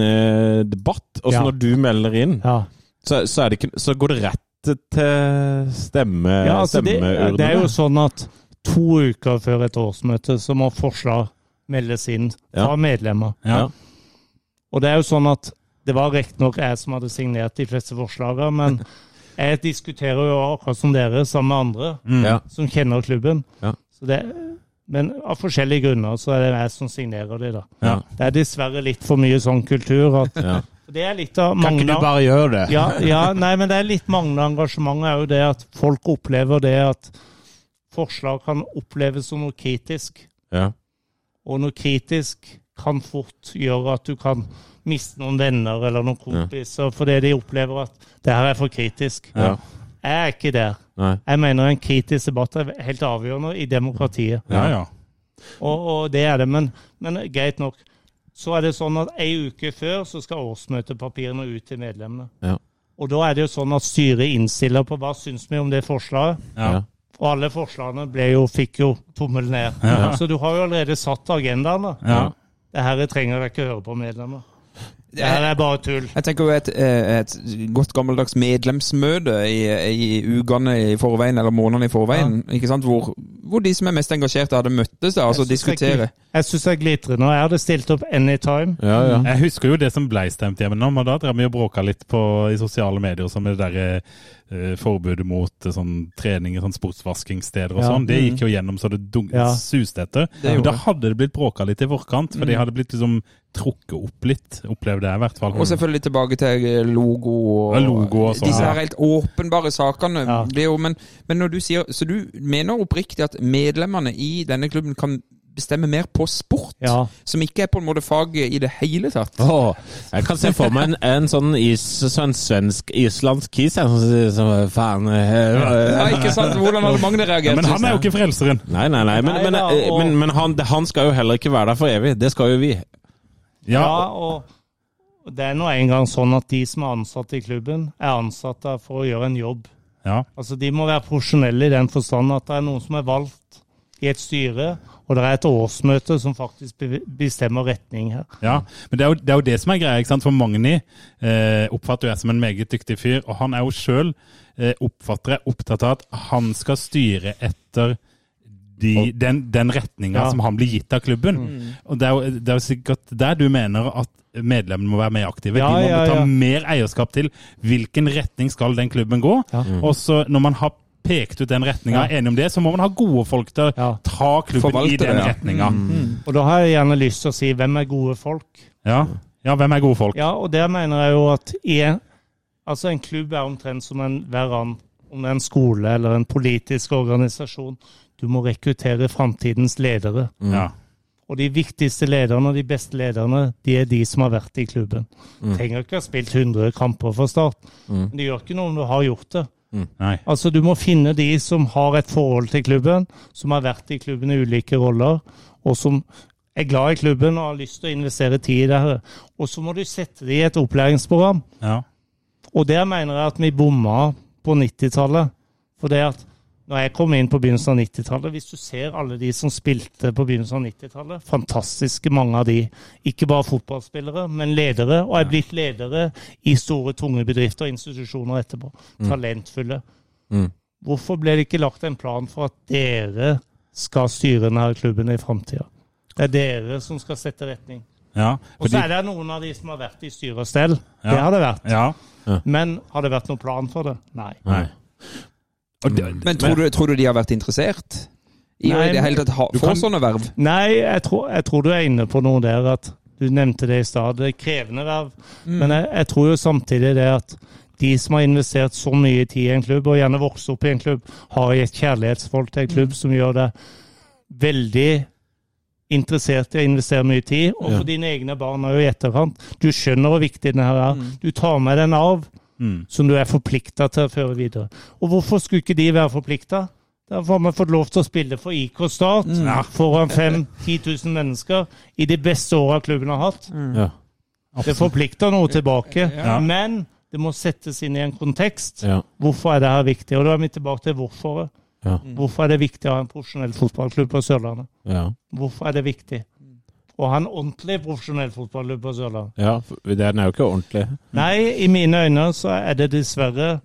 debatt. Og så Ja. når du melder inn, Ja. Så, så, er det ikke, så går det rett til stemme, Ja, altså det, stemmeurnene. det er jo sånn at to uker før et årsmøte så må forslag meldes inn fra Ja. medlemmer. ja. Og det er jo sånn at det var riktignok jeg som hadde signert de fleste forslagene, men jeg diskuterer jo akkurat som dere, sammen med andre Mm. Ja. som kjenner klubben. Ja. Så det, men av forskjellige grunner så er det jeg som signerer de, da. Ja. Det er dessverre litt for mye sånn kultur at Ja. Det er litt av Kan ikke du bare gjøre det? ja, ja, nei, men det er litt manglende engasjement jo det at folk opplever det at forslag kan oppleves som noe kritisk. Ja. Og noe kritisk kan fort gjøre at du kan miste noen venner eller noen kompiser fordi de opplever at det her er for kritisk. Ja. Jeg er ikke der. Nei. Jeg mener en kritisk debatt er helt avgjørende i demokratiet. Ja, ja. Og, og det er det, men, men greit nok. Så er det sånn at ei uke før så skal årsmøtepapirene ut til medlemmene. Ja. Og da er det jo sånn at styret innstiller på hva syns vi om det forslaget. ja. Ja. Og alle forslagene ble jo, fikk jo tommel ned. Så du har jo allerede satt agendaen. da. ja. Det her trenger jeg ikke høre på medlemmer. Det her er bare tull. Jeg tenker jo et, eh, et godt gammeldags medlemsmøte i, i ukene i forveien, eller månedene i forveien, ikke sant? Hvor, hvor de som er mest engasjerte, hadde møttes da, altså diskutere. Jeg, syns det er glitrende. og Jeg hadde stilt opp anytime. Ja, ja. Jeg husker jo det som ble stemt gjennom, og da drev vi og bråka litt på, i sosiale medier som det derre eh, forbudet mot uh, sånn trening i sånn sportsvaskingssteder og Ja. sånn. Det gikk jo gjennom så det dun Ja. suste etter. Men da hadde det blitt bråka litt i forkant, for de hadde blitt liksom trukket opp litt. Opplevde jeg i hvert fall. Og selvfølgelig tilbake til logo og Ja, logo og sånn, disse ja. her helt åpenbare sakene. Ja. Det jo, men, men når du sier Så du mener oppriktig at medlemmene i denne klubben kan bestemme mer på sport? Ja. Som ikke er på en måte faget i det hele tatt? Åh, jeg kan se for meg en, en sånn is, sånn svensk-islandsk kis jeg, som sier faen eh, Ja, eh, ikke sant? Hvordan hadde Magne Ja, reagert? men han er jo ikke frelseren. Nei, nei, nei, men, Nei men, da, eh, og- men, men han, han skal jo heller ikke være der for evig. Det skal jo vi. Ja, Ja, og det er nå engang sånn at de som er ansatte i klubben, er ansatt der for å gjøre en jobb. ja. Altså, De må være profesjonelle i den forstand at det er noen som er valgt i et styre, og det er et årsmøte som faktisk bestemmer retning her. Ja, men det er, jo, det er jo det som er greia. ikke sant? For Magni eh, oppfatter jeg som en meget dyktig fyr, og han er jo sjøl, eh, opptatt av at han skal styre etter de, den, den retninga Ja. som han blir gitt av klubben. Og det er, jo, det er jo sikkert der du mener at medlemmene må være mer aktive. Ja, de må ja, ta ja. mer eierskap til hvilken retning skal den klubben gå. Ja. Og så når man har pekt ut den retninga, Ja. enig om det, så må man ha gode folk til å Ja. ta klubben Forvalte i den ja. retninga. Og da har jeg gjerne lyst til å si hvem er gode folk? Ja. ja, hvem er gode folk? Ja, og der mener jeg jo at i, altså en klubb er omtrent som en hver annen, om det er en skole eller en politisk organisasjon. Du må rekruttere framtidens ledere. Ja. Og de viktigste lederne og de beste lederne, de er de som har vært i klubben. Mm. Trenger ikke ha spilt 100 kamper for start, men det gjør ikke noe om du har gjort det. Nei. Altså, Du må finne de som har et forhold til klubben, som har vært i klubben i ulike roller, og som er glad i klubben og har lyst til å investere tid i det. her. Og så må du sette det i et opplæringsprogram. Ja. Og der mener jeg at vi bomma på 90-tallet. For det at når jeg kom inn på begynnelsen av 90-tallet, hvis du ser alle de som spilte på begynnelsen av 90-tallet, fantastiske mange av de, ikke bare fotballspillere, men ledere, og er blitt ledere i store, tunge bedrifter og institusjoner etterpå. Talentfulle. Mm. Hvorfor ble det ikke lagt en plan for at dere skal styre denne klubben i framtida? Det er dere som skal sette retning. ja. Og så er det noen av de som har vært i styre og stell. Ja. Det har det vært. ja. Men har det vært noen plan for det? Nei. Nei. Det, Men tror du, tror du de har vært interessert i å Nei, i det hele tatt ha, få kan- sånne verv? Nei, jeg tror, jeg tror du er inne på noe der at du nevnte det i stad. Det er krevende verv. Men jeg, jeg tror jo samtidig det at de som har investert så mye tid i en klubb, og gjerne vokst opp i en klubb, har et kjærlighetsforhold til en klubb som gjør det veldig interessert i å investere mye tid. Og for dine egne barn òg i etterkant. Du skjønner hvor viktig den her er. Du tar med den en arv mm. som du er forplikta til å føre videre. Og hvorfor skulle ikke de være forplikta? Derfor har vi fått lov til å spille for IK Start foran 5 10 000 mennesker i de beste åra klubben har hatt. Ja. Det forplikter noe tilbake, Ja. men det må settes inn i en kontekst. Ja. Hvorfor er det her viktig? Og da er vi tilbake til hvorfor. Ja. Hvorfor er det viktig å ha en profesjonell fotballklubb på Sørlandet? Ja. Hvorfor er det viktig å ha en ordentlig profesjonell fotballklubb på Sørlandet? ja, den er jo ikke ordentlig. Nei, i mine øyne så er det dessverre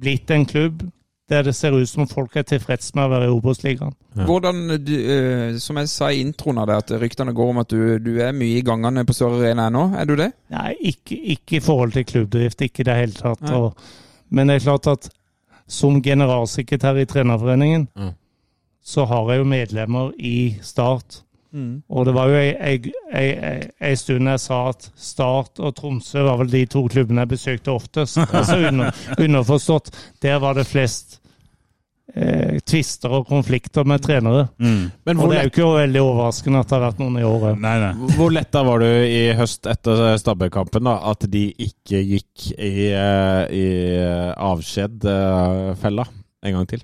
blitt en klubb der det ser ut som folk er tilfreds med å være i Obos-ligaen. Ja. Hvordan, du, eh, Som jeg sa i introen av det, at ryktene går om at du, du er mye i gangene på Sør Arena ennå. Er du det? Nei, ikke, ikke i forhold til klubbdrift, ikke i det hele tatt. Og, men det er klart at som generalsekretær i Trenerforeningen, ja. så har jeg jo medlemmer i Start. Og det var jo ei- ei- ei ei- ei stund jeg sa at Start og Tromsø var vel de to klubbene jeg besøkte oftest. Altså under, underforstått. Der var det flest eh, tvister og konflikter med trenere. Mm. Men Og det er jo ikke veldig overraskende at det har vært noen i året. Nei, nei. hvor letta var du i høst etter Stabæk-kampen da, at de ikke gikk i, eh, i eh, avskjed-fella en gang til?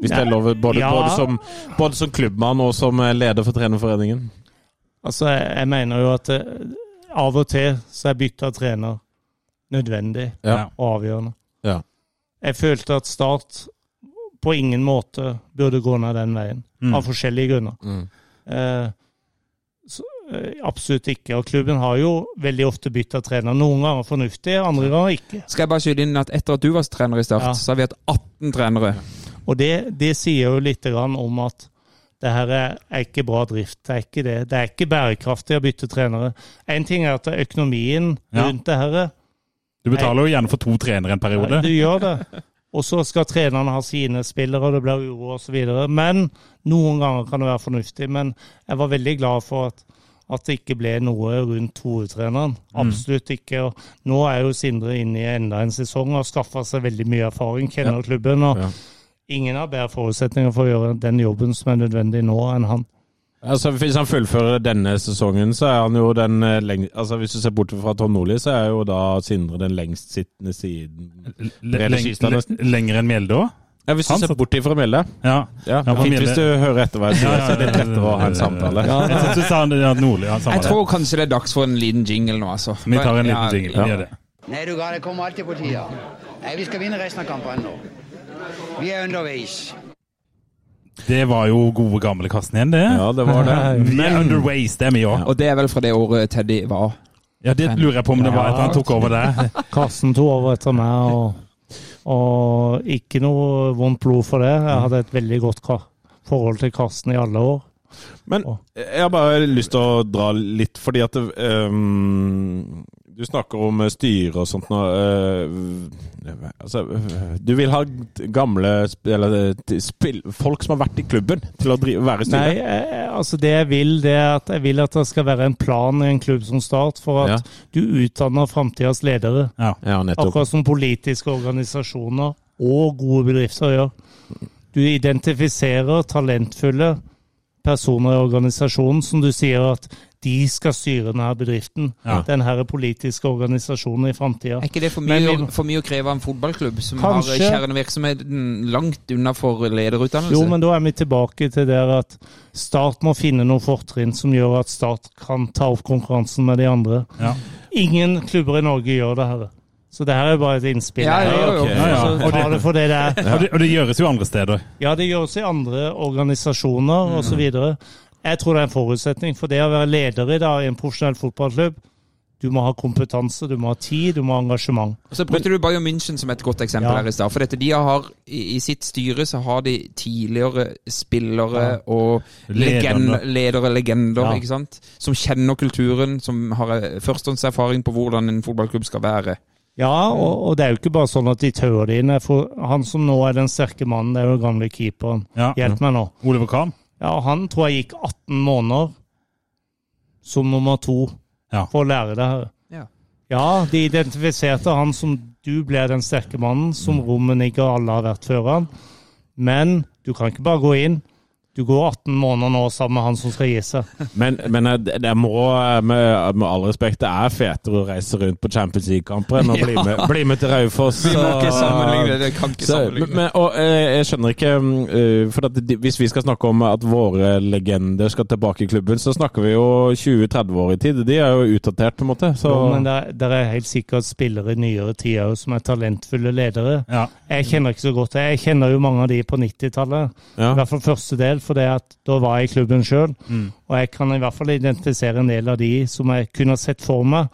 Hvis det er lov, både, Ja. både, som, både som klubbmann og som eh, leder for Trenerforeningen? Altså, jeg, jeg mener jo at eh, av og til så er bytte av trener nødvendig Ja. og avgjørende. Ja. Jeg følte at Start på ingen måte burde gå ned den veien, Mm. av forskjellige grunner. Mm. Eh, så, eh, absolutt ikke. Og klubben har jo veldig ofte bytta trener. Noen ganger fornuftig, andre ganger ikke. Skal jeg bare skyte inn at etter at du var trener i Start, Ja. så har vi hatt 18 trenere. Og det, det sier jo litt om at det her er, ikke bra drift. Det er ikke det. Det er ikke bærekraftig å bytte trenere. En ting er at økonomien rundt det her Du betaler jo gjerne for to trenere en periode. Ja, du gjør det. Og så skal trenerne ha sine spillere, og det blir uro osv. Men noen ganger kan det være fornuftig. Men jeg var veldig glad for at, at det ikke ble noe rundt hovedtreneren. Absolutt ikke. Og nå er jo Sindre inne i enda en sesong og har skaffa seg veldig mye erfaring, kjenner klubben. og Ja. Ingen har bedre forutsetninger for å gjøre den jobben som er nødvendig nå, enn han. Altså, Hvis han fullfører denne sesongen, så er han jo den lengst. Altså, Hvis du ser bort fra Tom Nordli, så er jo da Sindre den lengstsittende siden Le- Brede leng- Skistad le- nesten. Lenger enn Mjelde òg? Ja, Hvis du ser bort ifra Mjelde. Ja. Ja, Ja, Fint hvis du hører etter hva jeg sier, så er det lettere å ha en samtale. Jeg tror kanskje det er dags for en liten jingle nå, altså. Vi tar en Ja, liten jingle. Nei, du ga, det kommer alltid på tida. Nei, vi skal vinne resten av kampene nå. Vi er underveis. Det var jo gode, gamle Karsten igjen, det. Ja, det var det. Vi er underways, det er vi òg. Og det er vel fra det året Teddy var. Ja, det lurer jeg på om det var etter han tok over det. Karsten tok over etter meg, og, og ikke noe vondt blod for det. Jeg hadde et veldig godt forhold til Karsten i alle år. Men jeg har bare lyst til å dra litt, fordi at ehm, Du snakker om eh, styre og sånt nå. Uh, altså, du vil ha gamle eller, spill, folk som har vært i klubben, til å drive, være i Nei, styret? eh, altså det jeg vil, det er at jeg vil at det skal være en plan i en klubb som Start for at Ja. du utdanner framtidas ledere. Ja. Ja, nettopp. Akkurat som politiske organisasjoner og gode bedrifter gjør. Du identifiserer talentfulle personer i organisasjonen som du sier at de skal styre denne bedriften, Ja. denne politiske organisasjonen i framtida. Er ikke det for mye, vi- for mye å kreve av en fotballklubb som Kanskje. har kjernevirksomheten langt unna for lederutdannelse? Jo, men da er vi tilbake til der at Start må finne noen fortrinn som gjør at Start kan ta opp konkurransen med de andre. Ja. Ingen klubber i Norge gjør det her. Så det her er bare et innspill. Ja, ja, ja, ja. Ja. Og ta det for det det er. Og det, og det gjøres jo andre steder. Ja, det gjøres i andre organisasjoner Mm. osv. Jeg tror det er en forutsetning for det å være leder i dag i en profesjonell fotballklubb. Du må ha kompetanse, du må ha tid, du må ha engasjement. Og så brukte du Bayern München som et godt eksempel Ja. her i stad. For dette, de har, i, sitt styre så har de tidligere spillere Ja. og legend, ledere, legender, Ja. ikke sant? Som kjenner kulturen, som har eh, førstehåndserfaring på hvordan en fotballklubb skal være. Ja, og, og det er jo ikke bare sånn at de tauer det inn. For han som nå er den sterke mannen, det er jo gamle keeperen. Ja. Hjelp meg nå. Oliver Kahn. Ja, han tror jeg gikk 18 måneder som nummer to Ja. for å lære det her. Ja. Ja, de identifiserte han som du ble den sterke mannen, som Rummenigge ikke alle har vært før han. Men du kan ikke bare gå inn. Du går 18 måneder nå sammen med han som skal gi seg. Men, men det, det må, med, med all respekt, det er fetere å reise rundt på Champions League-kamper enn å bli med, bli med til Raufoss. Vi må ikke sammenligne det. kan ikke Så, sammenligne. men, og, eh, jeg skjønner ikke mm, eh, For at Hvis vi skal snakke om at våre legender skal tilbake i klubben, så snakker vi jo 20-30 år i tid. De er jo utdatert, på en måte. Så, Jo, men det er, det er helt sikkert spillere i nyere tider som er talentfulle ledere. Ja. Jeg kjenner ikke så godt Jeg kjenner jo mange av de på 90-tallet. ja. I hvert fall første del, for det at da var jeg i klubben sjøl. Mm. Og jeg kan i hvert fall identifisere en del av de som jeg kunne sett for meg.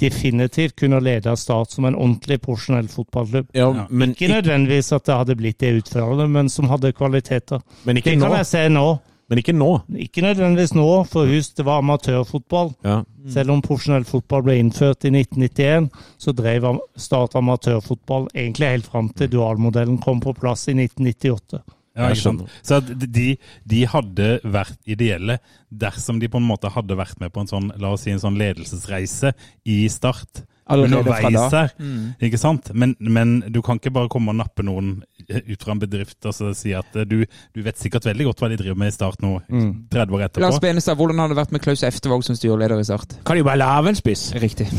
Definitivt kunne lede Start som en ordentlig profesjonell fotballklubb. ja, Ikke nødvendigvis at det hadde blitt det utførende, men som hadde kvaliteter. men, ikke Det kan nå, jeg se nå. men ikke nå. Ikke nødvendigvis nå, for husk det var amatørfotball. Ja. Selv om profesjonell fotball ble innført i 1991, så drev Start amatørfotball egentlig helt fram til dualmodellen kom på plass i 1998. Ja, ikke sant? Så de, de hadde vært ideelle dersom de på en måte hadde vært med på en sånn, la oss si en sånn ledelsesreise i Start. Underveis her. Mm. ikke sant? Men, men du kan ikke bare komme og nappe noen ut fra en bedrift og så si at eh, du, du vet sikkert veldig godt hva de driver med i Start nå, 30 år Lars etterpå. Benestad, hvordan har det vært med Klaus Eftervåg som styreleder i Start? Kan de bare lage en spiss? Riktig.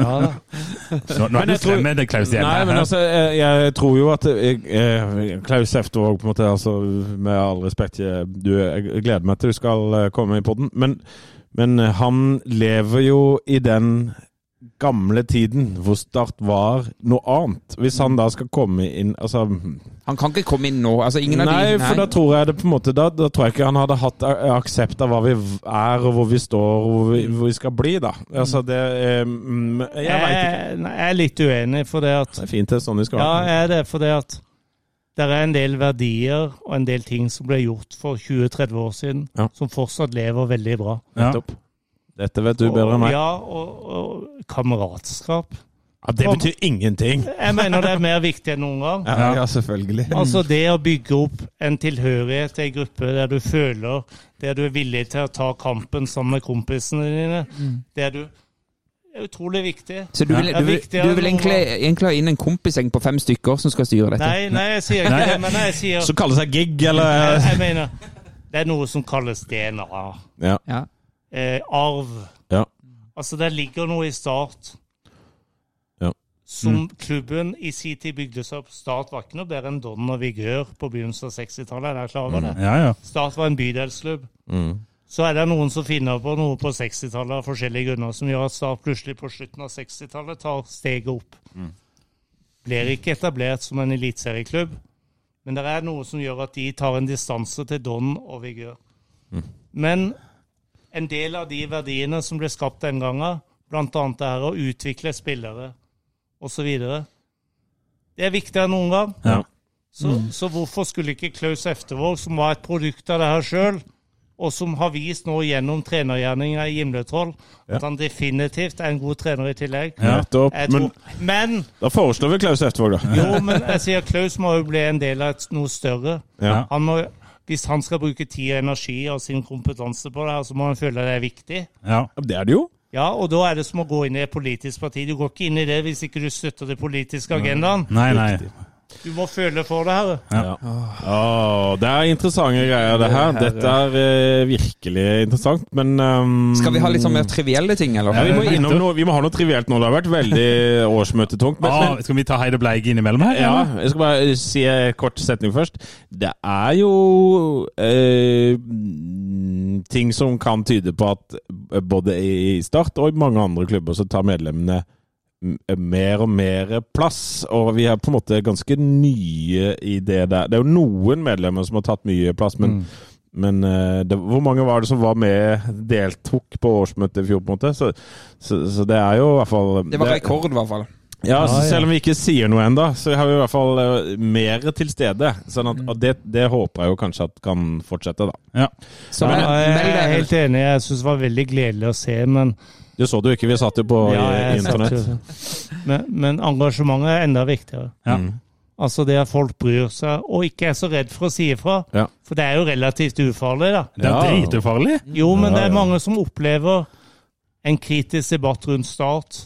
Ja, da. Så, nå er du fremme, det er Klaus igjen. Nei, men altså, jeg, jeg tror jo at jeg, jeg, Klaus Eftervåg, på en måte, altså, med all respekt jeg- du, Jeg gleder meg til du skal eh, komme i podden, men, men han lever jo i den gamle tiden hvor Start var noe annet. Hvis han da skal komme inn altså, Han kan ikke komme inn nå. Altså, ingen av Nei, for da tror jeg det på en måte Da, da tror jeg ikke han hadde hatt aksept av hva vi er, og hvor vi står, og hvor vi, hvor vi skal bli, da. Altså, det um, mm, Jeg veit ikke. Nei, jeg er litt uenig, for det at Det er fint, det er sånn vi skal Ja, ha Ja, er det, for det at det er en del verdier og en del ting som ble gjort for 20-30 år siden, Ja. som fortsatt lever veldig bra. Ja. Nettopp. Dette vet du bedre enn meg. Ja, og, og kameratskap. Ja, det betyr ingenting. Jeg mener det er mer viktig enn noen gang. Ja, ja selvfølgelig. Altså det å bygge opp en tilhørighet til en gruppe der du føler Der du er villig til å ta kampen sammen med kompisene dine. Der du er utrolig viktig. Så du vil, du vil, du vil egentlig, egentlig ha inn en kompisgjeng på fem stykker som skal styre dette? Nei, nei, jeg sier ikke det, men jeg sier Som kaller seg gig, jeg, eller jeg mener Det er noe som kalles DNA. Ja. Ja. Eh, arv. Ja. Altså, det ligger noe i Start Ja. som klubben i sin tid bygde seg opp. Start var ikke noe bedre enn Don og Vigør på begynnelsen av 60-tallet. Er dere klar over det? Ja, ja. Start var en bydelsklubb. Mm. Så er det noen som finner på noe på 60-tallet av forskjellige grunner som gjør at Start plutselig på slutten av 60-tallet tar steget opp. Blir ikke etablert som en eliteserieklubb, men det er noe som gjør at de tar en distanse til Don og Vigør. Men en del av de verdiene som ble skapt den gangen, bl.a. det her å utvikle spillere osv., det er viktigere enn noen gang. Ja. Så, så hvorfor skulle ikke Klaus Eftervåg, som var et produkt av det her sjøl, og som har vist nå gjennom trenergjerninga i Gimletroll at han definitivt er en god trener i tillegg Ja, Jeg Men men da foreslår vi Klaus Eftervåg, da. jo, men jeg sier Klaus må jo bli en del av et, noe større. Ja. Han må, hvis han skal bruke tid og energi og sin kompetanse på det, så må han føle det er viktig. ja. Det er det jo. Ja, og da er det som å gå inn i et politisk parti. Du går ikke inn i det hvis ikke du støtter det politiske agendaen. Nei, nei. Du må føle for det her. Ja. Oh, det er interessante greier, det her. Dette er eh, virkelig interessant, men um, Skal vi ha litt sånn mer trivielle ting, eller? ja, vi, må innom noe, vi må ha noe trivielt nå. Det har vært veldig årsmøtetungt. Men, Ah, skal vi ta Heide Bleik innimellom her? ja, eller? jeg skal bare si en kort setning først. Det er jo eh, ting som kan tyde på at både i Start og i mange andre klubber så tar medlemmene mer og mer plass, og vi er på en måte ganske nye i det der. Det er jo noen medlemmer som har tatt mye plass, men, men eh, det, hvor mange var det som var med, deltok på årsmøtet i fjor, på en måte? Så, så, så det er jo i hvert fall Det var rekord, i hvert fall. Ja, så Ja, selv om vi ikke sier noe ennå, så har vi i hvert fall eh, mer til stede. Sånn at, og det, det håper jeg jo kanskje at kan fortsette, da. Ja. Så Ja, jeg, jeg er helt enig. Jeg syns det var veldig gledelig å se, men Det så du ikke, vi satt jo på Ja, internett. men, men engasjementet er enda viktigere. Ja. Mm. Altså det at folk bryr seg, og ikke er så redd for å si ifra. Ja. For det er jo relativt ufarlig, da. Det er dritufarlig. Jo, men det er mange som opplever en kritisk debatt rundt Start.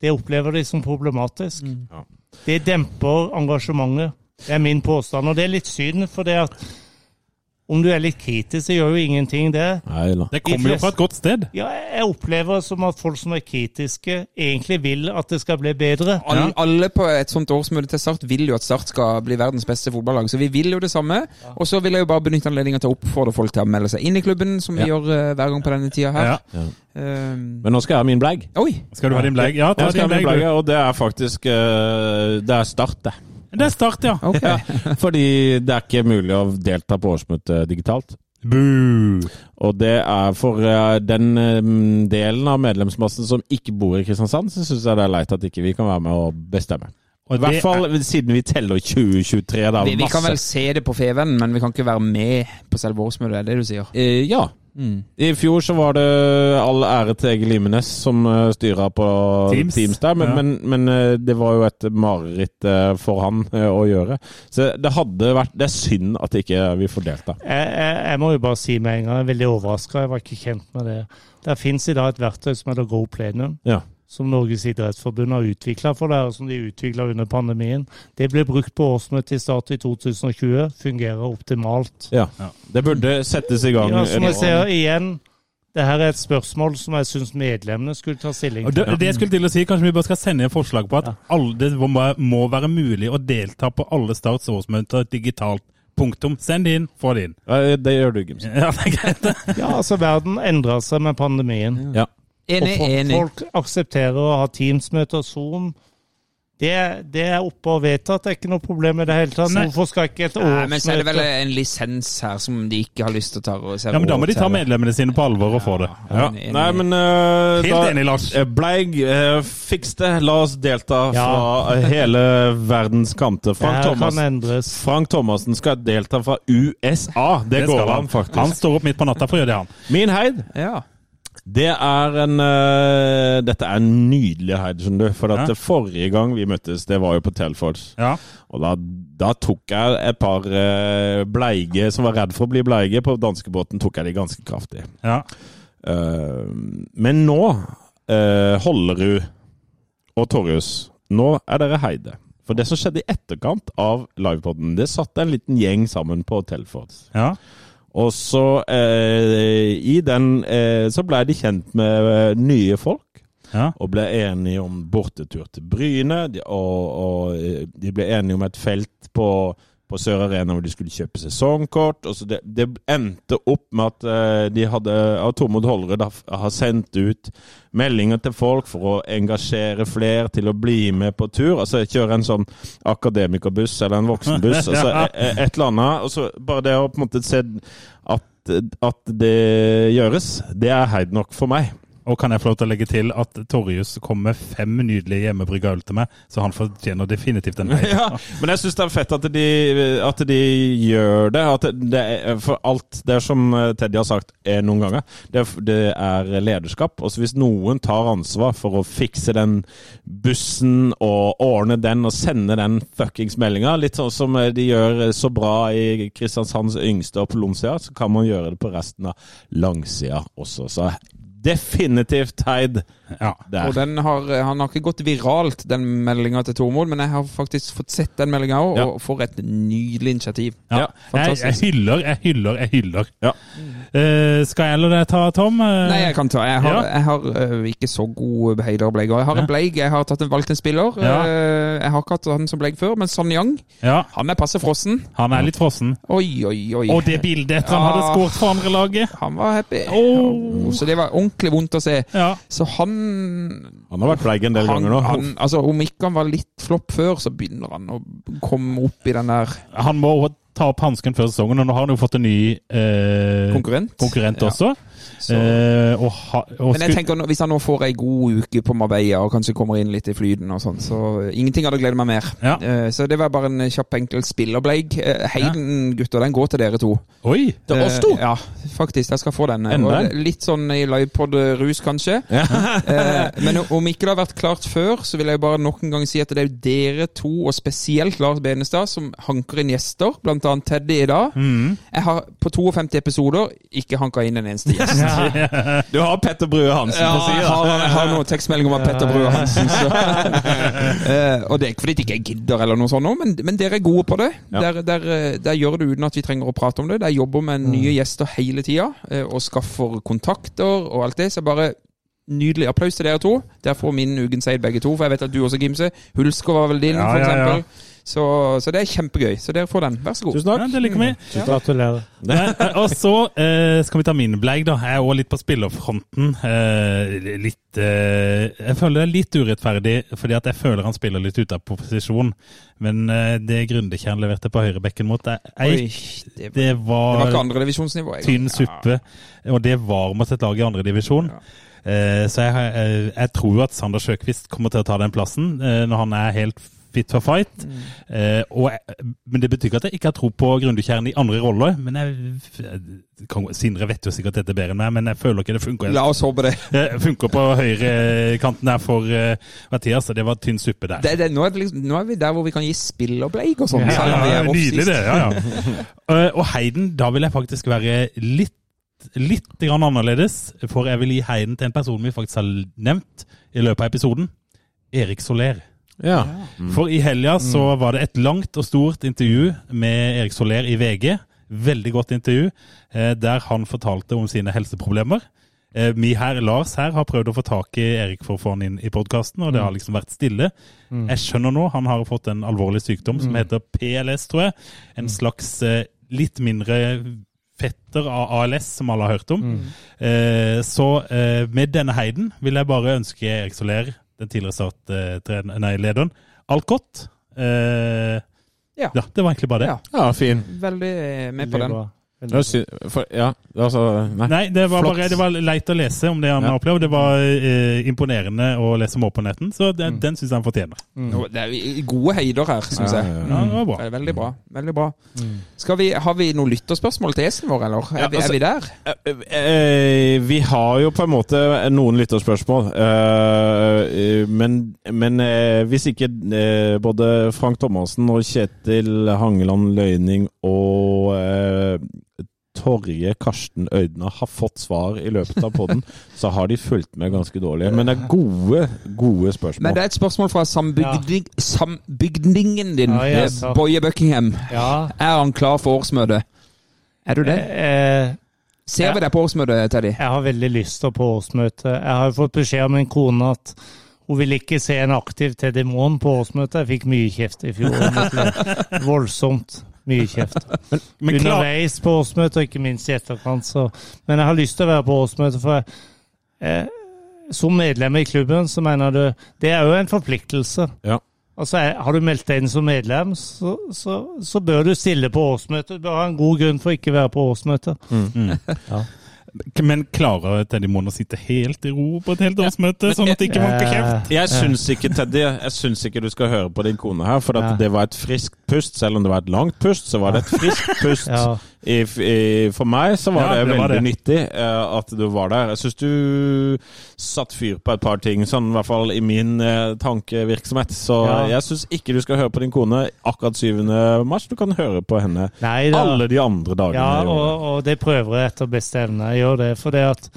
Det opplever de som problematisk. Ja. Det demper engasjementet. Det er min påstand. Og det er litt synd, for det at om du er litt kritisk, så gjør jo ingenting det. Nei. Det kommer jo fra et godt sted. Ja, jeg opplever som at folk som er kritiske, egentlig vil at det skal bli bedre. Alle, alle på et sånt årsmøte til Start vil jo at Start skal bli verdens beste fotballag. Så vi vil jo det samme. Og så vil jeg jo bare benytte anledningen til å oppfordre folk til å melde seg inn i klubben, som vi gjør uh, hver gang på denne tida her. Ja. Um, Men nå skal jeg ha min blag. oi! Skal du ha din blag? Ja, ta din blag, og det er faktisk uh, Det er Start, det. Det er Start, ja. Okay. Ja, fordi det er ikke mulig å delta på årsmøtet digitalt. Boo. Og det er for eh, den eh, delen av medlemsmassen som ikke bor i Kristiansand, så syns jeg det er leit at ikke vi kan være med og bestemme. Og I hvert fall fall siden vi teller 2023. Da, Vi, vi kan vel se det på Feven, men vi kan ikke være med på selve årsmøtet, er det det du sier? Eh, ja. Mm. I fjor så var det all ære til Egil Limenes som uh, styra på Teams. Teams, der, men, Ja. men, men eh, det var jo et mareritt eh, for han eh, å gjøre. Så det hadde vært Det er synd at ikke vi får delta. Jeg, jeg, jeg må jo bare si med en gang, jeg er veldig overraska. Jeg var ikke kjent med det. Det fins i dag et verktøy som heter Go Plenum, Ja. Som Norges idrettsforbund har utvikla for det, og som de utvikla under pandemien. Det ble brukt på årsmøtet i start i 2020. Fungerer optimalt. ja. Det burde settes i gang. Ja, som jeg ser igjen, det her er et spørsmål som jeg syns medlemmene skulle ta stilling til. det, det jeg skulle til å si, Kanskje vi bare skal sende et forslag på at alle, det må, må være mulig å delta på alle Starts årsmøter digitalt. Punktum. Send det inn, få det inn. Det gjør du, Gimsen. Ja, det er greit. Ja, altså Verden endrer seg med pandemien. Ja. Enig, og folk, enig. folk aksepterer å ha Teams-møter, Zoom. Det, det er oppe og vedtatt, det er ikke noe problem i det hele tatt. Nei. Hvorfor skal ikke et årsmøte men så er det vel en lisens her som de ikke har lyst til å ta. Og Ja, men Da må de ta medlemmene sine på alvor og få det. Ja. Enig. Nei, men uh, Helt da, enig, Lars. eh, Bleig, uh, fiks det. La oss delta Ja. fra hele verdens kanter. Frank, Thomas. Frank Thomassen skal delta fra USA. Det, Det går han. an, faktisk. Han står opp midt på natta for å gjøre det, han. Min heid, Ja. Det er en uh, Dette er en nydelig heid, skjønner du. For at Ja. forrige gang vi møttes, det var jo på Telford. Ja. Og da, da tok jeg et par uh, bleige som var redd for å bli bleige. På danskebåten tok jeg de ganske kraftig. ja. Uh, men nå, Hollerud og Torjus, nå er dere heide. For det som skjedde i etterkant av livepoden, det satt en liten gjeng sammen på Telford. ja. Og så eh, i den eh, så ble de kjent med eh, nye folk. Ja. Og ble enige om bortetur til Bryne. Og, og eh, de ble enige om et felt på, på Sør Arena hvor de skulle kjøpe sesongkort. Og så det, det endte opp med at uh, de hadde av Tormod Hollerud har- sendt ut meldinger til folk for å engasjere flere til å bli med på tur. Altså kjøre en sånn akademikerbuss eller en voksenbuss. altså Ja. e- et eller annet. Og så bare det å på en måte se at, at det gjøres, det er heid nok for meg. Og kan jeg få lov til å legge til at Torjus kom med fem nydelige hjemmebrygga øl til meg, så han fortjener definitivt en heid. Ja, men jeg syns det er fett at de, at de gjør det. Det er, for alt det som Teddy har sagt eh, noen ganger, det det er lederskap. Og hvis noen tar ansvar for å fikse den bussen og ordne den og sende den fuckings meldinga, litt sånn som de gjør så bra i Kristiansands yngste og på Lomsida, så kan man gjøre det på resten av langsida også. Så definitivt heid Ja. der. Og den har, han har ikke gått viralt, den meldinga til Tormod, men jeg har faktisk fått sett den meldinga òg, Ja. og får et nydelig initiativ. Ja. Jeg, jeg hyller, jeg hyller, jeg hyller. Ja. Uh, skal jeg eller deg ta, Tom? Uh, Nei, jeg kan ta. Jeg har, Ja. jeg har uh, ikke så god heiderbleig. Jeg har en bleig. Jeg har tatt en valgt en spiller. Ja. Jeg har ikke hatt han som bleig før, men Son Yang, Ja, han er passe frossen. han er litt frossen. Oi, oi, oi. Og det bildet etter han hadde Ja. skåret for andre laget. Han var happy. Oh, så det var ordentlig vondt å se. Ja. Så han Han har vært fleig en del han, ganger nå. han, altså, Om ikke han var litt flopp før, så begynner han å komme opp i den der Han må ta opp hansken før sesongen, og nå har han jo fått en ny eh, konkurrent. konkurrent Ja. også. Så. Eh, og ha, og Men jeg tenker hvis han nå får ei god uke på Marbella og kanskje kommer inn litt i flyten og sånn, så ingenting hadde gledet meg mer. Ja. Eh, Så det var bare en kjapp, enkel spillerbleik. Heiden, Heiden, gutter, den går til dere to. Oi! Til oss to? Eh, Ja, faktisk. Jeg skal få den. Litt sånn i livepod-rus, kanskje. Eh, Men om ikke det har vært klart før, så vil jeg bare nok en gang si at det er jo dere to, og spesielt Lars Benestad, som hanker inn gjester, blant annet Teddy i dag. Mm. Jeg har på 52 episoder ikke hanka inn en eneste gjest. Du har Petter Brue Hansen Ja, på jeg sida. har, jeg har noen tekstmeldinger om Petter Brue Hansen. Så. Eh, og det er ikke fordi jeg ikke gidder, eller noe sånt, men, men dere er gode på det. Ja. Der, der, eh, der gjør det uten at vi trenger å prate om det. Der jobber med nye gjester hele tida, eh, og skaffer kontakter og alt det. Så bare nydelig applaus til dere to. Der får min ugen seid begge to, for jeg vet at du også, Gimse. Hulsker var vel din, Ja, for ja, ja. Så, så det er kjempegøy. Så dere får den. Vær så god. Tusen Ja, takk. det liker vi. Gratulerer. Eh, eh, og så eh, skal vi ta min bleik, da. Jeg er òg litt på spillerfronten. Eh, litt eh, Jeg føler det er litt urettferdig, fordi at jeg føler han spiller litt ute av posisjon. Men eh, det Grundekjern leverte på høyrebekken mot Oi, ei, det, var, det var andredivisjonsnivå. tynn suppe. Og det var mot et lag i andredivisjon. Ja. Eh, så jeg, jeg, jeg tror jo at Sander Sjøkvist kommer til å ta den plassen eh, når han er helt fit for fight. Mm. Eh, og jeg, men det betyr ikke at jeg ikke har tro på Grundekjern i andre roller. Men jeg, jeg kan- Sindre vet jo sikkert dette bedre enn meg, men jeg føler ikke det funker. La oss håpe det. Det funker på høyrekanten der for uh, Mathias, og det var tynn suppe der. det, det nå, er det liksom, nå er vi der hvor vi kan gi spill og sånn. Ja, ja, ja, nydelig det. ja, ja. Eh, og Heiden, da vil jeg faktisk være litt, litt grann annerledes. For jeg vil gi Heiden til en person vi faktisk har nevnt i løpet av episoden. Erik Soler. Ja. For i helga så var det et langt og stort intervju med Erik Soler i VG. Veldig godt intervju, eh, der han fortalte om sine helseproblemer. Eh, Vi her, Lars her, har prøvd å få tak i Erik for å få han inn i podkasten, og det har liksom vært stille. Jeg skjønner nå, han har fått en alvorlig sykdom som heter PLS, tror jeg. En slags eh, litt mindre fetter av ALS, som alle har hørt om. Eh, Så med denne heiden vil jeg bare ønske Erik Soler, den tidligere Start-lederen, alt godt. Eh, Ja. Ja, det var egentlig bare det. Ja. ja, fin. Veldig med på Veldig den. For, ja, altså Nei. Nei, det var Flott. bare det var leit å lese om det han Ja. har opplevd. Det var eh, imponerende å lese om åpenheten, så det, den syns jeg han fortjener. Mm. Det er gode høyder her, syns Ja, jeg. ja, Ja, det var bra. Det er veldig bra. veldig bra. Skal vi, Har vi noen lytterspørsmål til Esen vår, eller? Er, altså- er vi der? Eh, eh, vi har jo på en måte noen lytterspørsmål, eh, men, men hvis ikke både Frank Thomassen og Kjetil Hangeland Løyning og eh, Torje Karsten Øydna har fått svar i løpet av podden, så har de fulgt med ganske dårlig. Men det er gode, gode spørsmål. Men det er et spørsmål fra sambygding, sambygdingen din, Ja, ja, eh, Boje Buckingham. Ja. Er han klar for årsmøtet? Er du det? Eh, Ser vi deg på årsmøtet, Teddy? Jeg har veldig lyst til å på årsmøte. Jeg har jo fått beskjed av min kone at hun vil ikke se en aktiv Teddy Moen på årsmøtet. Jeg fikk mye kjeft i fjor. Voldsomt mye kjeft. Men men Underveis på årsmøtet, og ikke minst i etterkant. Så. Men jeg har lyst til å være på årsmøtet, for jeg, eh, som medlem i klubben, så mener du Det er jo en forpliktelse. Ja. Altså, Har du meldt deg inn som medlem, så, så, så bør du stille på årsmøtet. Du bør ha en god grunn for ikke å være på årsmøtet. men klarer Teddy Moen å sitte helt i ro på et helt årsmøte, sånn at det ikke vanker kjeft? Jeg syns ikke, Teddy, jeg syns ikke du skal høre på din kone her, for at Ja. det var et friskt pust. Selv om det var et langt pust, så var det et friskt pust. Ja. I, i, for meg så var Ja, det, det var veldig det. nyttig uh, at du var der. Jeg syns du satte fyr på et par ting, sånn i hvert fall i min uh, tankevirksomhet. Så Ja. jeg syns ikke du skal høre på din kone akkurat 7. mars. Du kan høre på henne Nei da. alle de andre dagene. Ja, og, og det prøver jeg etter beste evne. Jeg gjør det fordi at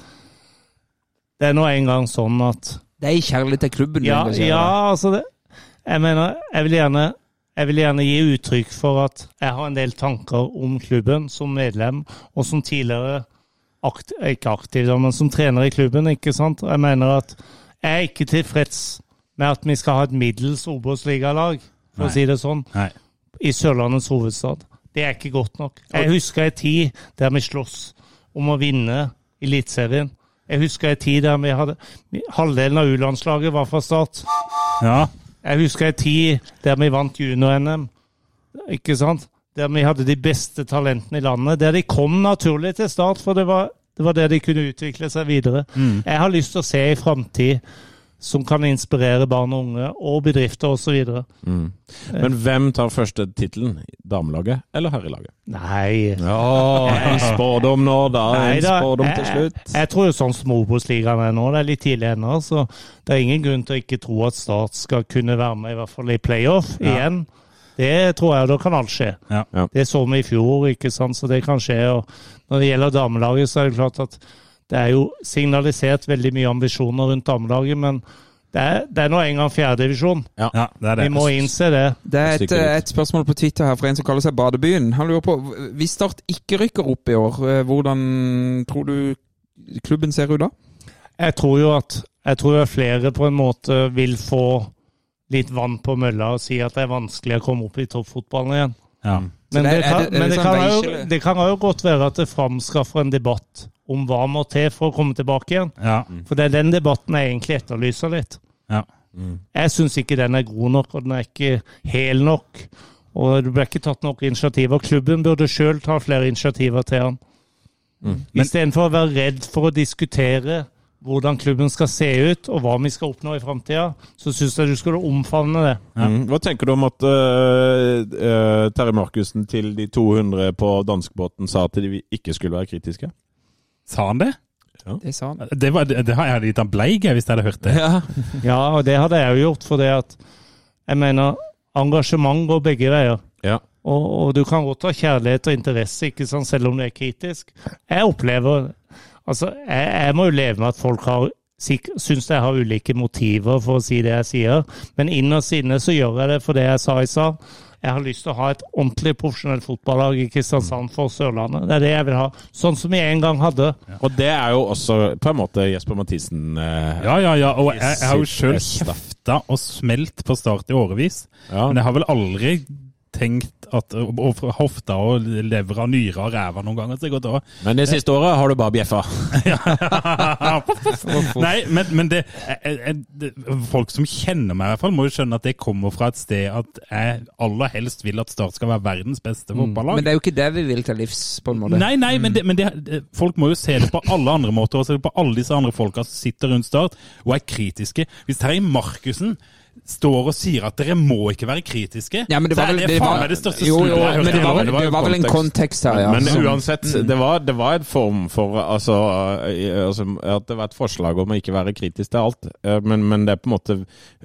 det er nå en gang sånn at Det er i kjærlighet til klubben. Ja, ja altså det, Jeg mener, jeg vil gjerne jeg vil gjerne gi uttrykk for at jeg har en del tanker om klubben som medlem, og som tidligere akt, Ikke aktiv, men som trener i klubben. ikke sant? Jeg mener at jeg er ikke tilfreds med at vi skal ha et middels Obos-ligalag, for Nei. å si det sånn, Nei. i Sørlandets hovedstad. Det er ikke godt nok. Jeg husker en tid der vi sloss om å vinne Eliteserien. Jeg husker en tid der vi hadde Halvdelen av U-landslaget var fra start. Ja. Jeg husker en tid der vi vant junior-NM. Ikke sant? Der vi hadde de beste talentene i landet. Der de kom naturlig til start, for det var, det var der de kunne utvikle seg videre. Jeg har lyst til å se en framtid som kan inspirere barn og unge, og bedrifter osv. Men hvem tar første tittelen? Damelaget eller herrelaget? Nei. Ja, en spådom nå, da. Nei En da, spådom til slutt. Jeg, jeg tror jo sånn som Obos-ligaen er nå, det er litt tidlig ennå, så det er ingen grunn til å ikke tro at Start skal kunne være med i hvert fall i playoff igjen. Det tror jeg, da kan alt skje. Ja. Ja. Det så vi i fjor, ikke sant, så det kan skje. og Når det gjelder damelaget, så er det klart at det er jo signalisert veldig mye ambisjoner rundt damelaget, men det er, det er nå engang fjerdedivisjon. ja, det er det. Vi må innse det. Det er et, et spørsmål på Twitter her fra en som kaller seg Badebyen. Han lurer på, Hvis Start ikke rykker opp i år, eh, hvordan tror du klubben ser ut da? Jeg tror jo at jeg tror flere på en måte vil få litt vann på mølla og si at det er vanskelig å komme opp i toppfotballen igjen. Ja. Men, det kan, det- men det sånn kan jo, det kan jo godt være at det framskaffer en debatt om hva må til for å komme tilbake igjen. Ja. For det er den debatten jeg egentlig etterlyser litt. Ja. Jeg syns ikke den er god nok, og den er ikke hel nok. Og det ble ikke tatt nok initiativer. Klubben burde sjøl ta flere initiativer til han. Mm. Istedenfor å være redd for å diskutere hvordan klubben skal se ut, og hva vi skal oppnå i framtida, så syns jeg du skulle omfavne det. Mm. Hva tenker du om at uh, uh, Terje Markussen til de 200 på danskebåten sa at de ikke skulle være kritiske? Sa han det? Ja. Det sa han. Det, var, det, det har jeg gitt han bleik hvis jeg hadde hørt det. Ja. Ja, og det hadde jeg jo gjort, for det at jeg mener engasjement går begge veier. ja. Og, og du kan godt ha kjærlighet og interesse, ikke sant, selv om du er kritisk. Jeg opplever Altså, jeg, jeg må jo leve med at folk har syns jeg har ulike motiver for å si det jeg sier, men innerst inne så gjør jeg det for det jeg sa i stad. Jeg har lyst til å ha et ordentlig profesjonelt fotballag i Kristiansand for Sørlandet. Det er det jeg vil ha. Sånn som vi en gang hadde. Og det er jo også på en måte Jesper Mathisen eh, Ja, ja, ja. Og jeg, jeg har jo sjøl kjefta og smelt på start i årevis. Ja. Men jeg har vel aldri tenkt at og hofta og levra, nyra og ræva noen ganger. Så det går til å Men det siste året har du bare bjeffa. Nei, men, men det, jeg, jeg, det, folk som kjenner meg, i hvert fall, må jo skjønne at det kommer fra et sted at jeg aller helst vil at Start skal være verdens beste fotballag. Men det er jo ikke det vi vil til livs, på en måte. Nei, nei, men, det, men det, folk må jo se det på alle andre måter. Og se det på alle disse andre folka som sitter rundt Start og er kritiske. Hvis Terje Markussen står og sier at dere må ikke være kritiske, Ja, men det var vel- det det faen meg det største Jo, jo, men det var, det var vel en kontekst. her, ja. Men som- uansett, det var, det var en form for altså, altså, At det var et forslag om å ikke være kritisk til alt. Eh, Men, men det er på en måte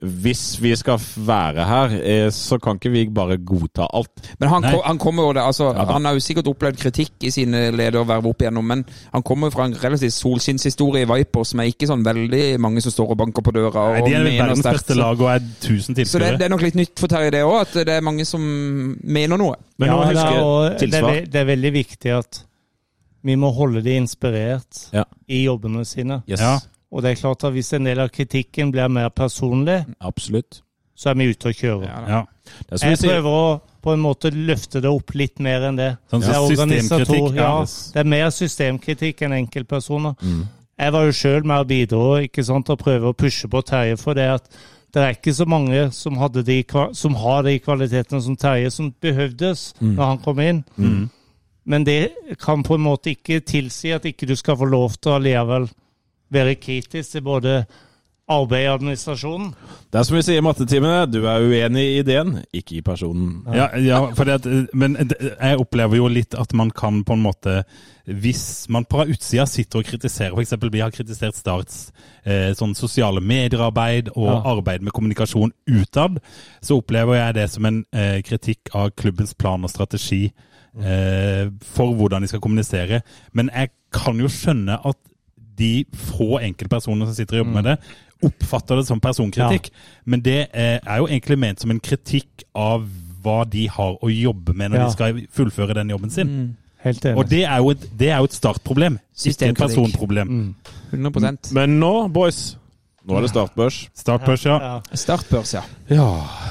Hvis vi skal være her, eh, så kan ikke vi bare godta alt. Men han, han kommer jo det, altså, han har jo sikkert opplevd kritikk i sine lederverv opp igjennom, men han kommer fra en relativt solskinnshistorie i Viper, som er ikke sånn veldig mange som står og banker på døra Nei, de er verdens beste lag og er 1000 Så det, det er nok litt nytt for Terje det òg, at det er mange som mener noe. Men ja, det, er, og det, er, det er veldig viktig at vi må holde de inspirert Ja. i jobbene sine. Yes. Ja. Og det er klart at hvis en del av kritikken blir mer personlig, Absolutt. så er vi ute og kjører. Ja. Jeg prøver å på en måte løfte det opp litt mer enn det. Sånn det er systemkritikk, ja. Ja, det er mer systemkritikk enn enkeltpersoner. Mm. Jeg var jo sjøl med og bidro ikke sant, og prøve å pushe på Terje for det at det er ikke så mange som, de, som har de kvalitetene som Terje som behøvdes Mm. når han kom inn. Men det kan på en måte ikke tilsi at ikke du skal få lov til å allikevel være kritisk til både arbeid og administrasjonen. Det er som vi sier i mattetimene, du er uenig i ideen, ikke i personen. Ja, ja for at, men jeg opplever jo litt at man kan på en måte Hvis man på utsida sitter og kritiserer F.eks. vi har kritisert Starts eh, sånn sosiale mediearbeid og Ja. arbeid med kommunikasjon utad, så opplever jeg det som en eh, kritikk av klubbens plan og strategi eh, for hvordan de skal kommunisere. Men jeg kan jo skjønne at de få enkeltpersonene som sitter og jobber med det, oppfatter det som personkritikk. Men det eh, er jo egentlig ment som en kritikk av hva de har å jobbe med når Ja. de skal fullføre den jobben sin. Helt enig. Og det er jo et, det er jo et startproblem, ikke et personproblem. 100 Men nå, boys, nå er det startbørs. Startbørs, ja. ja. Startbørs, ja. Ja.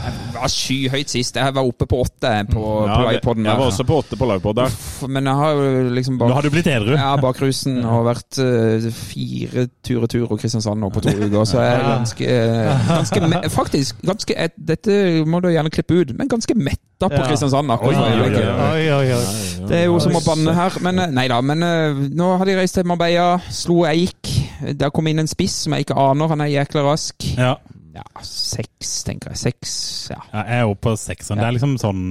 Det var skyhøyt sist. Jeg var oppe på åtte på, ja på livepoden. jeg var også på åtte på livepod. Men jeg har jo liksom Nå har du blitt edru. Ja, bak rusen og vært uh, fire tur-retur og Kristiansand nå på to uker, så jeg er ganske, ganske Faktisk, ganske Dette må du gjerne klippe ut, men ganske metta på Ja. Kristiansand akkurat Oi, oi, oi, oi. Oi, oi, oi. Det er jo som å banne her, men eh, nei da. Men eh, nå har de reist til Marbella, slo Eik. Der kommet inn en spiss som jeg ikke aner, han er jækla rask. Ja. Ja, seks, tenker jeg. Seks, ja. Ja, jeg er jo på sekseren. Det er liksom sånn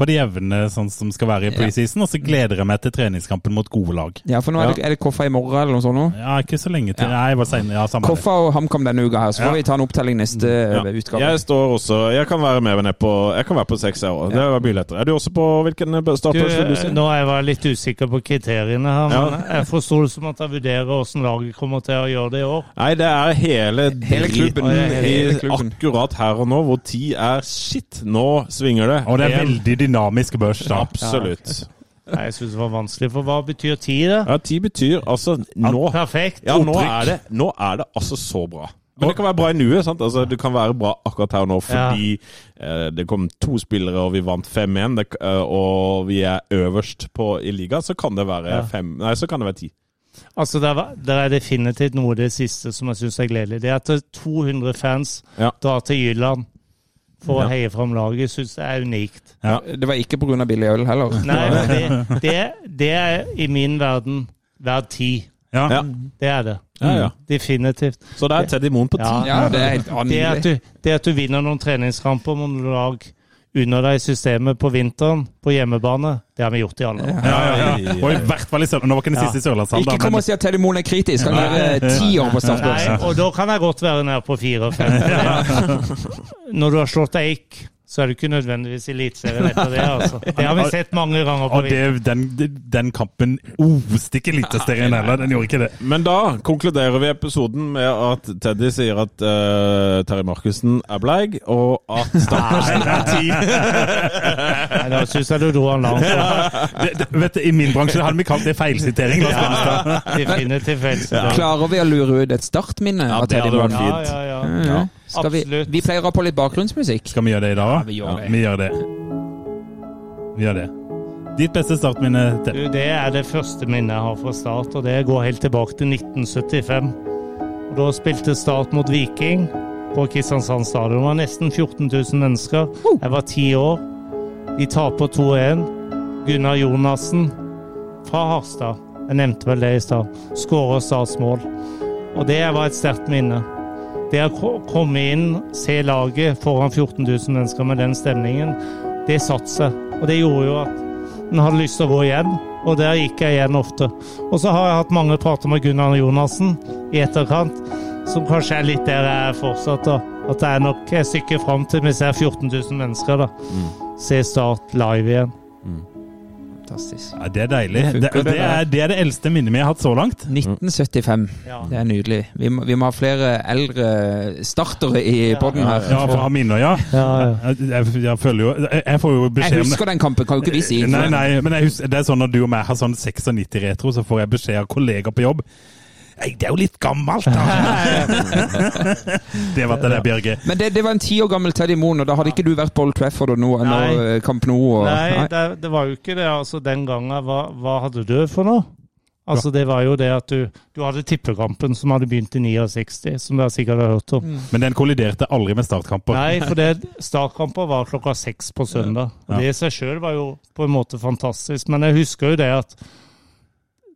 på det jevne sånn som skal være i preseason, og så gleder jeg meg til treningskampen mot gode lag. Ja, for nå er det, er det Koffa i morgen eller noe sånt nå? Ja, ikke så lenge til. Ja. Nei, bare senere. Ja, samme. Koffa og HamKam denne uka her, så får Ja. vi ta en opptelling neste Ja. eh, utgave. Jeg står også Jeg kan være med ned på Jeg kan være på seks, jeg òg. Det var mye lettere. Er du også på hvilken startplass vil du si? nå er jeg litt usikker på kriteriene her, men Ja. jeg forsto det som at jeg vurderer hvordan laget kommer til å gjøre det i år. Nei, det er hele, Hele klubben. hele, Hele klubben. akkurat her og nå, hvor tid er shit. Nå svinger det. Og det er veldig dynamisk børs. da. Absolutt. Nei, Jeg syns det var vanskelig, for hva betyr ti, da? Ja, Ti betyr altså nå Perfekt. Ja, nå er det, nå er det altså så bra. Men det kan være bra i nuet. sant? Altså, Det kan være bra akkurat her og nå fordi eh, det kom to spillere, og vi vant 5-1, det- eh, og vi er øverst på, i ligaen, så kan det være Ja. fem Nei, så kan det være ti. Altså, det er, det er definitivt noe av det siste som jeg syns er gledelig. Det er at 200 fans Ja. drar til Jylland for Ja. å heie fram laget, syns jeg er unikt. Det var ikke pga. billig øl heller. Nei, det, det, det er i min verden verdt ti. Ja. Ja. Det er det. Ja, ja. Definitivt. Så det er Teddy Moen på ti. Ja. Ja, det er helt Det at, annerledes. du, det at du vinner noen treningskamper mot noen lag under deg i systemet på vinteren, på hjemmebane, det har vi gjort i alle år. Ja, ja, ja. Og i hvert fall i Sørlandet. Nå var ikke den siste i Sørlandshallen, Ikke kom og si at Telemoen er kritisk. Han er eh, ti år på startbørsen. og da kan jeg godt være nede på fire og fem. Når du har slått Eik, så er du ikke nødvendigvis Eliteserien etter det. altså. Det har vi sett mange ganger på Og det, den, den kampen oste ikke Eliteserien heller. Den gjorde ikke det. Men da konkluderer vi episoden med at Teddy sier at uh, Terje Markussen er bleig, og at startbørsen er ti. Da syns jeg du dro han langt. det, det vet du, I min bransje hadde vi kalt det feilsitering. Ja. Definitivt feilsitering. Klarer vi å lure ut et startminne Ja, det Teddy hadde vært? Ja, ja, ja. Ja. Skal vi, Absolutt. vi pleier å ha på litt bakgrunnsmusikk. Skal vi gjøre det i dag? vi gjør det. Vi gjør det. Vi gjør det. Ditt beste startminne, Du, Ted? det er det første minnet jeg har fra Start, og det går helt tilbake til 1975. Og da spilte Start mot Viking på Kristiansand stadion. Det var nesten 14 000 mennesker. Jeg var ti år. De taper 2-1. Gunnar Jonassen fra Harstad, jeg nevnte vel det i stad, skårer statsmål. Og det var et sterkt minne. Det å komme inn, se laget foran 14 000 mennesker med den stemningen, det satte seg. Og det gjorde jo at en hadde lyst til å gå igjen, og der gikk jeg igjen ofte. Og så har jeg hatt mange prater med Gunnar Jonassen i etterkant, som kanskje er litt der jeg er fortsatt. da. At det er nok et stykke fram til vi ser 14 000 mennesker. da. Se Start live igjen. Fantastisk. Ja, det er deilig. Det Det, funker, det, det er, det er det eldste minnet vi har hatt så langt. 1975. Ja. Det er nydelig. Vi må, vi må ha flere eldre startere i podden her. Ja, for å ha minner, ja. Ja, ja. Jeg, jeg, jeg føler jo Jeg, jeg får jo beskjed om Jeg husker den kampen, kan jo ikke vi si. Nei, nei, men jeg husker, det er sånn når du og meg har sånn 96 retro, så får jeg beskjed av kollegaer på jobb. Nei, det er jo litt gammelt, da! det var det der, Bjørge. Men det, det var en ti år gammel Teddy Moen, og da hadde ikke du vært på Old Trafford og noe, Nei. eh, Camp Nou? Og, Nei, det, det var jo ikke det. altså Den gangen, hva, hva hadde du for noe? Altså Det var jo det at du, du hadde tippekampen som hadde begynt i 69, som dere sikkert har hørt om. Men den kolliderte aldri med startkamper. Nei, for det startkamper var klokka seks på søndag. Og Det i seg sjøl var jo på en måte fantastisk. Men jeg husker jo det at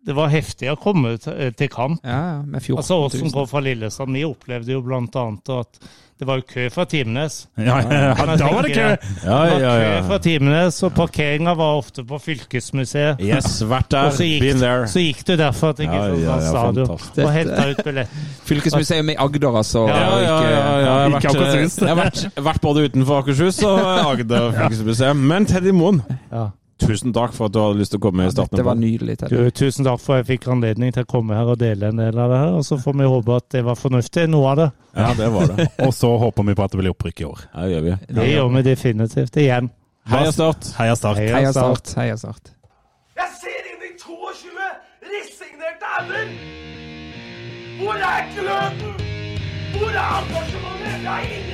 det var heftig å komme til, til kamp. Ja, ja, med 14 Altså oss som går fra Lillesand, vi opplevde jo annet at det var jo kø fra Timenes. Ja, ja, ja, da var det kø! Ja, Det var kø fra Timenes, og parkeringa var ofte på Fylkesmuseet. Yes, vært der. så gikk, Been there. så gikk du derfor til Ja, ja, Kristiansand ja, stadion fantastisk. og henta ut billett. Fylkesmuseet i Agder, altså. Ja, Ja, ja, ja, ja. Jeg har vært, har vært, vært både utenfor Akershus og Agder fylkesmuseum. Men Teddy Moen, Ja. Tusen takk for at du hadde lyst til å komme i starten. Dette var nydelig. Du, tusen takk for at jeg fikk anledning til å komme her og dele en del av det her. Og så får vi håpe at det var fornuftig, noe av det. Ja, det var det. Og så håper vi på at det blir opprykk i år. Ja, det gjør vi. Det gjør vi definitivt. Igjen. Heia Start. Heia Start. Heia Start. Start. Heia Start. Jeg ser inn i 22 resignerte ender! Hvor er gløden? Hvor er engasjementet? Jeg er ingenting